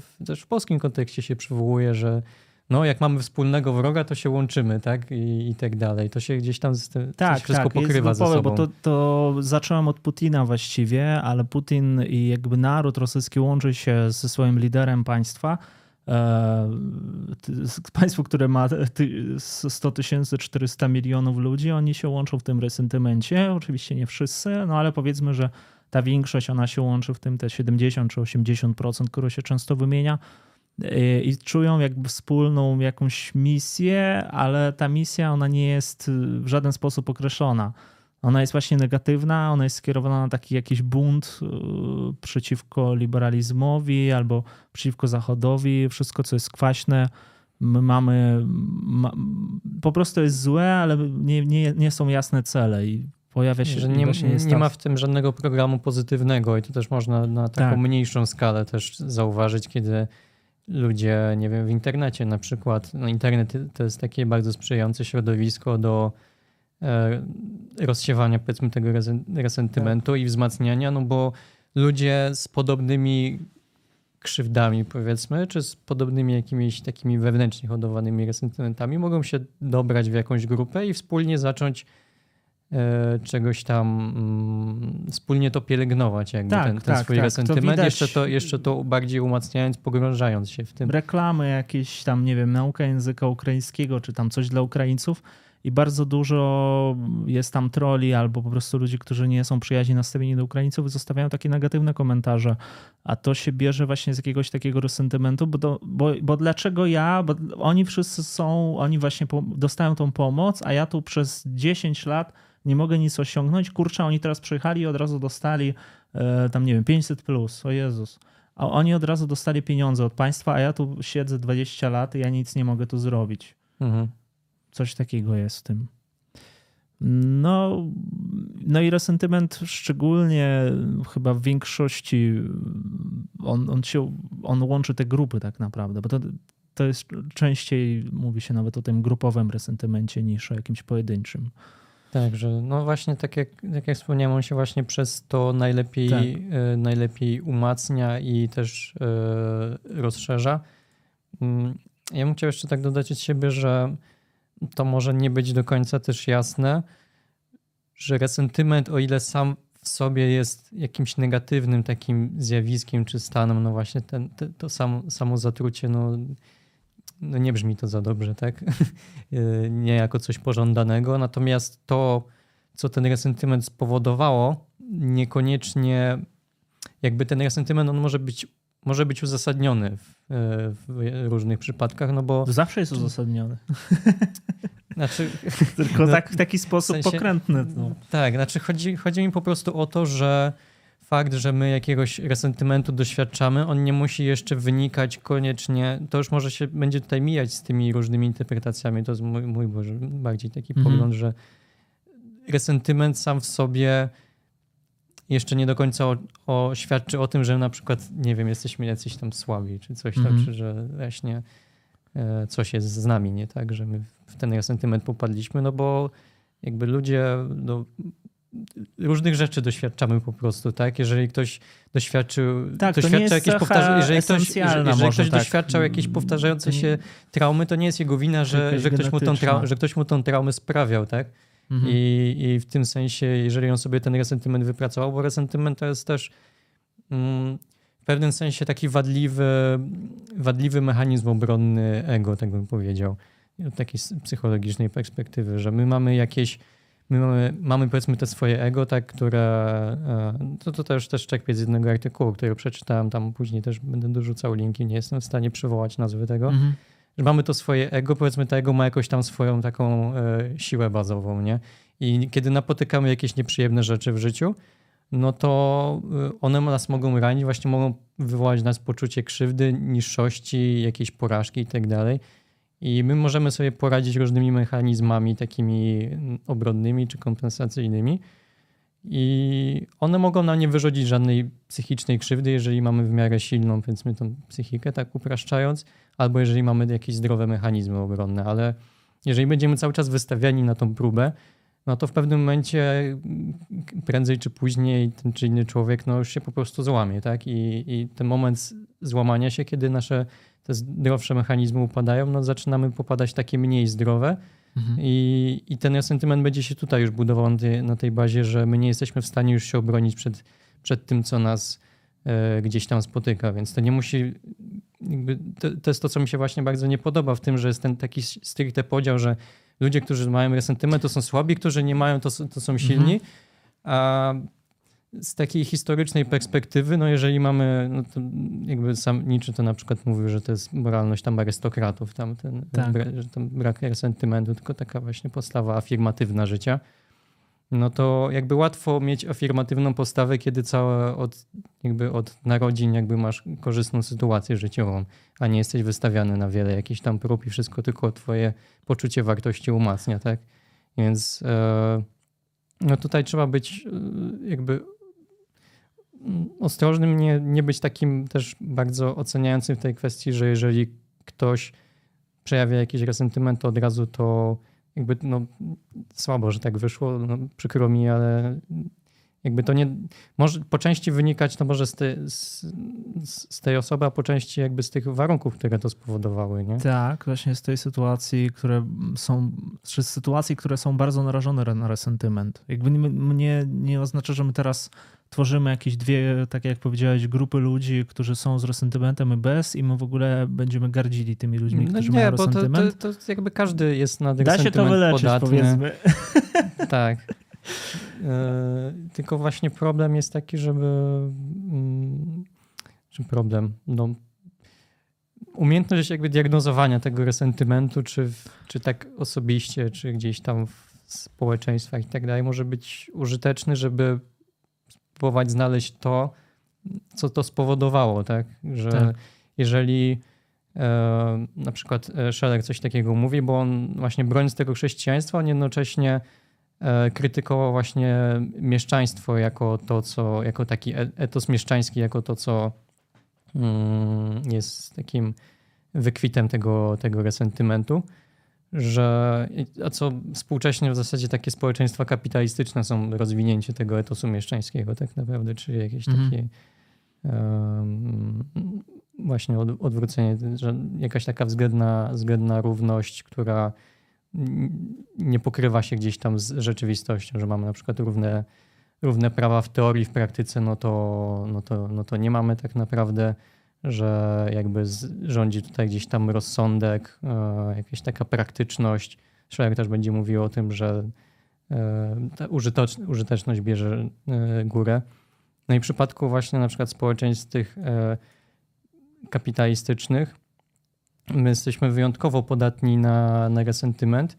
w, też w polskim kontekście się przywołuje, że no jak mamy wspólnego wroga, to się łączymy, tak? I, i tak dalej. To się gdzieś tam z tym tak, wszystko tak, pokrywa jest ze sobą. Bo to, to zacząłem od Putina właściwie, ale Putin i jakby naród rosyjski łączy się ze swoim liderem państwa, e, państwo, które ma 100 tysięcy, 400 milionów ludzi, oni się łączą w tym resentymencie. Oczywiście nie wszyscy, no ale powiedzmy, że ta większość, ona się łączy w tym te 70 czy 80%, które się często wymienia i czują jakby wspólną jakąś misję, ale ta misja ona nie jest w żaden sposób określona. Ona jest właśnie negatywna, ona jest skierowana na taki jakiś bunt y, przeciwko liberalizmowi albo przeciwko Zachodowi, wszystko co jest kwaśne. My mamy, ma, po prostu jest złe, ale nie, nie, nie są jasne cele i pojawia się... Że nie, nie ma w tym żadnego programu pozytywnego i to też można na taką tak. mniejszą skalę też zauważyć, kiedy ludzie, nie wiem, w internecie na przykład, no internet to jest takie bardzo sprzyjające środowisko do e, rozsiewania powiedzmy tego resentymentu tak. i wzmacniania, no bo ludzie z podobnymi krzywdami powiedzmy, czy z podobnymi jakimiś takimi wewnętrznie hodowanymi resentymentami mogą się dobrać w jakąś grupę i wspólnie zacząć czegoś tam mm, wspólnie to pielęgnować, jakby tak, ten, ten tak, swój tak. resentyment, to jeszcze, to, jeszcze to bardziej umacniając, pogrążając się w tym. Reklamy jakieś tam, nie wiem, nauka języka ukraińskiego, czy tam coś dla Ukraińców i bardzo dużo jest tam troli albo po prostu ludzi, którzy nie są przyjaźni nastawieni do Ukraińców i zostawiają takie negatywne komentarze, a to się bierze właśnie z jakiegoś takiego resentymentu, bo, do, bo, bo dlaczego ja, bo oni wszyscy są, oni właśnie dostają tą pomoc, a ja tu przez 10 lat nie mogę nic osiągnąć. Kurczę, oni teraz przyjechali i od razu dostali e, tam, nie wiem, 500 plus, o Jezus. A oni od razu dostali pieniądze od państwa, a ja tu siedzę 20 lat i ja nic nie mogę tu zrobić. Mhm. Coś takiego jest w tym. No, no i resentyment szczególnie chyba w większości on, on, się, on łączy te grupy tak naprawdę, bo to, to jest częściej mówi się nawet o tym grupowym resentymencie niż o jakimś pojedynczym. Tak, że no właśnie tak jak, tak jak wspomniałem, on się właśnie przez to najlepiej, tak. y, najlepiej umacnia i też y, rozszerza. Y, ja bym chciał jeszcze tak dodać od siebie, że to może nie być do końca też jasne, że resentyment, o ile sam w sobie jest jakimś negatywnym takim zjawiskiem czy stanem, no właśnie ten, te, to samo, samo zatrucie, no no nie brzmi to za dobrze, tak? <laughs> nie jako coś pożądanego. Natomiast to, co ten resentyment spowodowało, niekoniecznie jakby ten resentyment on może być, może być uzasadniony w, w różnych przypadkach, no bo... Zawsze jest uzasadniony. <laughs> Znaczy, <laughs> Tylko no, tak, w taki sposób w sensie, pokrętny. No. Tak, znaczy chodzi, chodzi mi po prostu o to, że fakt, że my jakiegoś resentymentu doświadczamy, on nie musi jeszcze wynikać koniecznie, to już może się będzie tutaj mijać z tymi różnymi interpretacjami, to jest mój, mój Boże, bardziej taki mhm. pogląd, że resentyment sam w sobie jeszcze nie do końca o, o, świadczy o tym, że na przykład, nie wiem, jesteśmy jacyś tam słabi, czy coś mhm. tam, czy że właśnie e, coś jest z nami, nie tak, że my w ten resentyment popadliśmy, no bo jakby ludzie no, różnych rzeczy doświadczamy po prostu, tak? Jeżeli ktoś doświadczył, tak, doświadcza jakieś powtarza- jeżeli ktoś, jeżeli, ktoś tak. doświadczał jakiejś powtarzającej się traumy, to nie jest jego wina, że, że, ktoś, mu tą trau- że ktoś mu tą traumę sprawiał, tak? Mhm. I, I w tym sensie, jeżeli on sobie ten resentyment wypracował, bo resentyment to jest też mm, w pewnym sensie taki wadliwy, wadliwy mechanizm obronny ego, tak bym powiedział, od takiej psychologicznej perspektywy, że my mamy jakieś my mamy, mamy powiedzmy te swoje ego, tak, które e, to, to też, też czerpię z jednego artykułu, który przeczytałem, tam później też będę dorzucał linki, nie jestem w stanie przywołać nazwy tego, mhm. że mamy to swoje ego, powiedzmy to ego ma jakoś tam swoją taką e, siłę bazową, nie? I kiedy napotykamy jakieś nieprzyjemne rzeczy w życiu, no to e, one nas mogą ranić, właśnie mogą wywołać w nas poczucie krzywdy, niższości, jakiejś porażki i tak dalej. I my możemy sobie poradzić różnymi mechanizmami takimi obronnymi czy kompensacyjnymi. I one mogą nam nie wyrządzić żadnej psychicznej krzywdy, jeżeli mamy w miarę silną, powiedzmy, tą psychikę, tak upraszczając, albo jeżeli mamy jakieś zdrowe mechanizmy obronne. Ale jeżeli będziemy cały czas wystawiani na tą próbę, no to w pewnym momencie prędzej czy później ten czy inny człowiek no, już się po prostu złamie, tak? I, i ten moment złamania się, kiedy nasze te zdrowsze mechanizmy upadają, no zaczynamy popadać takie mniej zdrowe. Mhm. I, I ten sentyment będzie się tutaj już budował na tej, na tej bazie, że my nie jesteśmy w stanie już się obronić przed, przed tym, co nas e, gdzieś tam spotyka. Więc to nie musi. To, to, jest to, co mi się właśnie bardzo nie podoba w tym, że jest ten taki stricte podział, że ludzie, którzy mają resentyment, to są słabi, którzy nie mają, to, to są silni. Mhm. A z takiej historycznej perspektywy, no jeżeli mamy, no to jakby sam Nietzsche to na przykład mówił, że to jest moralność tam arystokratów, tam ten, tak. bra, że tam brak sentymentu, tylko taka właśnie postawa afirmatywna życia, no to jakby łatwo mieć afirmatywną postawę, kiedy całe od, jakby od narodzin jakby masz korzystną sytuację życiową, a nie jesteś wystawiany na wiele jakichś tam prób i wszystko tylko twoje poczucie wartości umacnia, tak? Więc e, no tutaj trzeba być e, jakby ostrożnym, nie, nie być takim też bardzo oceniającym w tej kwestii, że jeżeli ktoś przejawia jakiś resentyment, to od razu to jakby no, słabo, że tak wyszło, no, przykro mi, ale jakby to nie, może po części wynikać to może z, te, z, z, tej osoby, a po części jakby z tych warunków, które to spowodowały, nie? Tak, właśnie z tej sytuacji, które są, czy z sytuacji, które są bardzo narażone na resentyment. Jakby nie, nie, nie oznacza, że my teraz tworzymy jakieś dwie, tak jak powiedziałeś, grupy ludzi, którzy są z resentymentem i bez i my w ogóle będziemy gardzili tymi ludźmi, no którzy nie, mają resentyment. To, to, to jakby każdy jest na Da się to wyleczyć, podatny. powiedzmy. <laughs> tak. E, tylko właśnie problem jest taki, żeby. Mm, czy problem? No, umiejętność jakby diagnozowania tego resentymentu, czy, czy tak osobiście, czy gdzieś tam w społeczeństwach i tak dalej, może być użyteczny, żeby spróbować znaleźć to, co to spowodowało, tak? Że tak. jeżeli e, na przykład e, Scheller coś takiego mówi, bo on właśnie broniąc tego chrześcijaństwa, on jednocześnie e, krytykował właśnie mieszczaństwo jako to, co, jako taki e, etos mieszczański, jako to, co mm, jest takim wykwitem tego, tego resentymentu że a co współcześnie w zasadzie takie społeczeństwa kapitalistyczne są rozwinięcie tego etosu mieszczańskiego tak naprawdę, czyli jakieś mhm. takie um, właśnie od, odwrócenie, że jakaś taka względna, względna równość, która nie pokrywa się gdzieś tam z rzeczywistością, że mamy na przykład równe, równe prawa w teorii, w praktyce, no to, no to, no to nie mamy tak naprawdę że jakby rządzi tutaj gdzieś tam rozsądek, e, jakaś taka praktyczność. Schreier też będzie mówił o tym, że e, ta użyteczność bierze e, górę. No i w przypadku właśnie na przykład społeczeństw tych kapitalistycznych, my jesteśmy wyjątkowo podatni na, na resentyment,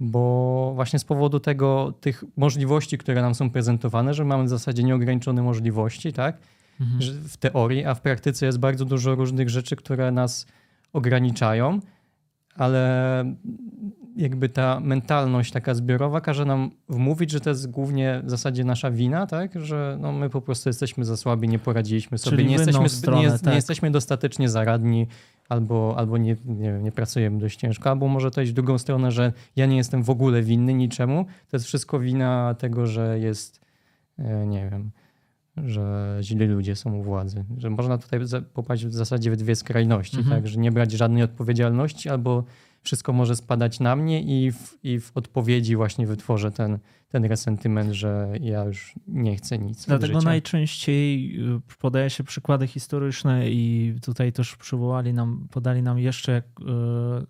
bo właśnie z powodu tego, tych możliwości, które nam są prezentowane, że mamy w zasadzie nieograniczone możliwości, tak? Mhm. w teorii, a w praktyce jest bardzo dużo różnych rzeczy, które nas ograniczają, ale jakby ta mentalność taka zbiorowa każe nam wmówić, że to jest głównie w zasadzie nasza wina, tak? że no my po prostu jesteśmy za słabi, nie poradziliśmy sobie, nie jesteśmy, stronę, nie, tak. nie, jesteśmy dostatecznie zaradni, albo, albo nie, nie, nie, pracujemy dość ciężko, albo może to iść w drugą stronę, że ja nie jestem w ogóle winny niczemu. To jest wszystko wina tego, że jest, e, nie wiem, że źli ludzie są u władzy. Że można tutaj popaść w zasadzie w dwie skrajności, mhm. tak? Że nie brać żadnej odpowiedzialności albo wszystko może spadać na mnie i w, i w odpowiedzi właśnie wytworzę ten, ten resentyment, że ja już nie chcę nic. Dlatego najczęściej y, podaje się przykłady historyczne i tutaj też przywołali nam, podali nam jeszcze y,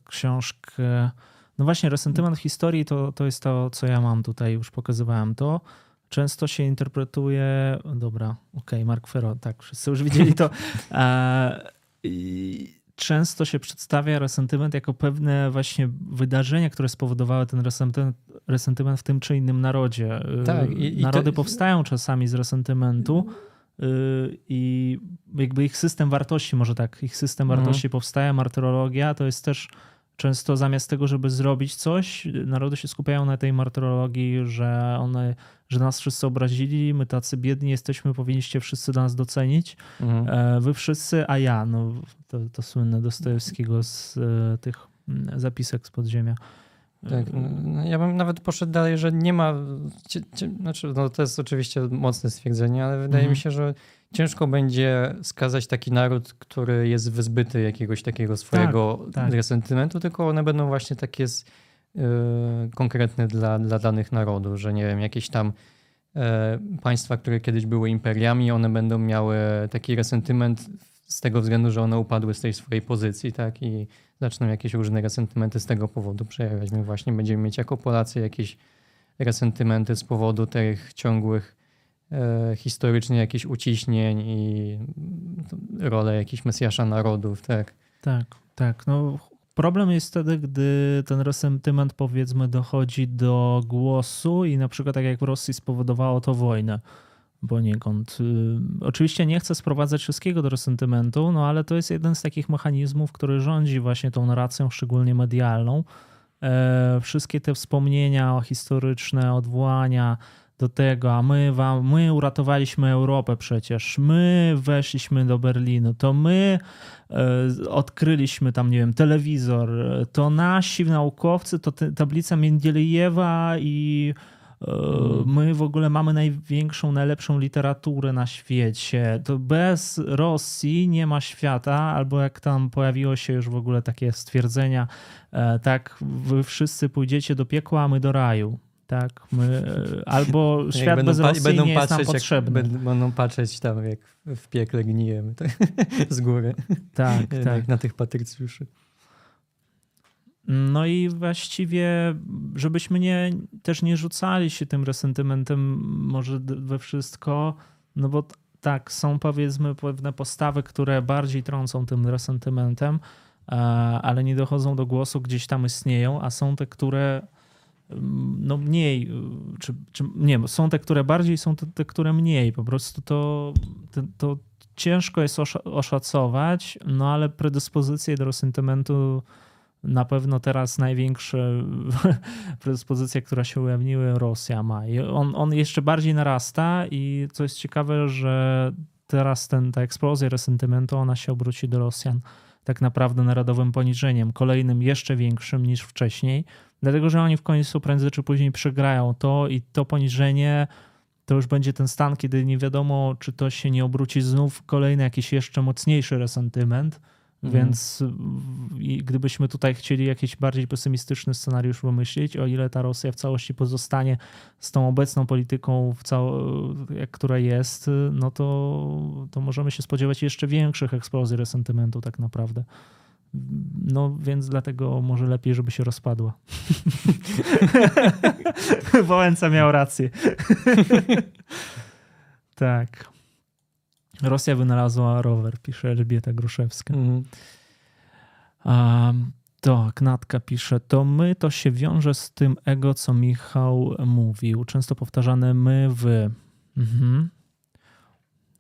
książkę. No właśnie, resentyment historii to, to jest to, co ja mam tutaj, już pokazywałem to często się interpretuje, dobra, okej, okay, Mark Ferro, tak, wszyscy już widzieli to. <laughs> E, często się przedstawia resentyment jako pewne właśnie wydarzenia, które spowodowały ten resentyment, resentyment w tym czy innym narodzie. E, tak, i, Narody to... powstają czasami z resentymentu e, i jakby ich system wartości, może tak, ich system mhm. wartości powstaje, martyrologia to jest też często zamiast tego, żeby zrobić coś, narody się skupiają na tej martyrologii, że one, że nas wszyscy obrazili, my tacy biedni jesteśmy, powinniście wszyscy nas docenić. Mhm. E, wy wszyscy, a ja, no to, to słynne Dostojewskiego z e, tych mm, zapisek z podziemia. Tak, no, ja bym nawet poszedł dalej, że nie ma, znaczy no to jest oczywiście mocne stwierdzenie, ale wydaje mhm. mi się, że ciężko będzie skazać taki naród, który jest wyzbyty jakiegoś takiego swojego Tak, tak. resentymentu, tylko one będą właśnie takie z, y, konkretne dla, dla danych narodów, że nie wiem, jakieś tam e, państwa, które kiedyś były imperiami, one będą miały taki resentyment z tego względu, że one upadły z tej swojej pozycji, tak? I zaczną jakieś różne resentymenty z tego powodu przejawiać. My właśnie będziemy mieć jako Polacy jakieś resentymenty z powodu tych ciągłych historycznie jakichś uciśnień i mm, rolę jakichś Mesjasza narodów, tak. Tak, tak. No, problem jest wtedy, gdy ten resentyment powiedzmy dochodzi do głosu i na przykład tak jak w Rosji spowodowało to wojnę poniekąd. Y, Oczywiście nie chcę sprowadzać wszystkiego do resentymentu, no ale to jest jeden z takich mechanizmów, który rządzi właśnie tą narracją, szczególnie medialną. E, Wszystkie te wspomnienia historyczne, odwołania do tego, a my wam, my uratowaliśmy Europę przecież, my weszliśmy do Berlinu, to my e, odkryliśmy tam, nie wiem, telewizor, to nasi naukowcy, to te, tablica Mendelejewa i e, my w ogóle mamy największą, najlepszą literaturę na świecie. To bez Rosji nie ma świata, albo jak tam pojawiło się już w ogóle takie stwierdzenia, e, tak, wy wszyscy pójdziecie do piekła, a my do raju. Tak, my, e, albo <laughs> Jak świat bez pa- Rosji nie jest nam jak, potrzebny. będą, będą patrzeć tam, jak w- piekle gnijemy tak, <laughs> z góry, Tak, jak <laughs> tak. na tych patrycjuszy. No i właściwie, żebyśmy nie, też nie rzucali się tym resentymentem może we wszystko, no bo tak, są powiedzmy pewne postawy, które bardziej trącą tym resentymentem, e, ale nie dochodzą do głosu, gdzieś tam istnieją, a są te, które no mniej, y, czy, czy nie, są te, które bardziej, są te, te które mniej. Po prostu to, to, to ciężko jest osza- oszacować, no ale predyspozycje do resentymentu na pewno teraz największe <laughs> predyspozycje, które się ujawniły, Rosja ma. I on, on jeszcze bardziej narasta i co jest ciekawe, że teraz ten, ta eksplozja resentymentu, ona się obróci do Rosjan tak naprawdę narodowym poniżeniem, kolejnym jeszcze większym niż wcześniej, dlatego że oni w końcu prędzej czy później przegrają to i to poniżenie to już będzie ten stan, kiedy nie wiadomo, czy to się nie obróci znów w kolejny jakiś jeszcze mocniejszy resentyment, Mhm. więc gdybyśmy tutaj chcieli jakiś bardziej pesymistyczny scenariusz wymyślić, o ile ta Rosja w całości pozostanie z tą obecną polityką, która jest, no to, to możemy się spodziewać jeszcze większych eksplozji resentymentu tak naprawdę. No więc dlatego może lepiej, żeby się rozpadła. <laughs> Wałęsa miał rację. <laughs> tak. Rosja wynalazła rower, pisze Elżbieta Gruszewska. Mhm. A, tak, Natka pisze, to my to się wiąże z tym ego, co Michał mówił. Często powtarzane my, wy. Mhm.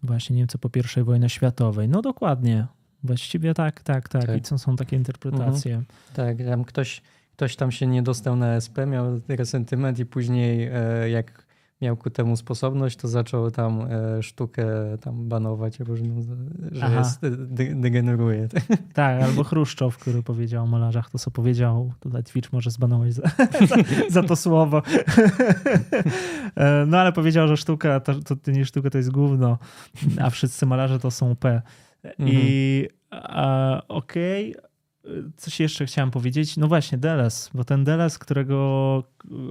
Właśnie Niemcy po I wojnie światowej. No dokładnie. Właściwie tak, tak, tak. Tak. I co są takie interpretacje. Tak, tam ktoś, ktoś tam się nie dostał na SP, miał resentyment i później e, jak miał ku temu sposobność, to zaczął tam e, sztukę tam banować różną, że Aha. jest, de, degeneruje. <laughs> Tak, albo Chruszczow, który powiedział o malarzach to, co powiedział. Tutaj Twitch może zbanować za, <laughs> za, za to słowo. <laughs> E, No ale powiedział, że sztuka to, to, to nie sztuka, to jest gówno, a wszyscy malarze to są P. I a, okej, coś jeszcze chciałem powiedzieć. No właśnie, Deles, bo ten Deles, którego,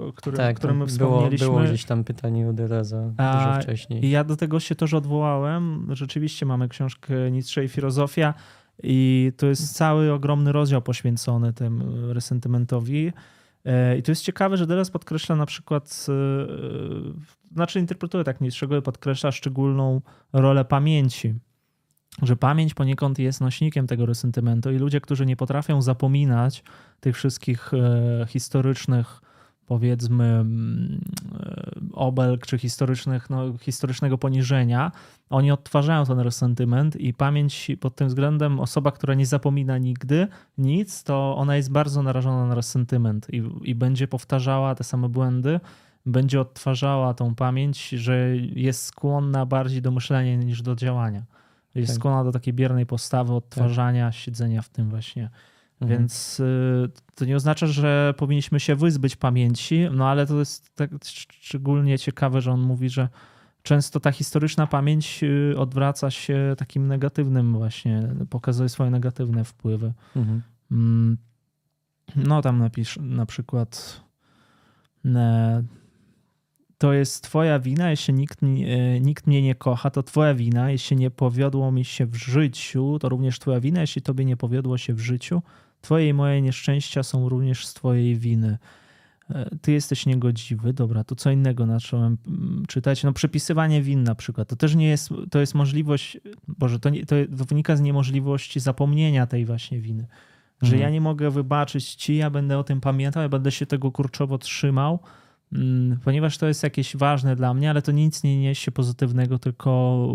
o którym, o Tak, którym my tam było, wspomnieliśmy. było gdzieś tam pytanie o Dereza A, dużo wcześniej. I ja do tego się też odwołałem. Rzeczywiście mamy książkę Nietzsche i filozofia i to jest cały ogromny rozdział poświęcony tym resentymentowi. E, I to jest ciekawe, że Deleuze podkreśla na przykład, e, znaczy interpretuje tak Nietzschego, podkreśla szczególną rolę pamięci. Że pamięć poniekąd jest nośnikiem tego resentymentu i ludzie, którzy nie potrafią zapominać tych wszystkich e, historycznych powiedzmy mm, e, obelg czy historycznych, no, historycznego poniżenia, oni odtwarzają ten resentyment i pamięć pod tym względem osoba, która nie zapomina nigdy nic, to ona jest bardzo narażona na resentyment i, i będzie powtarzała te same błędy, będzie odtwarzała tą pamięć, że jest skłonna bardziej do myślenia niż do działania. Jest Tak. skłonna do takiej biernej postawy odtwarzania, siedzenia w tym właśnie. Mhm. Więc y, to nie oznacza, że powinniśmy się wyzbyć pamięci, no ale to jest tak szczególnie ciekawe, że on mówi, że często ta historyczna pamięć y, odwraca się takim negatywnym właśnie, pokazuje swoje negatywne wpływy. Mhm. Mm, no tam napisz na przykład to jest twoja wina, jeśli nikt, e, nikt mnie nie kocha, to twoja wina. Jeśli nie powiodło mi się w życiu, to również twoja wina. Jeśli tobie nie powiodło się w życiu, twoje i moje nieszczęścia są również z twojej winy. E, ty jesteś niegodziwy. Dobra, to co innego zacząłem mm, czytać. No przepisywanie win na przykład. To też nie jest, to jest możliwość, Boże, to, nie, to wynika z niemożliwości zapomnienia tej właśnie winy. Że mhm. ja nie mogę wybaczyć ci, ja będę o tym pamiętał, ja będę się tego kurczowo trzymał, ponieważ to jest jakieś ważne dla mnie, ale to nic nie niesie pozytywnego, tylko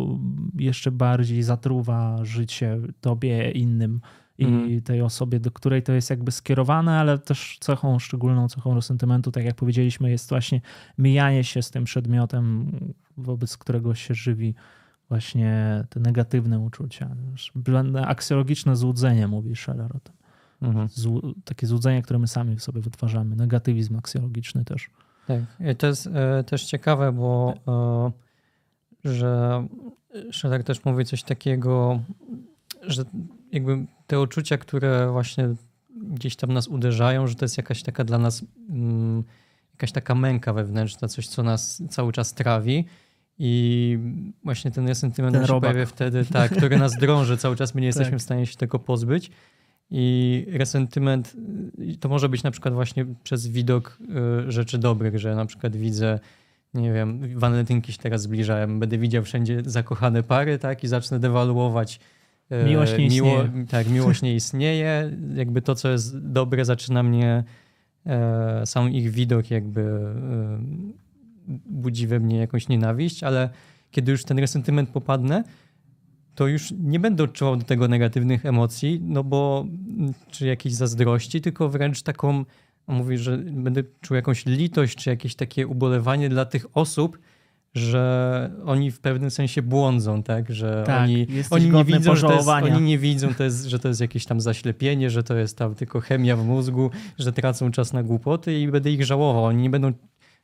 jeszcze bardziej zatruwa życie tobie, innym i mhm. tej osobie, do której to jest jakby skierowane, ale też cechą, szczególną cechą sentymentu, tak jak powiedzieliśmy, jest właśnie mijanie się z tym przedmiotem, wobec którego się żywi właśnie te negatywne uczucia. Aksjologiczne złudzenie, mówi Scheller o tym. Mhm. takie złudzenie, które my sami w sobie wytwarzamy. Negatywizm aksjologiczny też. Tak. I to jest e, też ciekawe, bo e, że Scheller też mówi coś takiego, że jakby te uczucia, które właśnie gdzieś tam nas uderzają, że to jest jakaś taka dla nas mm, jakaś taka męka wewnętrzna, coś, co nas cały czas trawi. I właśnie ten resentyment ten się pojawia wtedy, tak, który nas drąży cały czas, my nie <laughs> jesteśmy tak. w stanie się tego pozbyć. I resentyment y, to może być na przykład właśnie przez widok y, rzeczy dobrych, że na przykład widzę, nie wiem, walentynki się teraz zbliżają, będę widział wszędzie zakochane pary, tak, i zacznę dewaluować y, Miłość nie miło, istnieje. Tak, miłość nie istnieje. Jakby to, co jest dobre, zaczyna mnie, e, sam ich widok jakby e, budzi we mnie jakąś nienawiść, ale kiedy już ten resentyment popadnę, to już nie będę odczuwał do tego negatywnych emocji, no bo czy jakiejś zazdrości, tylko wręcz taką, mówię, że będę czuł jakąś litość, czy jakieś takie ubolewanie dla tych osób, że oni w pewnym sensie błądzą, tak? Że tak, oni, oni, nie widzą, że to jest, oni nie widzą, to jest, że to jest jakieś tam zaślepienie, że to jest tam tylko chemia w mózgu, że tracą czas na głupoty i będę ich żałował. Oni nie będą,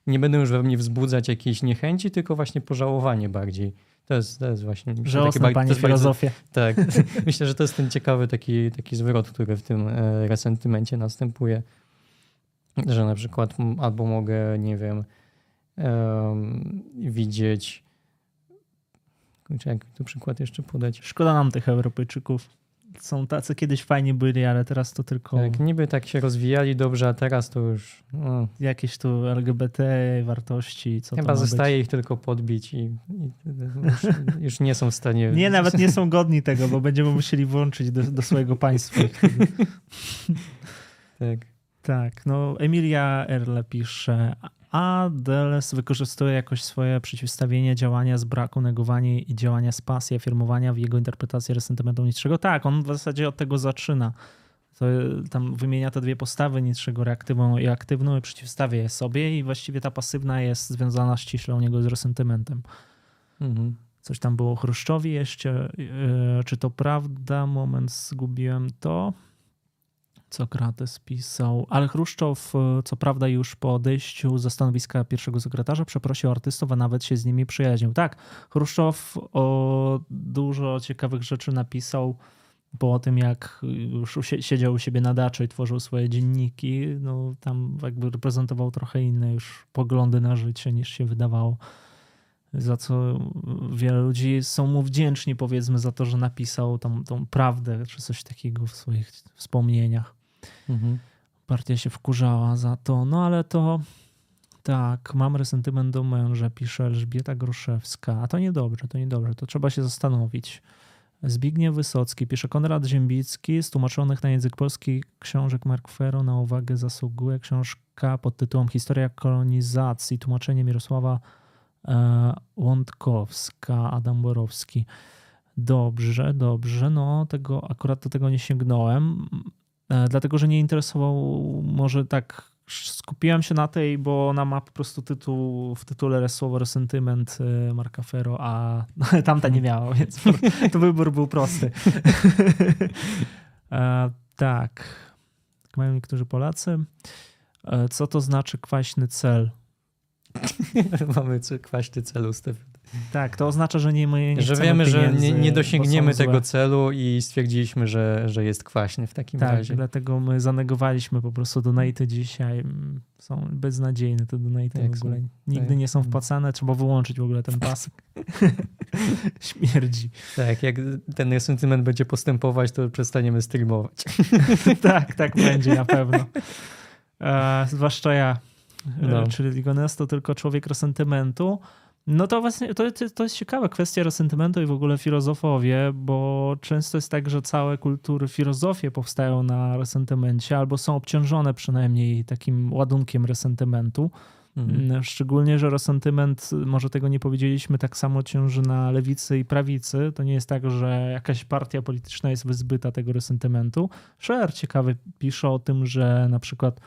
nie będą już we mnie wzbudzać jakiejś niechęci, tylko właśnie pożałowanie bardziej. To jest, to jest właśnie... Żałosne takie, panie filozofię. tak. <laughs> myślę, że to jest ten ciekawy taki, taki zwrot, który w tym e, resentymencie następuje. Że na przykład albo mogę, nie wiem, um, widzieć... Kurczę, jak tu przykład jeszcze podać? Szkoda nam tych Europejczyków są tacy kiedyś fajni byli, ale teraz to tylko. Tak, niby tak się rozwijali dobrze, a teraz to już. No. Jakieś tu LGBT wartości. Co Chyba zostaje być? ich tylko podbić i, i już, już, nie są w stanie. <laughs> Nie, nawet nie są godni tego, bo będziemy musieli włączyć do, do swojego państwa. <laughs> tak. Tak, no Emilia Erle pisze, a Deles wykorzystuje jakoś swoje przeciwstawienie działania z braku, negowania i działania z pasji, afirmowania w jego interpretacji resentymentu niczego. Tak, on w zasadzie od tego zaczyna. To, tam wymienia te dwie postawy niczego reaktywną i aktywną i przeciwstawia je sobie i właściwie ta pasywna jest związana ściśle u niego z resentymentem. Mhm. Coś tam było o Chruszczowi jeszcze. Yy, czy to prawda? Moment, zgubiłem to. Sokrates pisał, ale Chruszczow, e, co prawda już po odejściu ze stanowiska pierwszego sekretarza, przeprosił artystów, a nawet się z nimi przyjaźnił. Tak, Chruszczow o dużo ciekawych rzeczy napisał po tym, jak już siedział u siebie na daczy i tworzył swoje dzienniki. No, tam jakby reprezentował trochę inne już poglądy na życie niż się wydawało. Za co wiele ludzi są mu wdzięczni, powiedzmy, za to, że napisał tą, tą prawdę czy coś takiego w swoich wspomnieniach. Mhm. Partia się wkurzała za to, no ale to tak, mam resentyment do męża, pisze Elżbieta Gruszewska. A to niedobrze, to niedobrze, to trzeba się zastanowić. Zbigniew Wysocki, pisze Konrad Ziembicki, z tłumaczonych na język polski książek Mark Ferro na uwagę zasługuje książka pod tytułem Historia kolonizacji, tłumaczenie Mirosława e, Łądkowska, Adam Borowski. Dobrze, dobrze, no tego akurat do tego nie sięgnąłem. E, dlatego że nie interesował, może tak skupiłem się na tej, bo ona ma po prostu tytuł, w tytule słowo resentyment e, Marka Ferro, a <laughs> tamta nie miała, więc to wybór był prosty. <laughs> e, tak. Mają niektórzy Polacy. Co to znaczy kwaśny cel? <laughs> Mamy kwaśny cel ustawiony. Tak, to oznacza, że nie my nie Że wiemy, że nie, nie dosięgniemy tego celu i stwierdziliśmy, że, że jest kwaśny w takim tak, razie. dlatego my zanegowaliśmy po prostu donaty dzisiaj. Są beznadziejne te donaty tak, w ogóle. Są, Nigdy tak. nie są wpłacane, trzeba wyłączyć w ogóle ten pasek. <laughs> Śmierdzi. Tak, jak ten sentyment będzie postępować, to przestaniemy streamować. <laughs> tak, tak będzie na pewno. E, zwłaszcza ja. No. Czyli Ligones to tylko człowiek resentymentu. No to właśnie to, to jest ciekawa kwestia resentymentu i w ogóle filozofowie, bo często jest tak, że całe kultury, filozofie powstają na resentymencie albo są obciążone przynajmniej takim ładunkiem resentymentu. Mhm. Mm, szczególnie, że resentyment, może tego nie powiedzieliśmy, tak samo ciąży na lewicy i prawicy. To nie jest tak, że jakaś partia polityczna jest wyzbyta tego resentymentu. Scher ciekawy pisze o tym, że na przykład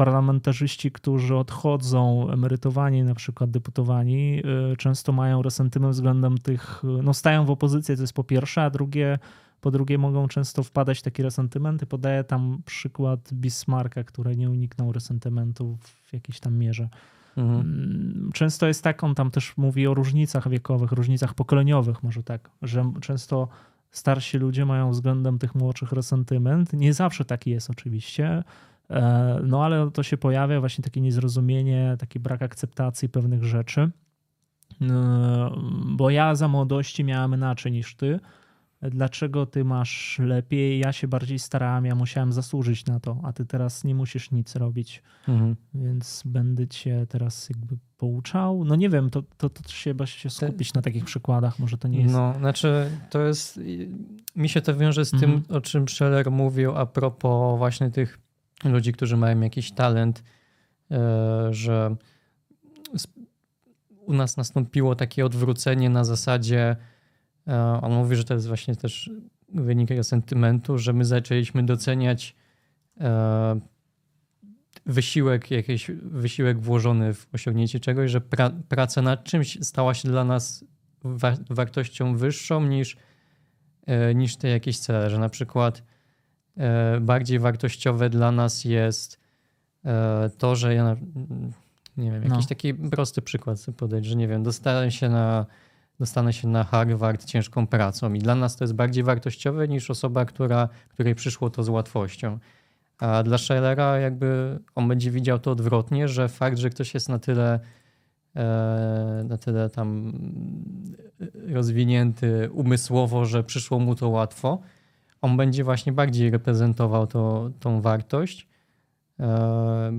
parlamentarzyści, którzy odchodzą, emerytowani, na przykład deputowani, y, często mają resentyment względem tych, no stają w opozycji, to jest po pierwsze, a drugie, po drugie mogą często wpadać w takie resentymenty. Podaję tam przykład Bismarcka, który nie uniknął resentymentu w jakiejś tam mierze. Mhm. Mm, często jest tak, on tam też mówi o różnicach wiekowych, różnicach pokoleniowych, może tak, że często starsi ludzie mają względem tych młodszych resentyment. Nie zawsze taki jest oczywiście, no ale to się pojawia właśnie takie niezrozumienie, taki brak akceptacji pewnych rzeczy. E, bo ja za młodości miałem inaczej niż ty. Dlaczego ty masz lepiej? Ja się bardziej starałem, ja musiałem zasłużyć na to, a ty teraz nie musisz nic robić. Mhm. Więc będę cię teraz jakby pouczał. No nie wiem, to, to, to trzeba się skupić na takich przykładach, może to nie jest. No, znaczy to jest. Mi się to wiąże z mhm. tym, o czym Scheller mówił a propos właśnie tych ludzi, którzy mają jakiś talent, e, że u nas nastąpiło takie odwrócenie na zasadzie, e, on mówi, że to jest właśnie też wynik tego sentymentu, że my zaczęliśmy doceniać e, wysiłek, jakiś wysiłek włożony w osiągnięcie czegoś, że pra, praca nad czymś stała się dla nas wa wartością wyższą niż, niż te jakieś cele, że na przykład bardziej wartościowe dla nas jest e, to, że ja, nie wiem, jakiś no. taki prosty przykład chcę podać, że nie wiem, dostanę się na dostanę się na Harvard ciężką pracą i dla nas to jest bardziej wartościowe niż osoba, która, której przyszło to z łatwością. A dla Schellera jakby on będzie widział to odwrotnie, że fakt, że ktoś jest na tyle e, na tyle tam rozwinięty umysłowo, że przyszło mu to łatwo, on będzie właśnie bardziej reprezentował to, tą wartość e,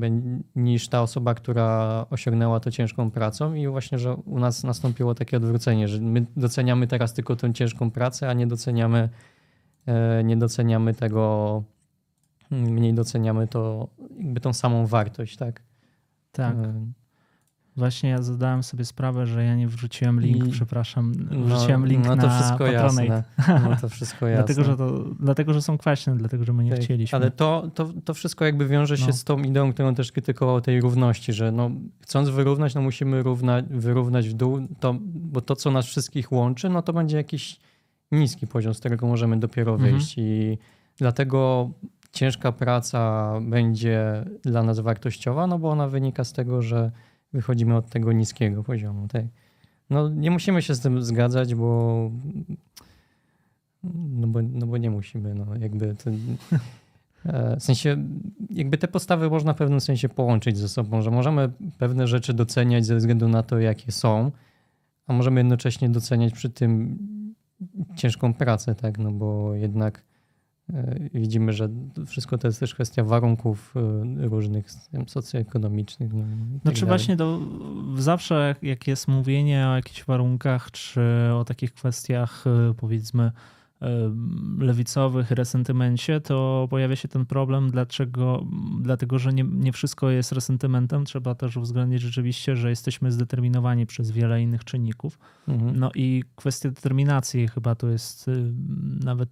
niż ta osoba, która osiągnęła to ciężką pracą i właśnie, że u nas nastąpiło takie odwrócenie, że my doceniamy teraz tylko tę ciężką pracę, a nie doceniamy, e, nie doceniamy tego, mniej doceniamy to, jakby tą samą wartość, tak? Tak. Właśnie ja zadałem sobie sprawę, że ja nie wrzuciłem link, I... przepraszam, no, wrzuciłem link no, to na wszystko Patronate. Jasne. <laughs> No to wszystko jasne. dlatego, że to, dlatego, że są kwaśne, dlatego, że my nie tak. chcieliśmy. Ale to, to, to wszystko jakby wiąże się no. z tą ideą, którą też krytykował tej równości, że no, chcąc wyrównać, no musimy równa, wyrównać w dół, to, bo to, co nas wszystkich łączy, no to będzie jakiś niski poziom, z którego możemy dopiero mhm. wyjść mhm. i dlatego ciężka praca będzie dla nas wartościowa, no bo ona wynika z tego, że wychodzimy od tego niskiego poziomu. Tak? No, nie musimy się z tym zgadzać, bo no bo, no bo nie musimy. No, jakby to, e, w sensie, jakby te postawy można w pewnym sensie połączyć ze sobą, że możemy pewne rzeczy doceniać ze względu na to, jakie są, a możemy jednocześnie doceniać przy tym ciężką pracę, tak? No bo jednak widzimy, że wszystko to jest też kwestia warunków e, różnych socjoekonomicznych. Nie wiem, tak znaczy właśnie to zawsze jak jest mówienie o jakichś warunkach, czy o takich kwestiach e, powiedzmy lewicowych, resentymencie, to pojawia się ten problem, dlaczego, dlatego że nie, nie wszystko jest resentymentem. Trzeba też uwzględnić rzeczywiście, że jesteśmy zdeterminowani przez wiele innych czynników. Mhm. No i kwestia determinacji chyba to jest nawet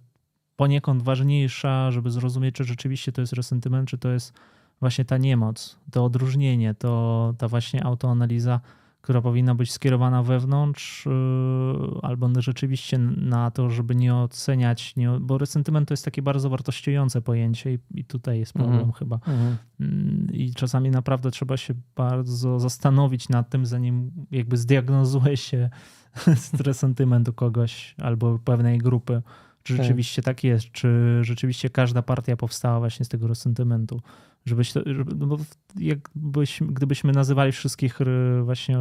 poniekąd ważniejsza, żeby zrozumieć, czy rzeczywiście to jest resentyment, czy to jest właśnie ta niemoc, to odróżnienie, to ta właśnie autoanaliza, która powinna być skierowana wewnątrz, yy, albo rzeczywiście na to, żeby nie oceniać, nie, bo resentyment to jest takie bardzo wartościujące pojęcie i, i tutaj jest problem Mhm. chyba. Mhm. Mm, I czasami naprawdę trzeba się bardzo zastanowić nad tym, zanim jakby zdiagnozuje się <laughs> resentyment u kogoś albo pewnej grupy. Czy Tak. rzeczywiście tak jest? Czy rzeczywiście każda partia powstała właśnie z tego resentymentu? Żebyś to, żeby, no bo jakbyśmy, gdybyśmy nazywali wszystkich y, właśnie,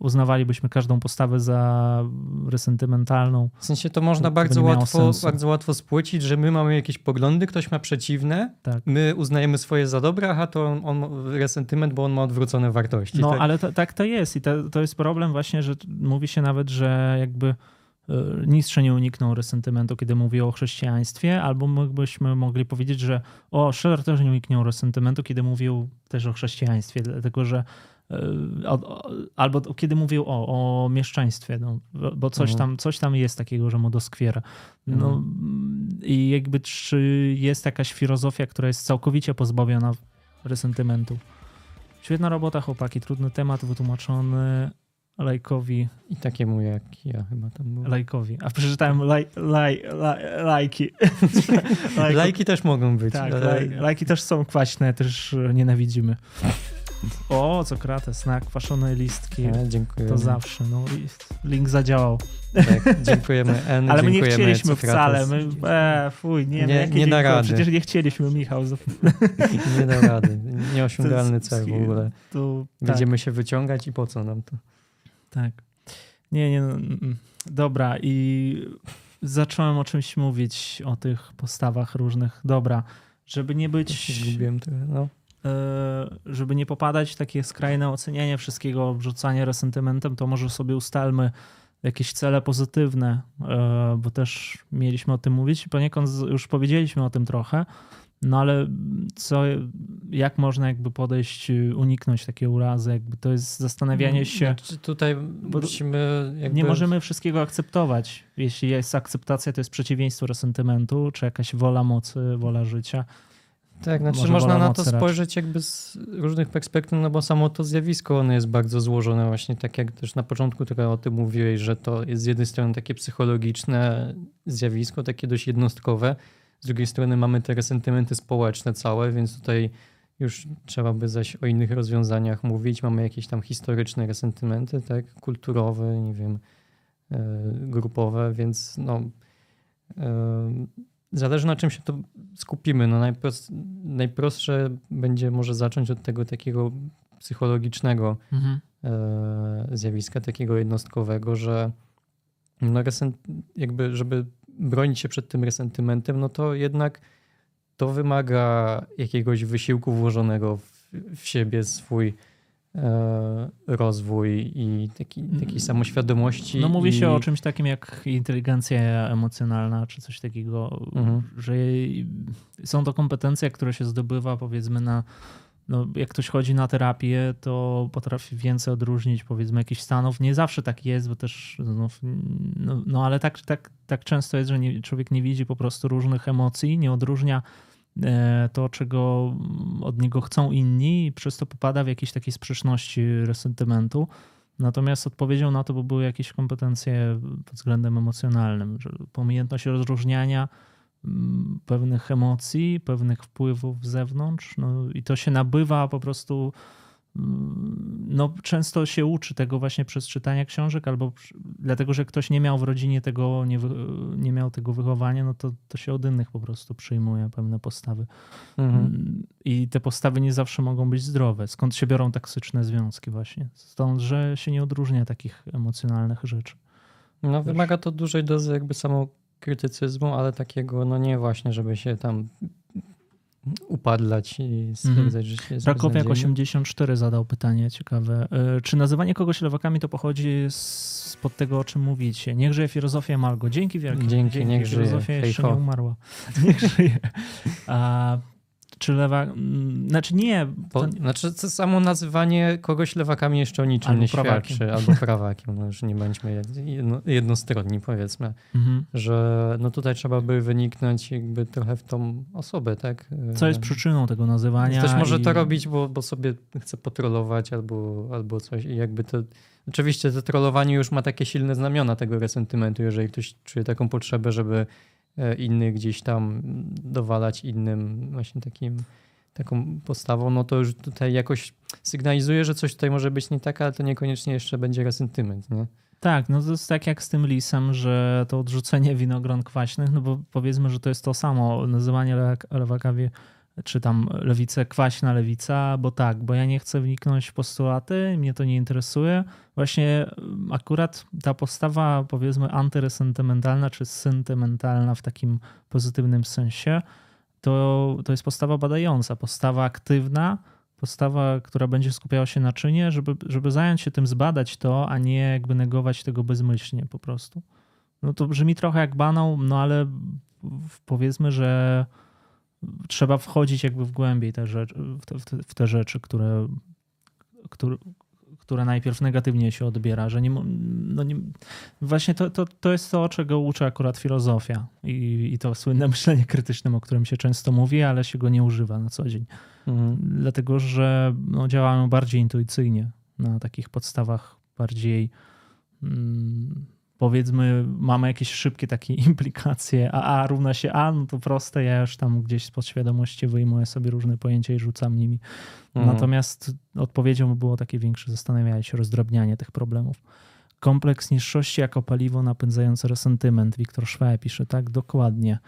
uznawalibyśmy każdą postawę za resentymentalną. W sensie to można To bardzo łatwo, sensu. bardzo łatwo spłycić, że my mamy jakieś poglądy, ktoś ma przeciwne, Tak. my uznajemy swoje za dobre, a to on, on resentyment, bo on ma odwrócone wartości. No, tak? ale to, tak to jest i to, to jest problem właśnie, że mówi się nawet, że jakby y, Nietzsche nie uniknął resentymentu, kiedy mówił o chrześcijaństwie, albo byśmy mogli powiedzieć, że o, Scheller też nie uniknął resentymentu, kiedy mówił też o chrześcijaństwie, dlatego że y, albo kiedy mówił o, o mieszczaństwie, no, bo coś, Mhm. tam, coś tam jest takiego, że mu doskwiera. No, Mhm. I jakby czy jest jakaś filozofia, która jest całkowicie pozbawiona resentymentu? Świetna robota, chłopaki. Trudny temat wytłumaczony lajkowi. I takiemu jak ja chyba tam był. lajkowi. A przeczytałem laj, laj, laj, lajki. <laughs> Lajko- Lajki też mogą być. Tak, ale- laj, lajki też są kwaśne, też e, nienawidzimy. O, co krates, na kwaszone listki. E, dziękuję. To zawsze. No, link zadziałał. Tak, dziękujemy <laughs> N, Ale my nie chcieliśmy wcale. My, e, fuj, nie, Nie- nie, nie da rady. Przecież nie chcieliśmy, Michał. <laughs> Nie da rady. Nieosiągalny cel w ogóle. Tu, tak. Będziemy się wyciągać i po co nam to? Tak. Nie, nie. no, mm, mm. Dobra, i zacząłem o czymś mówić, o tych postawach różnych. Dobra, żeby nie być, zgubiłem. No. e, żeby nie popadać w takie skrajne ocenianie wszystkiego, obrzucanie resentymentem, to może sobie ustalmy jakieś cele pozytywne, e, bo też mieliśmy o tym mówić. Poniekąd z- już powiedzieliśmy o tym trochę, no ale co, jak można jakby podejść, y, uniknąć takiej urazy, jakby to jest zastanawianie się. Znaczy, tutaj musimy jakby... Nie możemy wszystkiego akceptować. Jeśli jest akceptacja, to jest przeciwieństwo resentymentu, czy jakaś wola mocy, wola życia. Tak, znaczy Może można na to spojrzeć jakby z różnych perspektyw, no bo samo to zjawisko, ono jest bardzo złożone właśnie, tak jak też na początku trochę o tym mówiłeś, że to jest z jednej strony takie psychologiczne zjawisko, takie dość jednostkowe, z drugiej strony mamy te resentymenty społeczne całe, więc tutaj już trzeba by zaś o innych rozwiązaniach mówić. Mamy jakieś tam historyczne resentymenty, tak, kulturowe, nie wiem, e, grupowe, więc no e, zależy na czym się to skupimy. No najprost, najprostsze będzie może zacząć od tego takiego psychologicznego e, zjawiska, takiego jednostkowego, że no resent, jakby, żeby bronić się przed tym resentymentem, no to jednak to wymaga jakiegoś wysiłku włożonego w, w siebie, swój e, rozwój i taki, takiej samoświadomości. No mówi i, się o czymś takim jak inteligencja emocjonalna, czy coś takiego, Mhm. że są to kompetencje, które się zdobywa powiedzmy na no, jak ktoś chodzi na terapię, to potrafi więcej odróżnić powiedzmy jakichś stanów. Nie zawsze tak jest, bo też no, no, ale tak, tak, tak często jest, że nie, człowiek nie widzi po prostu różnych emocji, nie odróżnia e, to, czego od niego chcą inni i przez to popada w jakieś takie sprzeczności resentymentu. Natomiast odpowiedzią na to by były jakieś kompetencje pod względem emocjonalnym, że umiejętność rozróżniania pewnych emocji, pewnych wpływów z zewnątrz. No, I to się nabywa po prostu. mm, No, często się uczy tego właśnie przez czytania książek, albo dlatego, że ktoś nie miał w rodzinie tego, nie, nie miał tego wychowania, no to, to się od innych po prostu przyjmuje pewne postawy. Mhm. Mm, I te postawy nie zawsze mogą być zdrowe. Skąd się biorą toksyczne związki właśnie? Stąd, że się nie odróżnia takich emocjonalnych rzeczy. No, wymaga to dużej dozy jakby samokrytycyzmu, ale takiego, no nie właśnie, żeby się tam upadlać i stwierdzać, że się Rakowiak beznadziejny. 84 zadał pytanie ciekawe. Y, Czy nazywanie kogoś lewakami to pochodzi spod tego, o czym mówicie? Niech żyje filozofia Malgo. Dzięki wielkie. Dzięki, niech żyje. Filozofia Hej jeszcze ho. nie umarła. <laughs> Niech żyje. A, czy lewak... mm, Znaczy nie. Bo, to- Znaczy, to samo nazywanie kogoś lewakami jeszcze o niczym Albo nie prawakiem. świadczy. Albo <laughs> prawakiem. No już nie bądźmy jedno, jednostronni, powiedzmy. Mhm. Że no tutaj trzeba by wyniknąć jakby trochę w tą osobę, tak? Co jest przyczyną tego nazywania? Ktoś może i- to robić, bo, bo sobie chce potrolować albo, albo coś i jakby to... Oczywiście to trollowanie już ma takie silne znamiona tego resentymentu, jeżeli ktoś czuje taką potrzebę, żeby innych gdzieś tam dowalać innym właśnie takim, taką postawą, no to już tutaj jakoś sygnalizuje, że coś tutaj może być nie tak, ale to niekoniecznie jeszcze będzie resentyment, nie? Tak, no to jest tak jak z tym lisem, że to odrzucenie winogron kwaśnych, no bo powiedzmy, że to jest to samo, nazywanie lewak- lewakawi, czy tam lewice kwaśna lewica, bo tak, bo ja nie chcę wniknąć w postulaty, mnie to nie interesuje. Właśnie mm, akurat ta postawa powiedzmy antyresentymentalna, czy sentymentalna w takim pozytywnym sensie, to, to jest postawa badająca, postawa aktywna, postawa, która będzie skupiała się na czynie, żeby, żeby zająć się tym, zbadać to, a nie jakby negować tego bezmyślnie po prostu. No to brzmi trochę jak banał, no ale powiedzmy, że trzeba wchodzić jakby w głębiej te rzeczy, w, te, w, te, rzeczy, które, które, które najpierw negatywnie się odbiera, że nie, no nie właśnie to, to, to jest to, czego uczy akurat filozofia i, i to słynne myślenie krytyczne, o którym się często mówi, ale się go nie używa na co dzień Mhm. dlatego że no, działają bardziej intuicyjnie na takich podstawach bardziej mm, powiedzmy mamy jakieś szybkie takie <laughs> implikacje, a A równa się A, no to proste, ja już tam gdzieś z podświadomości wyjmuję sobie różne pojęcia i rzucam nimi. Mhm. Natomiast odpowiedzią było takie większe zastanawianie się, rozdrabnianie tych problemów. Kompleks niższości jako paliwo napędzające resentyment. Wiktor Szwe pisze tak dokładnie.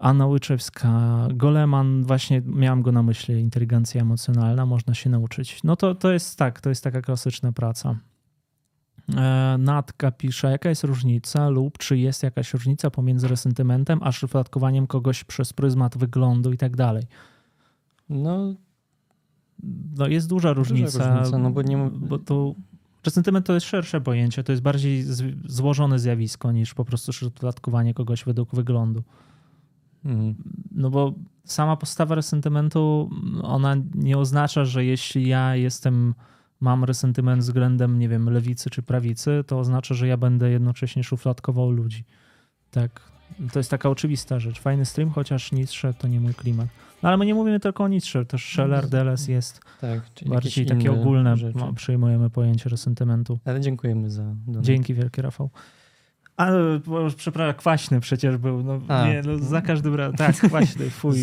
Anna Łyczewska, Goleman, właśnie miałam go na myśli, inteligencja emocjonalna, można się nauczyć. No to, to jest tak, to jest taka klasyczna praca. E, Natka pisze, jaka jest różnica lub czy jest jakaś różnica pomiędzy resentymentem a szufladkowaniem kogoś przez pryzmat wyglądu i tak dalej. No, No jest duża różnica, różnica, no bo nie bo to resentyment to jest szersze pojęcie, to jest bardziej złożone zjawisko niż po prostu szufladkowanie kogoś według wyglądu. mhm. No bo sama postawa resentymentu, ona nie oznacza, że jeśli ja jestem, mam resentyment względem, nie wiem, lewicy czy prawicy, to oznacza, że ja będę jednocześnie szufladkował ludzi. Tak. To jest taka oczywista rzecz. Fajny stream, chociaż Nietzsche to nie mój klimat. No ale my nie mówimy tylko o Nietzsche, też Scheller, Deleuze jest tak. bardziej takie ogólne, no, przyjmujemy pojęcie resentymentu. Ale dziękujemy za. Dzięki wielkie, Rafał. Już przepraszam, kwaśny przecież był. No, A. nie, no, za każdym razem. Tak, kwaśny, fuj.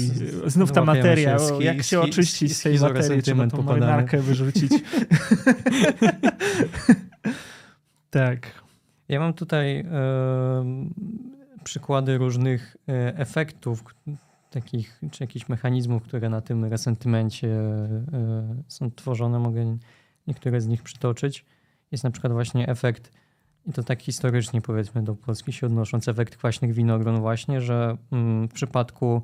Znów ta materia. się, o, jak się oczyścić z tej materii? Trzeba tą marynarkę wyrzucić. <laughs> <laughs> tak. Ja mam tutaj em, przykłady różnych e, efektów, takich, czy jakichś mechanizmów, które na tym resentymencie e, są tworzone. Mogę niektóre z nich przytoczyć. Jest na przykład właśnie efekt, i to tak historycznie powiedzmy do Polski się odnosząc, efekt kwaśnych winogron właśnie, że mm, w przypadku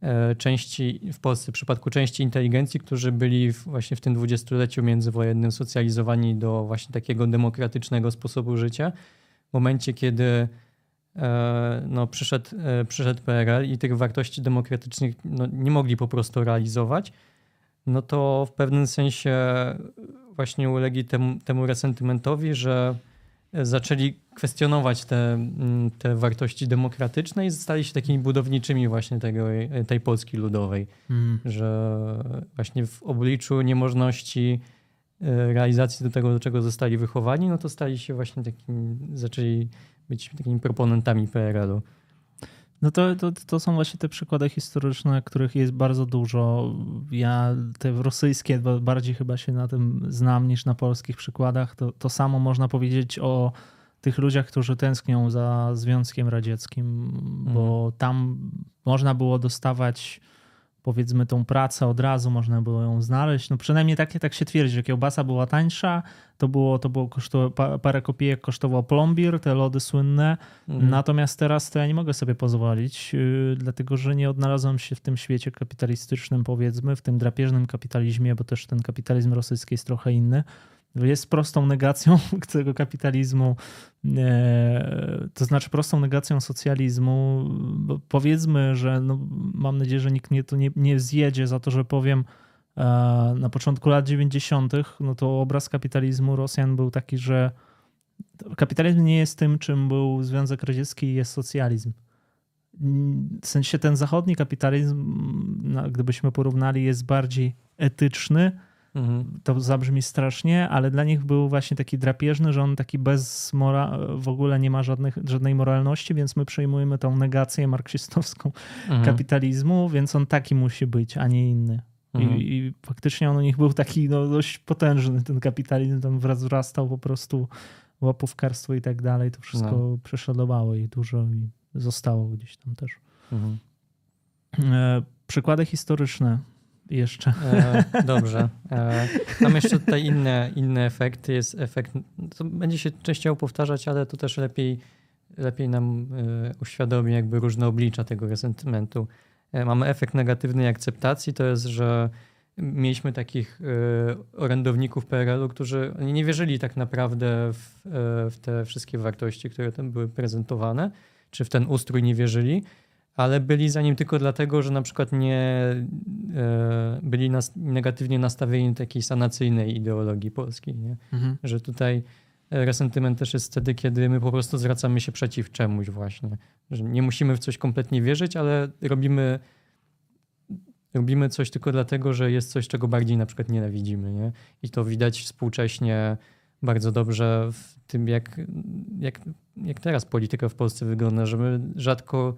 e, części, w Polsce, w przypadku części inteligencji, którzy byli właśnie w tym dwudziestoleciu międzywojennym socjalizowani do właśnie takiego demokratycznego sposobu życia, w momencie, kiedy e, no, przyszedł, e, przyszedł PRL i tych wartości demokratycznych no, nie mogli po prostu realizować, no to w pewnym sensie właśnie ulegli temu, temu resentymentowi, że zaczęli kwestionować te, mm, te wartości demokratyczne i stali się takimi budowniczymi właśnie tego, tej Polski Ludowej Mm. że właśnie w obliczu niemożności e, realizacji do tego, do czego zostali wychowani, no to stali się właśnie takim, zaczęli być takimi proponentami PRL-u. No to, to, to są właśnie te przykłady historyczne, których jest bardzo dużo. Ja te rosyjskie ba- bardziej chyba się na tym znam niż na polskich przykładach. To, to samo można powiedzieć o tych ludziach, którzy tęsknią za Związkiem Radzieckim, bo tam można było dostawać powiedzmy tą pracę od razu, można było ją znaleźć. No przynajmniej takie tak się twierdzi, że kiełbasa była tańsza, to było, to było kosztowało, pa- parę kopijek kosztował plombir, te lody słynne, Mhm. Natomiast teraz to ja nie mogę sobie pozwolić, yy, dlatego że nie odnalazłem się w tym świecie kapitalistycznym, powiedzmy, w tym drapieżnym kapitalizmie, bo też ten kapitalizm rosyjski jest trochę inny. Jest prostą negacją <laughs> tego kapitalizmu, e, to znaczy prostą negacją socjalizmu. Powiedzmy, że no, mam nadzieję, że nikt mnie tu nie, nie zjedzie za to, że powiem, e, na początku lat 90., no to obraz kapitalizmu Rosjan był taki, że kapitalizm nie jest tym, czym był Związek Radziecki i jest socjalizm. W sensie ten zachodni kapitalizm, no, gdybyśmy porównali, jest bardziej etyczny, Mhm. To zabrzmi strasznie, ale dla nich był właśnie taki drapieżny, że on taki bez mora w ogóle nie ma żadnych, żadnej moralności, więc my przyjmujemy tą negację marksistowską mhm. kapitalizmu, więc on taki musi być, a nie inny. Mhm. I, I, faktycznie on u nich był taki no, dość potężny, ten kapitalizm tam wzrastał po prostu łapówkarstwo i tak dalej. To wszystko no. prześladowało i dużo i zostało gdzieś tam też. Mhm. E, przykłady historyczne jeszcze. E, dobrze. E, mam jeszcze tutaj inne, inny efekt. Jest efekt, to będzie się częściej powtarzać, ale to też lepiej, lepiej nam e, uświadomi jakby różne oblicza tego resentymentu. E, mamy efekt negatywnej akceptacji, to jest, że mieliśmy takich e, orędowników PRL-u, którzy nie wierzyli tak naprawdę w, e, w te wszystkie wartości, które tam były prezentowane, czy w ten ustrój nie wierzyli ale byli za nim tylko dlatego, że na przykład nie e, byli nas, negatywnie nastawieni do takiej sanacyjnej ideologii polskiej. Nie? Mhm. Że tutaj resentyment też jest wtedy, kiedy my po prostu zwracamy się przeciw czemuś właśnie. Że nie musimy w coś kompletnie wierzyć, ale robimy, robimy coś tylko dlatego, że jest coś, czego bardziej na przykład nienawidzimy. Nie? I to widać współcześnie bardzo dobrze w tym, jak, jak, jak teraz polityka w Polsce wygląda, że my rzadko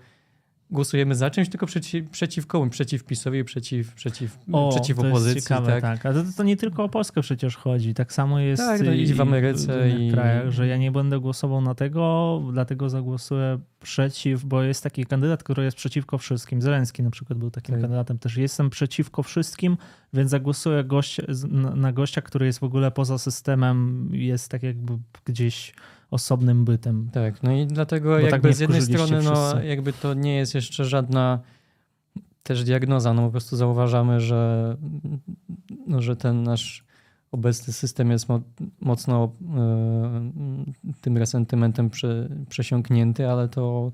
głosujemy za czymś, tylko przeciw, przeciw komu? Przeciw PiSowi, przeciw, przeciw, o, przeciw to opozycji. Jest ciekawe, tak. tak. Ale to, to, nie tylko o Polskę przecież chodzi. Tak samo jest tak, no i w Ameryce. I w krajach, że ja nie będę głosował na tego, dlatego zagłosuję przeciw, bo jest taki kandydat, który jest przeciwko wszystkim. Zelenski na przykład był takim tak. kandydatem też. Jestem przeciwko wszystkim, więc zagłosuję gość, na gościa, który jest w ogóle poza systemem, jest tak jakby gdzieś osobnym bytem. Tak, no i dlatego Bo tak jakby tak z jednej strony no, jakby to nie jest jeszcze żadna też diagnoza, no po prostu zauważamy, że, no, że ten nasz obecny system jest mo mocno y, tym resentymentem prze, przesiąknięty, ale to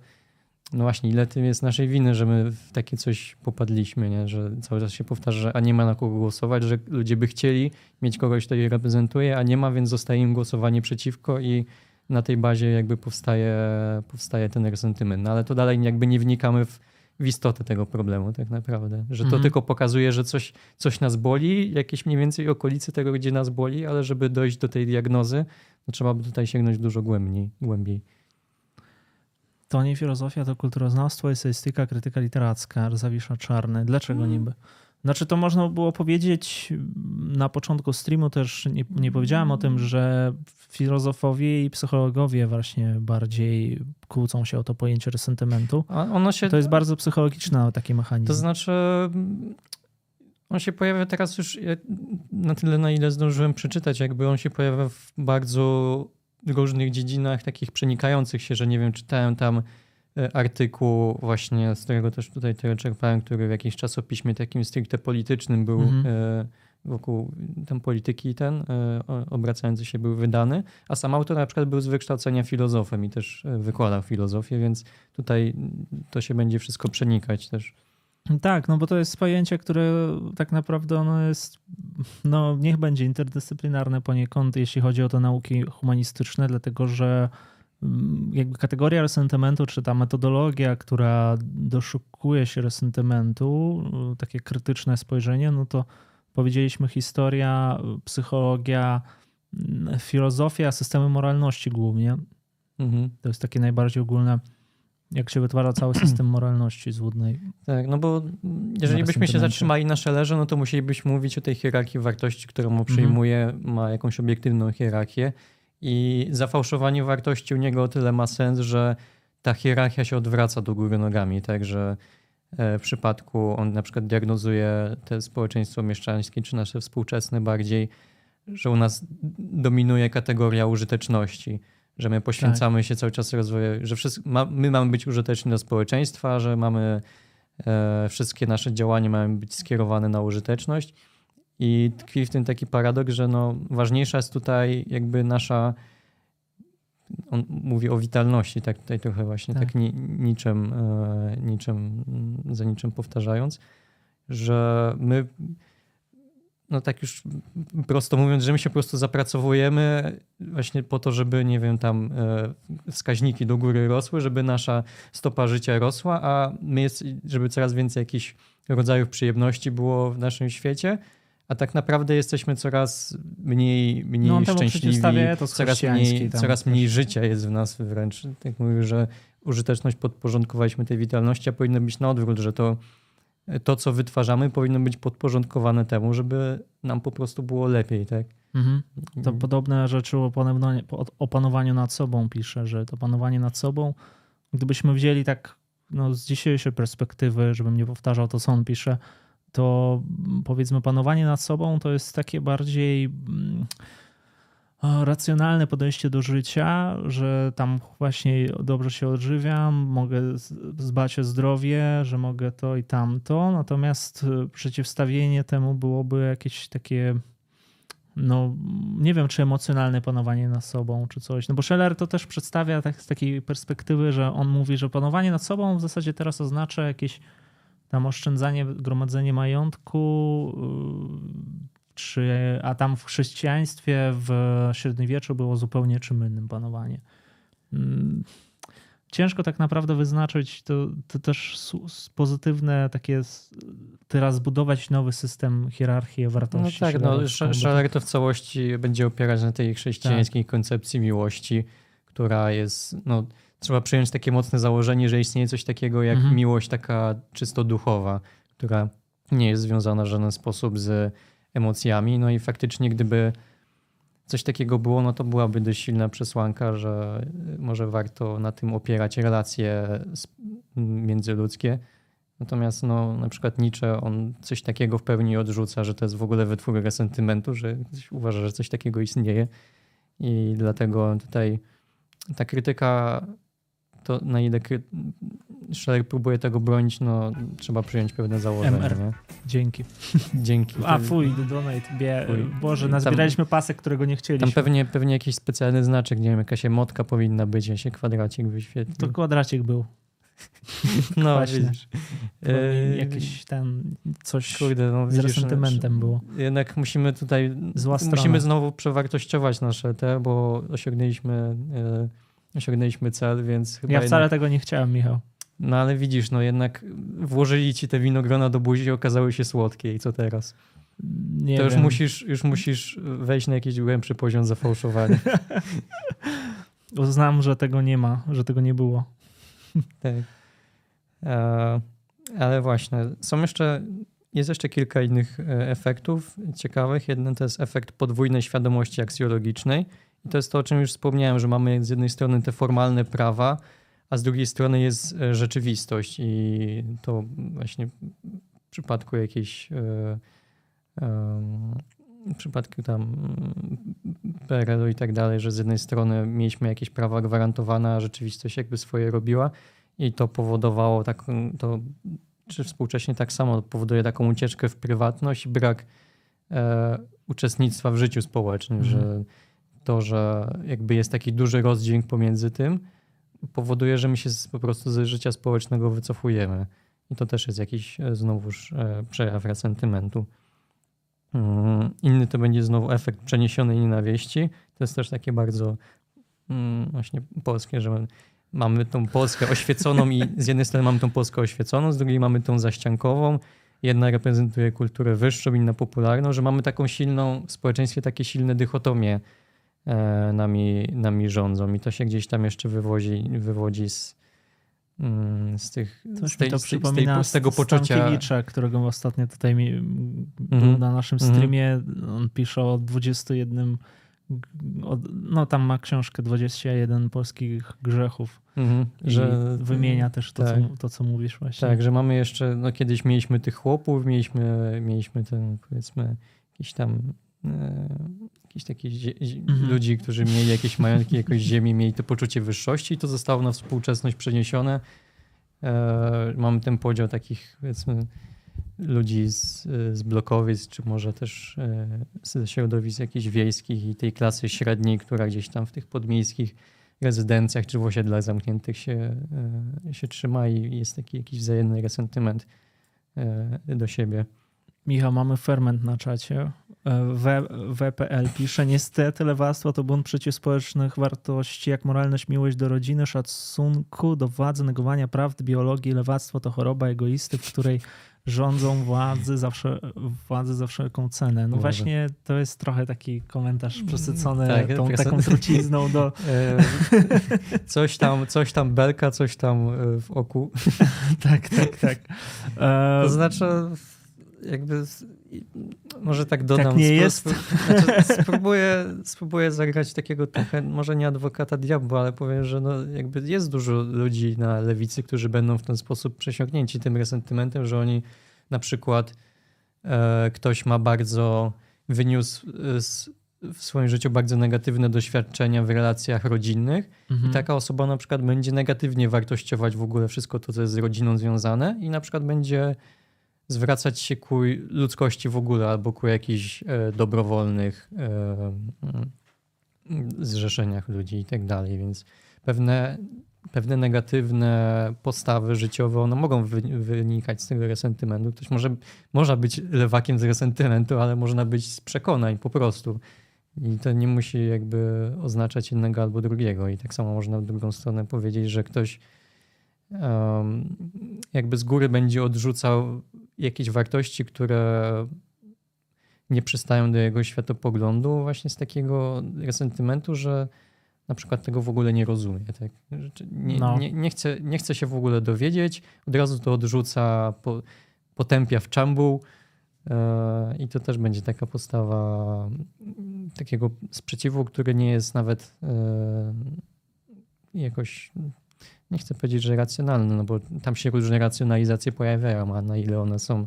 no właśnie, ile tym jest naszej winy, że my w takie coś popadliśmy, nie? że cały czas się powtarza, że a nie ma na kogo głosować, że ludzie by chcieli mieć kogoś, kto je reprezentuje, a nie ma, więc zostaje im głosowanie przeciwko i na tej bazie jakby powstaje, powstaje ten resentyment. No ale to dalej jakby nie wnikamy w, w istotę tego problemu tak naprawdę. Że to mhm. tylko pokazuje, że coś, coś nas boli, jakieś mniej więcej okolicy tego, gdzie nas boli, ale żeby dojść do tej diagnozy, to trzeba by tutaj sięgnąć dużo głębiej. głębiej. To nie filozofia, to kulturoznawstwo, esestyka, krytyka literacka, Zawisza Czarny. Dlaczego mm. niby? Znaczy, to można było powiedzieć na początku streamu też, nie, nie powiedziałem o tym, że filozofowie i psychologowie właśnie bardziej kłócą się o to pojęcie resentymentu. A ono się... To jest bardzo psychologiczny taki mechanizm. To znaczy, on się pojawia teraz już na tyle, na ile zdążyłem przeczytać, jakby on się pojawia w bardzo różnych dziedzinach, takich przenikających się, że nie wiem, czytałem tam artykuł właśnie, z którego też tutaj tego czerpałem, który w jakimś czasopiśmie takim stricte politycznym był mhm. E, wokół tam polityki ten e, obracający się był wydany, a sam autor na przykład był z wykształcenia filozofem i też wykładał filozofię, więc tutaj to się będzie wszystko przenikać też. Tak, no bo to jest pojęcie, które tak naprawdę ono jest, no niech będzie interdyscyplinarne poniekąd, jeśli chodzi o te nauki humanistyczne, dlatego że jakby kategoria resentymentu, czy ta metodologia, która doszukuje się resentymentu, y, takie krytyczne spojrzenie, no to powiedzieliśmy historia, psychologia, mm, filozofia, systemy moralności głównie. Mhm. To jest takie najbardziej ogólne, jak się wytwarza cały <clears throat> system moralności złudnej. Tak, no bo jeżeli byśmy się zatrzymali na szelerze, no to musielibyśmy mówić o tej hierarchii wartości, którą przyjmuje, mhm. ma jakąś obiektywną hierarchię i zafałszowanie wartości u niego o tyle ma sens, że ta hierarchia się odwraca do góry nogami, także w przypadku on na przykład diagnozuje te społeczeństwo mieszczańskie, czy nasze współczesne bardziej, że u nas dominuje kategoria użyteczności, że my poświęcamy tak. się cały czas rozwojowi, że wszyscy, ma, my mamy być użyteczni dla społeczeństwa, że mamy e, wszystkie nasze działania mają być skierowane na użyteczność I tkwi w tym taki paradoks, że no, ważniejsza jest tutaj jakby nasza. On mówi o witalności, tak tutaj trochę właśnie, tak, tak ni, niczym, e, niczym, za niczym powtarzając, że my, no tak już prosto mówiąc, że my się po prostu zapracowujemy właśnie po to, żeby, nie wiem, tam e, wskaźniki do góry rosły, żeby nasza stopa życia rosła, a my jest, żeby coraz więcej jakichś rodzajów przyjemności było w naszym świecie, a tak naprawdę jesteśmy coraz mniej, mniej no, szczęśliwi, coraz mniej, coraz mniej życia jest w nas wręcz. Tak mówię, że użyteczność podporządkowaliśmy tej witalności, a powinno być na odwrót, że to, to, co wytwarzamy, powinno być podporządkowane temu, żeby nam po prostu było lepiej, tak? Mhm. To podobne rzeczy o opanowaniu, o panowaniu nad sobą pisze, że to panowanie nad sobą, gdybyśmy wzięli tak no, z dzisiejszej perspektywy, żebym nie powtarzał to, co on pisze, to powiedzmy panowanie nad sobą to jest takie bardziej mm, racjonalne podejście do życia, że tam właśnie dobrze się odżywiam, mogę dbać o zdrowie, że mogę to i tamto, natomiast y, przeciwstawienie temu byłoby jakieś takie no nie wiem, czy emocjonalne panowanie nad sobą, czy coś. No bo Scheller to też przedstawia tak, z takiej perspektywy, że on mówi, że panowanie nad sobą w zasadzie teraz oznacza jakieś tam oszczędzanie, gromadzenie majątku, y, czy, a tam w chrześcijaństwie w średniowieczu było zupełnie czym innym panowanie. Mm, ciężko tak naprawdę wyznaczyć to, to też pozytywne takie teraz zbudować nowy system hierarchii wartości. No tak, no, Schaller to w całości będzie opierać na tej chrześcijańskiej tak. koncepcji miłości, która jest no, trzeba przyjąć takie mocne założenie, że istnieje coś takiego jak mhm. miłość taka czysto duchowa, która nie jest związana w żaden sposób z emocjami. No i faktycznie, gdyby coś takiego było, no to byłaby dość silna przesłanka, że może warto na tym opierać relacje międzyludzkie. Natomiast no, na przykład Nietzsche, on coś takiego w pełni odrzuca, że to jest w ogóle wytwór resentymentu, że uważa, że coś takiego istnieje. I dlatego tutaj ta krytyka to na ile Scheller próbuje tego bronić, no trzeba przyjąć pewne założenia. MR. Nie? Dzięki. <laughs> Dzięki. A fuj, donate. Bie... Boże, nazbieraliśmy tam, pasek, którego nie chcieliśmy. Tam pewnie, pewnie jakiś specjalny znaczek, nie wiem, jakaś emotka powinna być, ja się kwadracik wyświetlił. To kwadracik był. <laughs> No, Właśnie. widzisz. E... Jakiś ten coś Kurde, no, z widzisz, resentymentem było. Jednak musimy tutaj, musimy znowu przewartościować nasze te, bo osiągnęliśmy... E osiągnęliśmy cel, więc chyba. Ja wcale jednak... tego nie chciałem, Michał. No ale widzisz, no jednak włożyli ci te winogrona do buzi i okazały się słodkie i co teraz? Nie to już musisz, już musisz wejść na jakiś głębszy poziom zafałszowania. <laughs> <laughs> Uznam, że tego nie ma, że tego nie było. tak. E, ale właśnie, są jeszcze, jest jeszcze kilka innych e, efektów ciekawych. Jeden to jest efekt podwójnej świadomości aksjologicznej i to jest to, o czym już wspomniałem, że mamy z jednej strony te formalne prawa, a z drugiej strony jest e, rzeczywistość i to właśnie w przypadku jakiejś e, w przypadku tam PRL-u i tak dalej, że z jednej strony mieliśmy jakieś prawa gwarantowane, a rzeczywistość jakby swoje robiła i to powodowało taką, to czy współcześnie tak samo powoduje taką ucieczkę w prywatność i brak e, uczestnictwa w życiu społecznym, mhm. że to, że jakby jest taki duży rozdźwięk pomiędzy tym, powoduje, że my się po prostu ze życia społecznego wycofujemy. I to też jest jakiś e, znowuż e, przejaw resentymentu. Mm, inny to będzie znowu efekt przeniesionej nienawiści. To jest też takie bardzo mm, właśnie polskie, że mamy tą Polskę oświeconą i z jednej strony mamy tą Polskę oświeconą, z drugiej mamy tą zaściankową. Jedna reprezentuje kulturę wyższą, inna popularną, że mamy taką silną w społeczeństwie takie silne dychotomie nami, nami rządzą. I to się gdzieś tam jeszcze wywodzi, wywodzi z, mm, z tych z, tej, to z, tej, z, tej, z tego poczucia. Którego ostatnio tutaj mi, mm -hmm. był na naszym mhm. streamie. On pisze o 21 no tam ma książkę 21 polskich grzechów, mhm. że wymienia też to, tak. co, to, co mówisz właśnie. Tak, że mamy jeszcze, no kiedyś mieliśmy tych chłopów, mieliśmy, mieliśmy ten powiedzmy jakiś tam e, jakichś takich mhm. ludzi, którzy mieli jakieś majątki, jakoś ziemi, mieli to poczucie wyższości i to zostało na współczesność przeniesione. E, mamy ten podział takich, powiedzmy, ludzi z, z blokowiec, czy może też e, ze środowisk jakichś wiejskich i tej klasy średniej, która gdzieś tam w tych podmiejskich rezydencjach czy w osiedlach zamkniętych się, e, się trzyma i jest taki jakiś wzajemny resentyment do siebie. Michał, mamy ferment na czacie. W, WPL pisze, niestety lewactwo to bunt przeciw społecznych wartości, jak moralność, miłość do rodziny, szacunku do władzy, negowania prawd, biologii. Lewactwo to choroba egoisty, w której rządzą władzy zawsze, władzy za wszelką cenę. No Boże. właśnie to jest trochę taki komentarz przesycony tak, tą taką <laughs> trucizną do... E, coś tam, coś tam belka, coś tam e, w oku. <laughs> tak, tak, tak. To znaczy jakby może tak dodam. Tak nie jest. Znaczy, spróbuję, spróbuję zagrać takiego trochę, może nie adwokata diabła, ale powiem, że no jakby jest dużo ludzi na lewicy, którzy będą w ten sposób przesiąknięci tym resentymentem, że oni na przykład e, ktoś ma bardzo, wyniósł z, w swoim życiu bardzo negatywne doświadczenia w relacjach rodzinnych mhm. i taka osoba na przykład będzie negatywnie wartościować w ogóle wszystko to, co jest z rodziną związane i na przykład będzie zwracać się ku ludzkości w ogóle albo ku jakichś e, dobrowolnych e, mm, zrzeszeniach ludzi i tak dalej, więc pewne, pewne negatywne postawy życiowe one mogą wy, wynikać z tego resentymentu. Ktoś może, można być lewakiem z resentymentu, ale można być z przekonań po prostu. I to nie musi jakby oznaczać jednego albo drugiego. I tak samo można w drugą stronę powiedzieć, że ktoś um, jakby z góry będzie odrzucał jakieś wartości, które nie przystają do jego światopoglądu, właśnie z takiego resentymentu, że na przykład tego w ogóle nie rozumie. Tak? Nie, no. nie, nie, chce, nie chce się w ogóle dowiedzieć, od razu to odrzuca, po, potępia w czambuł. E, I to też będzie taka postawa takiego sprzeciwu, który nie jest nawet e, jakoś nie chcę powiedzieć, że racjonalne, no bo tam się różne racjonalizacje pojawiają, a na ile one są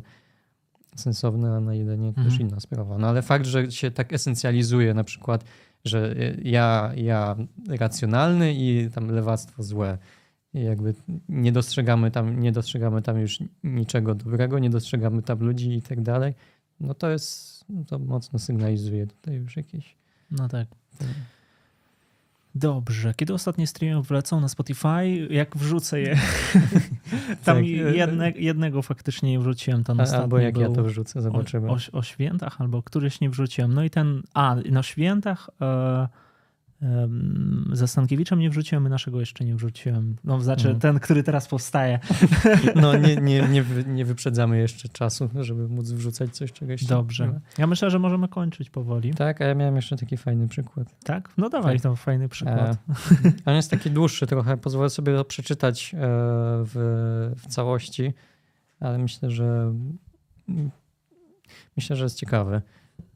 sensowne, a na ile nie, to mhm. już inna sprawa. No ale fakt, że się tak esencjalizuje na przykład, że ja, ja racjonalny i tam lewactwo złe. I jakby nie dostrzegamy tam, nie dostrzegamy tam już niczego dobrego, nie dostrzegamy tam ludzi i tak dalej. No to jest, to mocno sygnalizuje tutaj już jakieś. No tak. Dobrze. Kiedy ostatnie streamy wlecą na Spotify? Jak wrzucę je? <laughs> Tam tak. jedne, jednego faktycznie nie wrzuciłem. Ten albo jak ja to wrzucę, zobaczymy. O, o, o, świętach, albo któryś nie wrzuciłem. No i ten, a na świętach e, ze Stankiewiczem nie wrzuciłem, naszego jeszcze nie wrzuciłem. No, znaczy mhm. ten, który teraz powstaje. <laughs> No nie, nie, nie, <laughs> nie wyprzedzamy jeszcze czasu, żeby móc wrzucać coś czegoś. Dobrze. Ja myślę, że możemy kończyć powoli. Tak, a ja miałem jeszcze taki fajny przykład. Tak? No dawaj tak. fajny przykład. E, <laughs> on jest taki dłuższy trochę, pozwolę sobie to przeczytać e, w, w całości, ale myślę, że myślę, że jest ciekawy.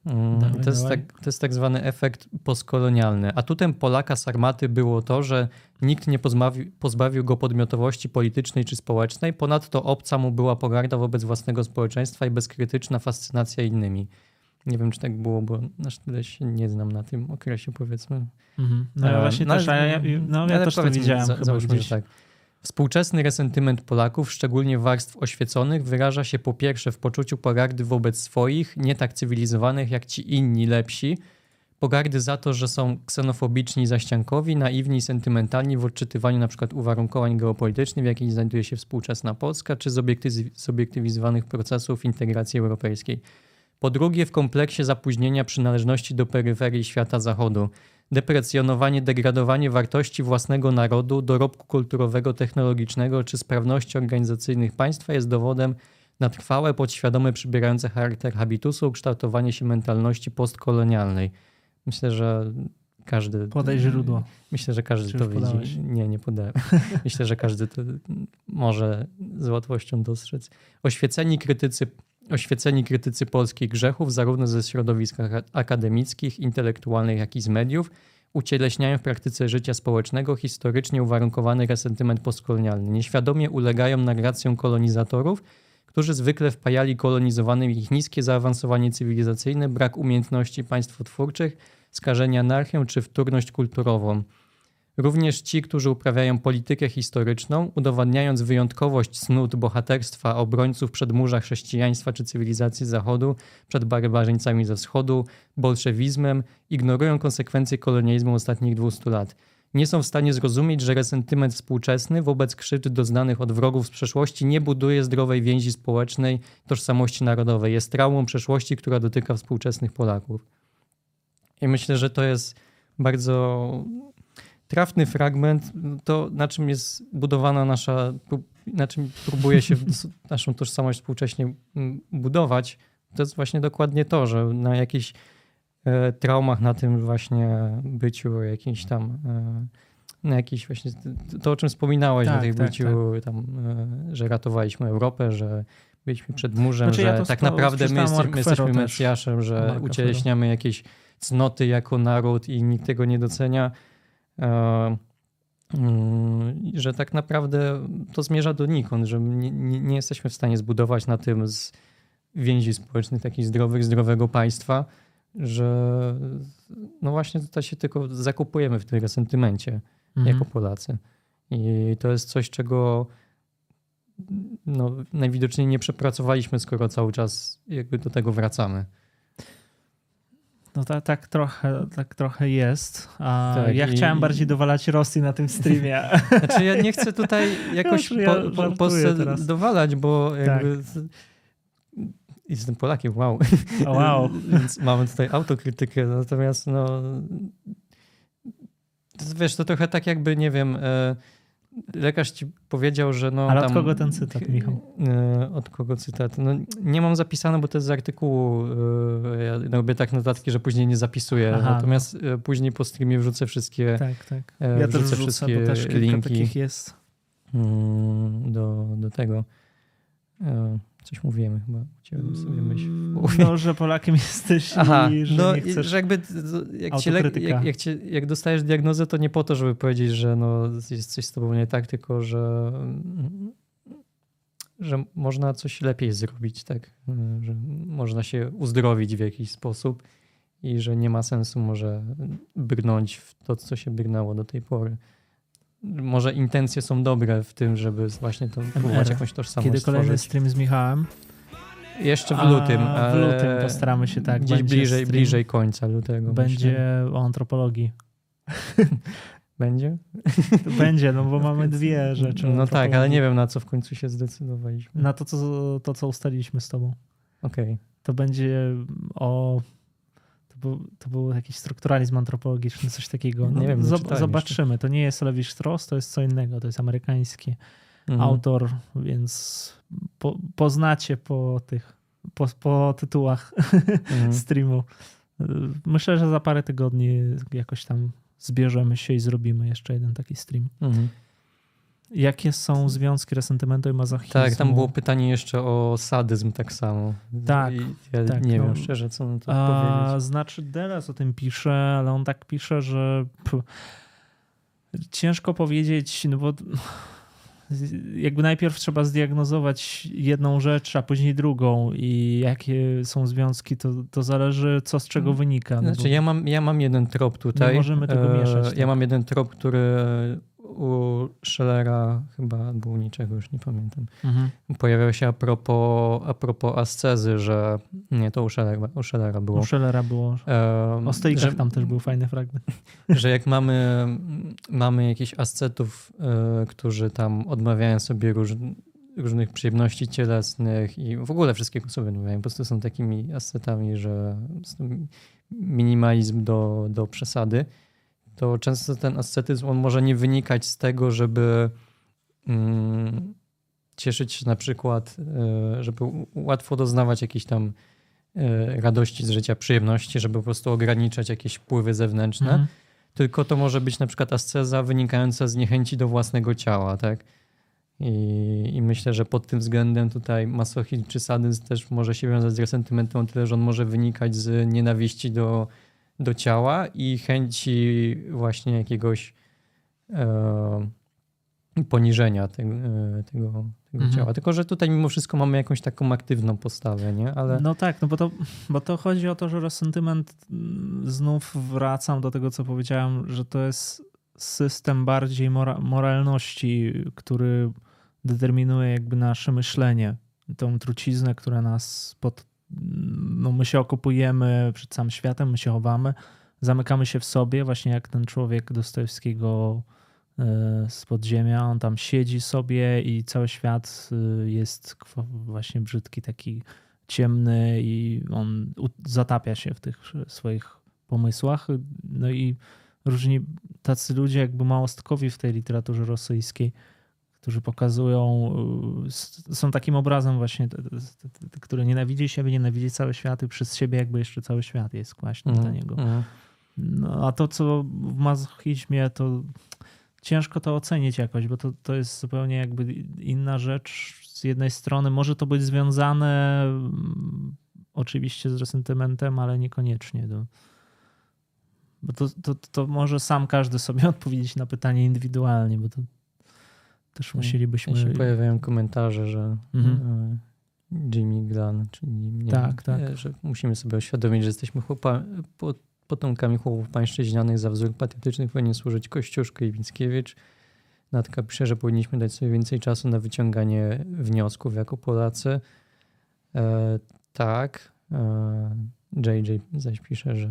Mm, dawaj, to, jest tak, to jest tak zwany efekt postkolonialny. Atutem Polaka z armaty było to, że nikt nie pozbawił, pozbawił go podmiotowości politycznej czy społecznej. Ponadto obca mu była pogarda wobec własnego społeczeństwa i bezkrytyczna fascynacja innymi. Nie wiem, czy tak było, bo na tyle się nie znam na tym okresie, powiedzmy. Mhm. No ja właśnie no, też, ja, no, ja też to widziałem. Za, załóżmy, że tak. Współczesny resentyment Polaków, szczególnie warstw oświeconych, wyraża się po pierwsze w poczuciu pogardy wobec swoich, nie tak cywilizowanych jak ci inni lepsi, pogardy za to, że są ksenofobiczni, zaściankowi, naiwni sentymentalni w odczytywaniu np. uwarunkowań geopolitycznych, w jakich znajduje się współczesna Polska, czy zobiektywizowanych procesów integracji europejskiej. Po drugie, w kompleksie zapóźnienia przynależności do peryferii świata zachodu, deprecjonowanie, degradowanie wartości własnego narodu, dorobku kulturowego, technologicznego czy sprawności organizacyjnych państwa jest dowodem na trwałe, podświadome, przybierające charakter habitusu ukształtowanie się mentalności postkolonialnej. Myślę, że każdy. Podaj źródło. Myślę, że każdy Czy to widzi. Nie, nie podałem. <laughs> Myślę, że każdy to może z łatwością dostrzec. Oświeceni krytycy oświeceni krytycy polskich grzechów, zarówno ze środowisk akademickich, intelektualnych, jak i z mediów, ucieleśniają w praktyce życia społecznego historycznie uwarunkowany resentyment postkolonialny. Nieświadomie ulegają narracjom kolonizatorów, którzy zwykle wpajali kolonizowanym ich niskie zaawansowanie cywilizacyjne, brak umiejętności państwotwórczych, skażenie anarchią czy wtórność kulturową. Również ci, którzy uprawiają politykę historyczną, udowadniając wyjątkowość cnót bohaterstwa obrońców przedmurza chrześcijaństwa czy cywilizacji Zachodu przed barbarzyńcami ze wschodu, bolszewizmem, ignorują konsekwencje kolonializmu ostatnich 200 lat. Nie są w stanie zrozumieć, że resentyment współczesny wobec krzywd doznanych od wrogów z przeszłości nie buduje zdrowej więzi społecznej, tożsamości narodowej. Jest traumą przeszłości, która dotyka współczesnych Polaków. I myślę, że to jest bardzo trafny fragment, to na czym jest budowana nasza, na czym próbuje się <laughs> naszą tożsamość współcześnie budować, to jest właśnie dokładnie to, że na jakichś e, traumach, na tym właśnie byciu jakimś tam, e, na jakiś właśnie, to o czym wspominałeś, tak, na tej tak, byciu tak. tam, e, że ratowaliśmy Europę, że byliśmy przed murzem, znaczy, że ja tak naprawdę my, jesteśmy, my jesteśmy Mesjaszem, że ucieleśniamy jakieś cnoty jako naród i nikt tego nie docenia że tak naprawdę to zmierza donikąd, że nie, nie, jesteśmy w stanie zbudować na tym z więzi społecznych takich zdrowych, zdrowego państwa, że no właśnie tutaj się tylko zakupujemy w tym resentymencie mhm. jako Polacy. I to jest coś, czego no, najwidoczniej nie przepracowaliśmy, skoro cały czas jakby do tego wracamy. No tak, tak, trochę, tak trochę jest. A tak, ja i... chciałem bardziej dowalać Rosji na tym streamie. <laughs> Znaczy ja nie chcę tutaj <laughs> jakoś ja po, po, dowalać, bo jakby... Tak. Jestem Polakiem, wow. wow. <laughs> Więc mamy tutaj autokrytykę, natomiast no... Wiesz, to trochę tak jakby, nie wiem... E, lekarz ci powiedział, że no. Ale tam, od kogo ten cytat, Michał? E, od kogo cytat? No, nie mam zapisane, bo to jest z artykułu. E, ja robię tak notatki, że później nie zapisuję. Aha, Natomiast no. później po streamie wrzucę wszystkie. Tak, tak. Ja wrzucę też wszystkie bo też linki. takich jest. Mm, do, do tego. Coś mówimy chyba. Chciałem sobie myśl. Mm, no, że Polakiem <laughs> jesteś Aha, i że no, nie chcesz że jakby jak, ci, jak, jak, ci, jak, dostajesz diagnozę, to nie po to, żeby powiedzieć, że no, jest coś z tobą nie tak, tylko że, że można coś lepiej zrobić, tak? Że można się uzdrowić w jakiś sposób i że nie ma sensu może brnąć w to, co się brnęło do tej pory może intencje są dobre w tym, żeby właśnie to próbować jakąś tożsamość Kiedy kolejny stworzyć. stream z Michałem? Jeszcze w lutym. A w lutym postaramy się tak. Gdzieś bliżej, bliżej końca lutego. Będzie myślę. o antropologii. <laughs> Będzie? Będzie, no bo <laughs> mamy dwie rzeczy. No tak, ale nie wiem na co w końcu się zdecydowaliśmy. Na to, co, to, co ustaliliśmy z tobą. Okej. Okay. To będzie o był, to był jakiś strukturalizm antropologiczny, coś takiego. No, nie wiem, zob- zobaczymy. Jeszcze. To nie jest Levi Strauss, to jest co innego. To jest amerykański mhm. autor, więc po, poznacie po tych, po, po tytułach mhm. <laughs> streamu. Myślę, że za parę tygodni jakoś tam zbierzemy się i zrobimy jeszcze jeden taki stream. Mhm. Jakie są związki resentymentu i mazochizmu? Tak, tam było pytanie jeszcze o sadyzm tak samo. Tak. I ja tak, nie no, wiem szczerze, co na to a, powiedzieć. Znaczy Delas o tym pisze, ale on tak pisze, że pff, ciężko powiedzieć, no bo <laughs> jakby najpierw trzeba zdiagnozować jedną rzecz, a później drugą i jakie są związki, to, to zależy co z czego mm. wynika. No znaczy ja mam, ja mam jeden trop tutaj. Nie możemy tego mieszać. Ja tak. mam jeden trop, który u Schellera chyba, albo u niczego, już nie pamiętam. Mhm. Pojawiał się a propos, a propos ascezy, że nie, to u Schellera, u Schellera było. U Schellera było. Um, o stoikach tam też był fajny fragment. <laughs> Że jak mamy, mamy jakichś ascetów, y, którzy tam odmawiają sobie róż, różnych przyjemności cielesnych i w ogóle wszystkiego sobie odmawiają, po prostu są takimi ascetami, że minimalizm do, do przesady to często ten ascetyzm on może nie wynikać z tego, żeby mm, cieszyć się na przykład, e, żeby łatwo doznawać jakiejś tam e, radości z życia, przyjemności, żeby po prostu ograniczać jakieś wpływy zewnętrzne. Mhm. Tylko to może być na przykład asceza wynikająca z niechęci do własnego ciała, tak? I, I, myślę, że pod tym względem tutaj masochizm czy sadyzm też może się wiązać z resentymentem, tyle, że on może wynikać z nienawiści do do ciała i chęci właśnie jakiegoś e, poniżenia te, e, tego, tego mhm. ciała. Tylko, że tutaj mimo wszystko mamy jakąś taką aktywną postawę, nie? Ale... No tak, no bo to, bo to chodzi o to, że resentyment, mm, znów wracam do tego, co powiedziałem, że to jest system bardziej mora moralności, który determinuje jakby nasze myślenie, tą truciznę, która nas pod, no my się okupujemy przed całym światem, my się chowamy, zamykamy się w sobie, właśnie jak ten człowiek Dostojewskiego e, z podziemia, on tam siedzi sobie i cały świat e, jest właśnie brzydki, taki ciemny i on zatapia się w tych swoich pomysłach. No i różni tacy ludzie jakby małostkowi w tej literaturze rosyjskiej, którzy pokazują, y, są takim obrazem właśnie, który nienawidzi siebie, nienawidzi cały świat i przez siebie jakby jeszcze cały świat jest właśnie mm, dla niego. Mm. No, a to, co w mazochizmie, to ciężko to ocenić jakoś, bo to, to jest zupełnie jakby inna rzecz. Z jednej strony może to być związane mm, oczywiście z resentymentem, ale niekoniecznie. Do, bo to, to, to może sam każdy sobie <laughs> odpowiedzieć na pytanie indywidualnie, bo to też musielibyśmy... Ja się pojawiają komentarze, że mhm. E, Jimmy Glan, czyli nie tak, wiem, tak. że musimy sobie oświadomić, że jesteśmy chłopa, potomkami chłopów pańszczyźnianych za wzór patriotycznych powinien służyć Kościuszko i Wickiewicz. Natka pisze, że powinniśmy dać sobie więcej czasu na wyciąganie wniosków jako Polacy. E, tak. E, JJ zaś pisze, że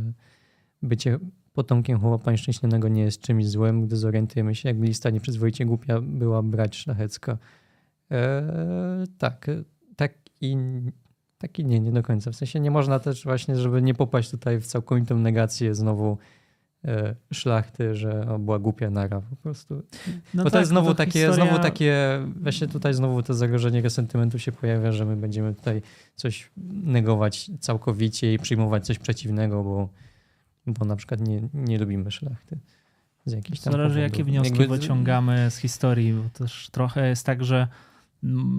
bycie potomkiem chłopa pańszczyźnianego nie jest czymś złym, gdy zorientujemy się, jakby lista nieprzyzwoicie głupia była brać szlachecka. E, tak, tak i taki nie, nie do końca. W sensie nie można też właśnie, żeby nie popaść tutaj w całkowitą negację znowu e, szlachty, że o, była głupia nara po prostu. No Bo tak, to jest znowu to takie, historia... znowu takie, właśnie tutaj znowu to zagrożenie resentymentu się pojawia, że my będziemy tutaj coś negować całkowicie i przyjmować coś przeciwnego, bo, bo na przykład nie, nie lubimy szlachty. Z jakichś tam Zależy powodów. jakie wnioski Jakby... wyciągamy z historii, bo też trochę jest tak, że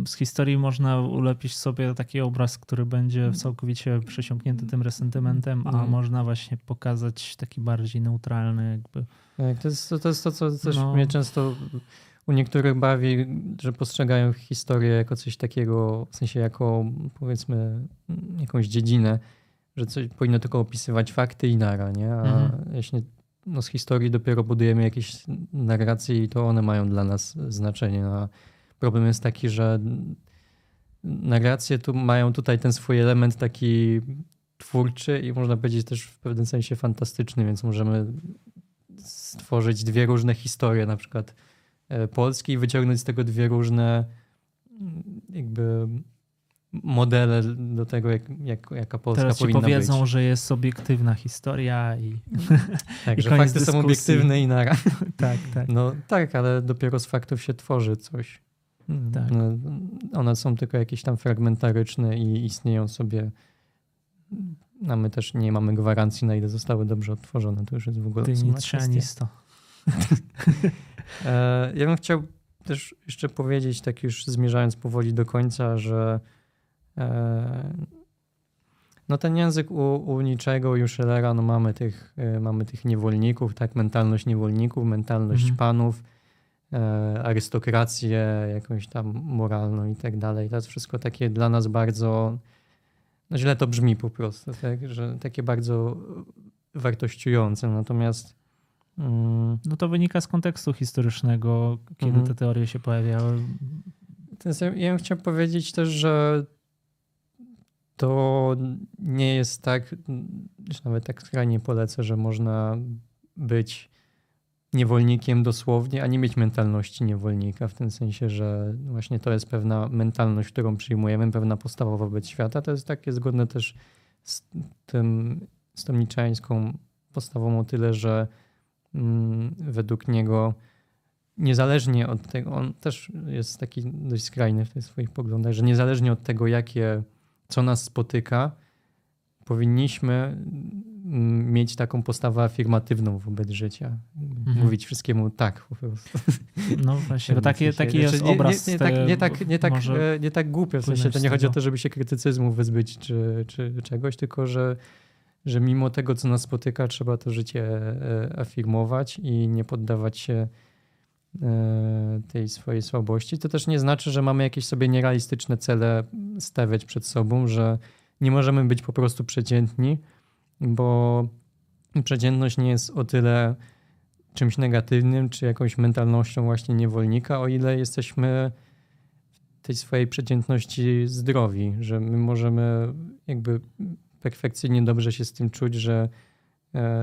z historii można ulepić sobie taki obraz, który będzie całkowicie przesiąknięty tym resentymentem, a mm. można właśnie pokazać taki bardziej neutralny jakby. Tak, to jest to, jest to co też no. mnie często u niektórych bawi, że postrzegają historię jako coś takiego, w sensie jako powiedzmy jakąś dziedzinę, że coś powinno tylko opisywać fakty i nara, nie? A mhm. jeśli no, z historii dopiero budujemy jakieś narracje i to one mają dla nas znaczenie. A Problem jest taki, że narracje tu mają tutaj ten swój element taki twórczy i można powiedzieć też w pewnym sensie fantastyczny, więc możemy stworzyć dwie różne historie, na przykład e, polskie i wyciągnąć z tego dwie różne jakby modele do tego, jak, jak, jaka Polska Teraz powinna powiedzą, być. że jest obiektywna historia i <laughs> Tak, i że fakty dyskusji. są obiektywne i nara. <laughs> tak, tak. No tak, ale dopiero z faktów się tworzy coś. Mm, tak. No, one są tylko jakieś tam fragmentaryczne i istnieją sobie. A my też nie mamy gwarancji, na ile zostały dobrze odtworzone. To już jest w ogóle Ty to. <laughs> E, ja bym chciał też jeszcze powiedzieć, tak już zmierzając powoli do końca, że no ten język u, u Niczego, u Schellera, no mamy tych, e, mamy tych niewolników, tak, mentalność niewolników, mentalność mhm. panów, E, arystokrację jakąś tam moralną i tak dalej. To jest wszystko takie dla nas bardzo, no źle to brzmi po prostu, tak? że takie bardzo wartościujące. Natomiast mm, no to wynika z kontekstu historycznego, kiedy mm, te teorie się pojawiały. Ja bym chciał powiedzieć też, że to nie jest tak, że nawet tak skrajnie polecę, że można być niewolnikiem dosłownie, a nie mieć mentalności niewolnika, w tym sensie, że właśnie to jest pewna mentalność, którą przyjmujemy, pewna postawa wobec świata. To jest takie zgodne też z, tym, z tą niczańską postawą o tyle, że mm, według niego niezależnie od tego, on też jest taki dość skrajny w tych swoich poglądach, że niezależnie od tego, jakie, co nas spotyka, powinniśmy mieć taką postawę afirmatywną wobec życia. Mhm. Mówić wszystkiemu tak po prostu. No właśnie, bo taki, taki jest znaczy, obraz. Nie, nie, tak, nie, tak, nie, tak, e, nie tak głupio, w sensie to nie chodzi o to, żeby się krytycyzmu wyzbyć czy, czy czegoś, tylko że, że mimo tego, co nas spotyka, trzeba to życie e, afirmować i nie poddawać się e, tej swojej słabości. To też nie znaczy, że mamy jakieś sobie nierealistyczne cele stawiać przed sobą, że nie możemy być po prostu przeciętni, bo przeciętność nie jest o tyle czymś negatywnym, czy jakąś mentalnością właśnie niewolnika, o ile jesteśmy w tej swojej przeciętności zdrowi, że my możemy jakby perfekcyjnie dobrze się z tym czuć, że e,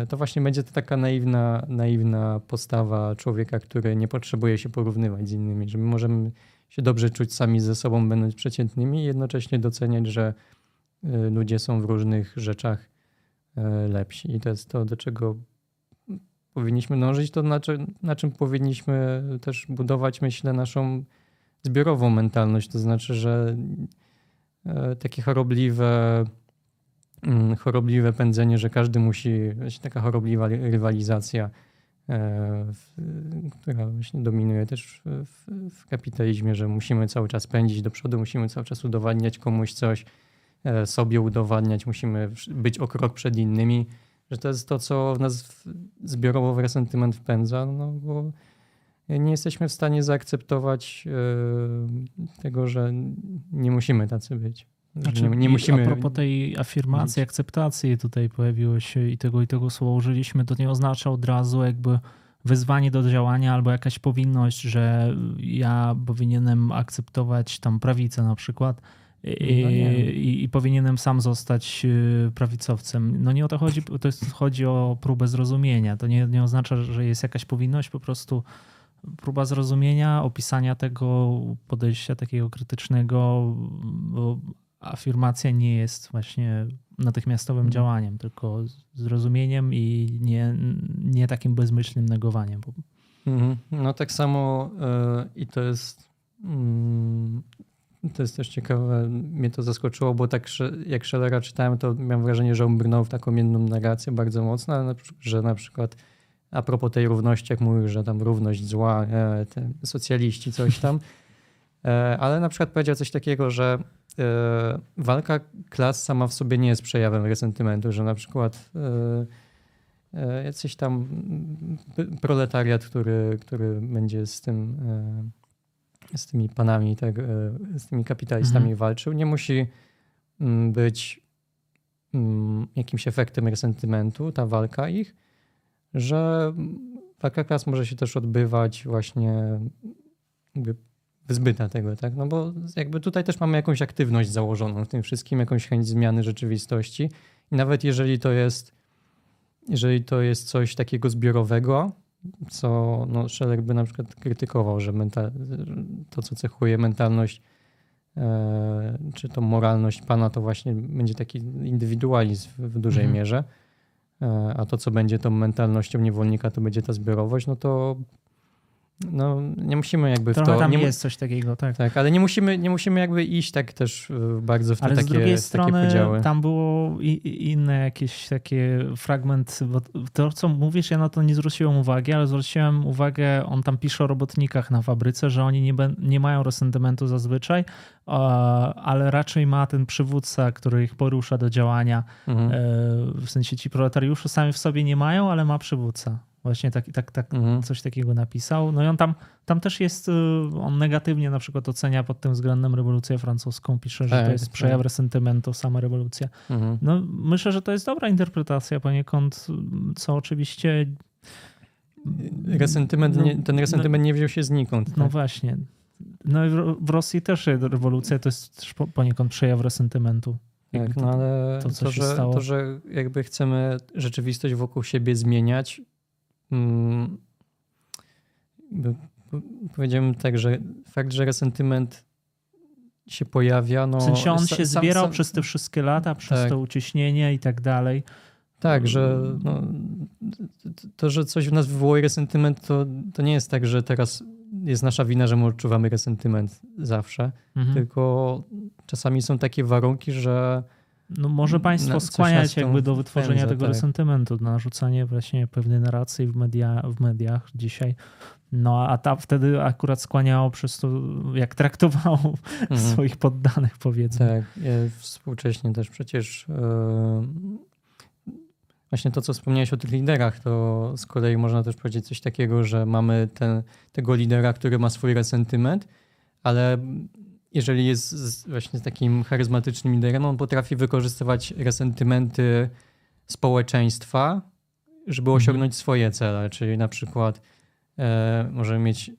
to właśnie będzie to taka naiwna, naiwna postawa człowieka, który nie potrzebuje się porównywać z innymi, że my możemy się dobrze czuć sami ze sobą, będąc przeciętnymi i jednocześnie doceniać, że e, ludzie są w różnych rzeczach e, lepsi. I to jest to, do czego powinniśmy dążyć, to na, na czym powinniśmy też budować, myślę, naszą zbiorową mentalność. To znaczy, że takie chorobliwe chorobliwe pędzenie, że każdy musi, taka chorobliwa rywalizacja, e, która właśnie dominuje też w, w kapitalizmie, że musimy cały czas pędzić do przodu, musimy cały czas udowadniać komuś coś, e, sobie udowadniać, musimy być o krok przed innymi, że to jest to, co w nas zbiorowo w resentyment wpędza, no bo nie jesteśmy w stanie zaakceptować e, tego, że nie musimy tacy być. Znaczy, nie, nie musimy... A propos tej afirmacji, akceptacji tutaj pojawiło się i tego i tego słowa użyliśmy, to nie oznacza od razu jakby wyzwanie do działania albo jakaś powinność, że ja powinienem akceptować tam prawicę na przykład i, no i, i, powinienem sam zostać y, prawicowcem. No nie o to chodzi, to jest, chodzi o próbę zrozumienia. To nie, nie oznacza, że jest jakaś powinność, po prostu próba zrozumienia, opisania tego podejścia takiego krytycznego, afirmacja nie jest właśnie natychmiastowym mhm. działaniem, tylko zrozumieniem i nie, nie takim bezmyślnym negowaniem. Mhm. No tak samo yy, i to jest yy, to jest też ciekawe, mnie to zaskoczyło, bo tak jak Schellera czytałem, to miałem wrażenie, że on brnął w taką jedną narrację bardzo mocno, ale że na przykład a propos tej równości, jak mówił, że tam równość zła, e, socjaliści, coś tam, <laughs> e, ale na przykład powiedział coś takiego, że walka klas sama w sobie nie jest przejawem resentymentu, że na przykład e, e, jacyś tam proletariat, który, który będzie z tym z tymi panami, tak, z tymi kapitalistami mhm. walczył, nie musi mm, być mm, jakimś efektem resentymentu, ta walka ich, że walka klas może się też odbywać właśnie wyzbyta tego, tak? No bo jakby tutaj też mamy jakąś aktywność założoną w tym wszystkim, jakąś chęć zmiany rzeczywistości. I nawet jeżeli to jest, jeżeli to jest coś takiego zbiorowego, co no, Scheller by na przykład krytykował, że mental, to, co cechuje mentalność, e, czy to moralność Pana, to właśnie będzie taki indywidualizm w, dużej mhm. mierze, e, a to, co będzie tą mentalnością niewolnika, to będzie ta zbiorowość, no to no, nie musimy jakby Trochę w to... tam nie jest coś takiego, tak. Tak, ale nie musimy, nie musimy jakby iść tak też e, bardzo w te ale takie, z drugiej strony tam było i, inne jakieś takie fragment, bo to co mówisz, ja na to nie zwróciłem uwagi, ale zwróciłem uwagę, on tam pisze o robotnikach na fabryce, że oni nie, nie mają resentymentu zazwyczaj, ale raczej ma ten przywódca, który ich porusza do działania. Mhm. E, w sensie ci proletariusze sami w sobie nie mają, ale ma przywódca. Właśnie tak, tak, tak mhm. coś takiego napisał. No i on tam, tam też jest, y, on negatywnie na przykład ocenia pod tym względem rewolucję francuską. Pisze, że tak, to jest tak. przejaw resentymentu, sama rewolucja. Mhm. No myślę, że to jest dobra interpretacja poniekąd, co oczywiście... Resentyment, no, nie, ten resentyment no, nie wziął się znikąd. No tak? właśnie. No i w Rosji też rewolucja to jest poniekąd przejaw resentymentu. Tak, no ale to, to, że, to, że jakby chcemy rzeczywistość wokół siebie zmieniać, Hmm, powiedziałem tak, że fakt, że resentyment się pojawia. No, w sensie on się sam, zbierał sam, przez te wszystkie lata, przez tak. to uciśnienie i tak dalej. Tak, że no, to, że coś w nas wywołuje resentyment, to, to nie jest tak, że teraz jest nasza wina, że my odczuwamy resentyment zawsze, mhm. tylko czasami są takie warunki, że no może państwo skłaniać jakby do wytworzenia pędza, tego tak. resentymentu, na narzucanie właśnie pewnej narracji w, media, w mediach dzisiaj. No a ta wtedy akurat skłaniało przez to, jak traktowało mhm. <laughs> swoich poddanych, powiedzmy. Tak, współcześnie też przecież yy, właśnie to, co wspomniałeś o tych liderach, to z kolei można też powiedzieć coś takiego, że mamy ten, tego lidera, który ma swój resentyment, ale jeżeli jest właśnie takim charyzmatycznym liderem, on potrafi wykorzystywać resentymenty społeczeństwa żeby Mhm. osiągnąć swoje cele, czyli na przykład e, możemy mieć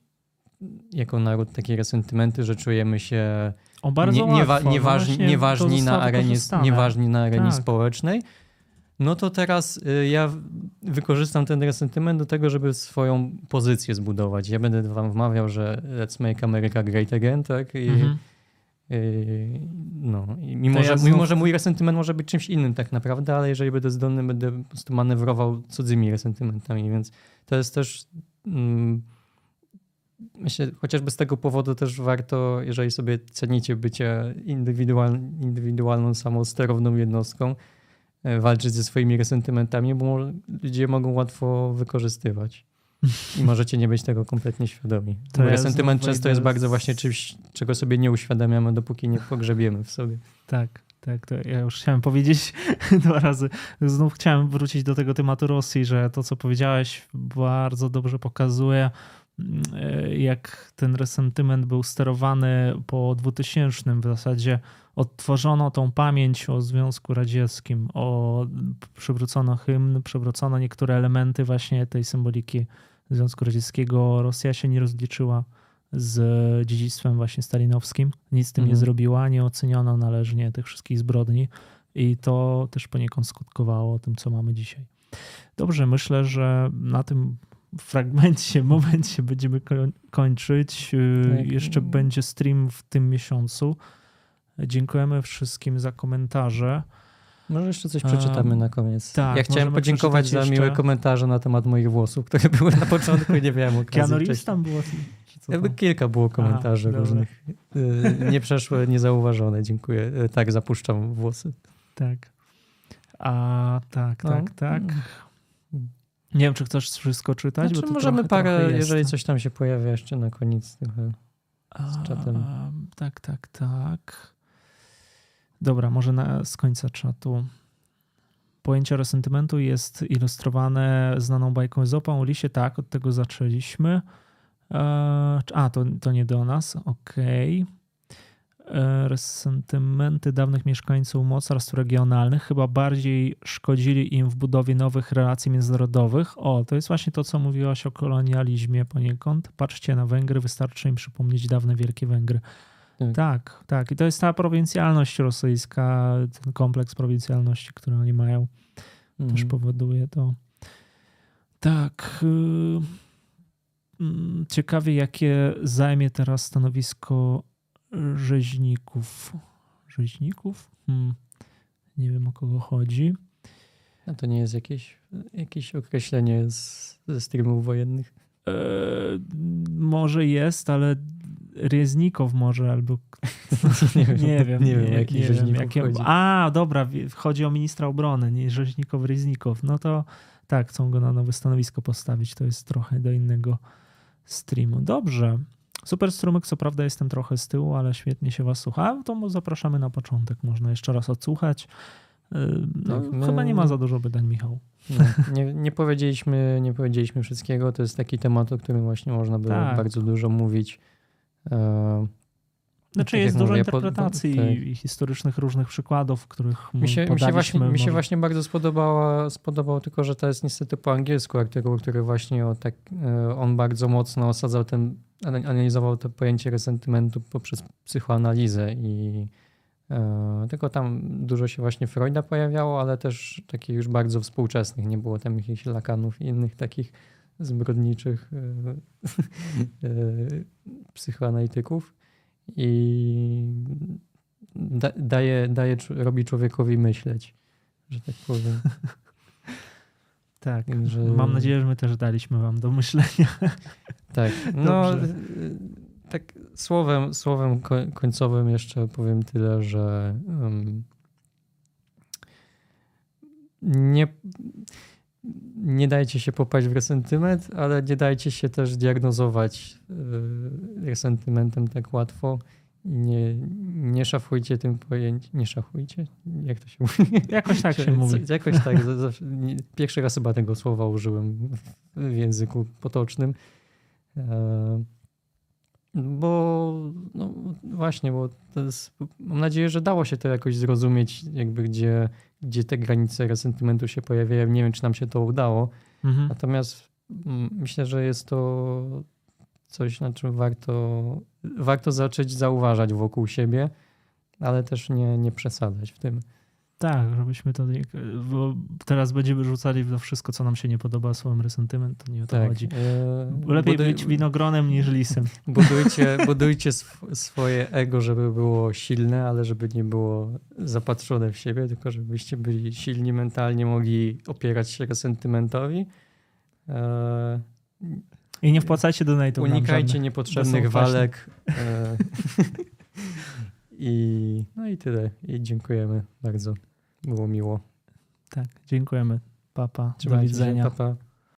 jako naród takie resentymenty, że czujemy się O, bardzo nie, niewa. No nieważni, nieważni, na arenie, nieważni na arenie Tak. społecznej, no to teraz y, ja wykorzystam ten resentyment do tego, żeby swoją pozycję zbudować. Ja będę wam wmawiał, że let's make America great again, tak? I, Mhm. y, no, i mimo, To że, ja mimo, znów- że mój resentyment może być czymś innym tak naprawdę, ale jeżeli będę zdolny, będę po prostu manewrował cudzymi resentymentami, więc to jest też... Mm, Myślę, chociażby z tego powodu też warto, jeżeli sobie cenicie bycie indywidual, indywidualną, samosterowną jednostką, walczyć ze swoimi resentymentami, bo ludzie mogą łatwo wykorzystywać. I możecie nie być tego kompletnie świadomi. To bo resentyment często jest bardzo właśnie czymś, czego sobie nie uświadamiamy, dopóki nie pogrzebiemy w sobie. Tak, tak, to ja już chciałem powiedzieć <laughs> dwa razy. Znów chciałem wrócić do tego tematu Rosji, że to, co powiedziałeś, bardzo dobrze pokazuje, e, jak ten resentyment był sterowany po 2000. W zasadzie odtworzono tą pamięć o Związku Radzieckim, o, przywrócono hymn, przywrócono niektóre elementy właśnie tej symboliki Związku Radzieckiego. Rosja się nie rozliczyła z dziedzictwem właśnie stalinowskim. Nic z tym nie Mhm. zrobiła, nie oceniono należnie tych wszystkich zbrodni i to też poniekąd skutkowało tym, co mamy dzisiaj. Dobrze, myślę, że na tym fragmencie, <laughs> momencie będziemy koń- kończyć. Yy, Tak. Jeszcze będzie stream w tym miesiącu. Dziękujemy wszystkim za komentarze. Może jeszcze coś przeczytamy na koniec. tak, ja chciałem podziękować za przeczytać miłe jeszcze- komentarze na temat moich włosów, które były na początku i nie miałem okazji tam było? Czy co Jakby tam? kilka było komentarzy dobra. różnych. Y, Nie przeszłe, niezauważone. Dziękuję. Y, Tak, zapuszczam włosy. Tak. A tak, No. tak, tak. Nie wiem, czy chcesz wszystko czytać, Znaczy, bo to możemy trochę, parę, trochę jeżeli coś tam się pojawia jeszcze na koniec. Trochę. z czatem. A, tak, tak, tak. Dobra, może na, z końca czatu. Pojęcie resentymentu jest ilustrowane znaną bajką Ezopa o lisie. Tak, od tego zaczęliśmy. E, a, to, to nie do nas. Okej. E, Resentymenty dawnych mieszkańców mocarstw regionalnych chyba bardziej szkodzili im w budowie nowych relacji międzynarodowych. O, to jest właśnie to, co mówiłaś o kolonializmie poniekąd. Patrzcie na Węgry, wystarczy im przypomnieć dawne Wielkie Węgry. Tak. Tak, tak. I to jest ta prowincjalność rosyjska, ten kompleks prowincjalności, który oni mają, też Mhm. powoduje to. Tak. y, mm, Ciekawie, jakie zajmie teraz stanowisko rzeźników. Rzeźników? Hmm. Nie wiem, o kogo chodzi. A to nie jest jakieś, jakieś określenie z, ze streamów wojennych? E, może jest, ale Rieznikow może albo <laughs> <laughs> nie wiem. nie wiem, Nie wiem, nie rzeźników jakie- chodzi. A, dobra, chodzi o ministra obrony, nie Rzeźnikow, Rieznikow. No to tak, chcą go na nowe stanowisko postawić. To jest trochę do innego streamu. Dobrze. Super strumyk, co prawda jestem trochę z tyłu, ale świetnie się was słucha. To zapraszamy na początek. Można jeszcze raz odsłuchać. No, Tak, chyba nie ma za dużo pytań, Michał. No, nie, nie, powiedzieliśmy, nie powiedzieliśmy wszystkiego. To jest taki temat, o którym właśnie można by Tak. bardzo dużo mówić. Znaczy tak jest dużo mówię, po- interpretacji tak. i historycznych różnych przykładów, których Mi się, mi, się właśnie, mi się właśnie bardzo spodobała, spodobał, tylko że to jest niestety po angielsku artykuł, który właśnie o tak, e, on bardzo mocno osadzał ten, ana- analizował to pojęcie resentymentu poprzez psychoanalizę i e, tylko tam dużo się właśnie Freuda pojawiało, ale też takich już bardzo współczesnych, nie było tam jakichś Lakanów i innych takich zbrodniczych e, <laughs> e, psychoanalityków i da, daje, daje, robi człowiekowi myśleć, że tak powiem. <laughs> Tak. Że- Mam nadzieję, że my też daliśmy wam do myślenia. <laughs> Tak, no y, tak słowem, słowem ko- końcowym jeszcze powiem tyle, że um, nie, nie dajcie się popaść w resentyment, ale nie dajcie się też diagnozować y, resentymentem tak łatwo. Nie, nie szafujcie tym pojęciem. Nie szafujcie? Jak to się mówi? Jakoś tak się <laughs> mówi. Jakoś tak. <laughs> Pierwszy raz chyba tego słowa użyłem w- w języku potocznym. Bo no właśnie, bo jest, mam nadzieję, że dało się to jakoś zrozumieć, jakby gdzie, gdzie te granice resentymentu się pojawiają. Nie wiem, czy nam się to udało. Mhm. Natomiast mm, myślę, że jest to coś, na czym warto, warto zacząć zauważać wokół siebie, ale też nie, nie przesadzać w tym. Tak, żebyśmy to. nie- Bo teraz będziemy rzucali w to wszystko, co nam się nie podoba, słowem resentyment, to nie o to Tak. chodzi. e, Lepiej buduj- być winogronem niż lisem. <laughs> Budujcie, budujcie sw- swoje ego, żeby było silne, ale żeby nie było zapatrzone w siebie, tylko żebyście byli silni mentalnie, mogli opierać się sentymentowi. E, I nie wpłacajcie donate'ów. nam unikajcie niepotrzebnych walek. E, <laughs> I, no i tyle. I dziękujemy bardzo. Było miło. Tak, dziękujemy. Papa. Do Trzymajcie się, widzenia. Pa, pa.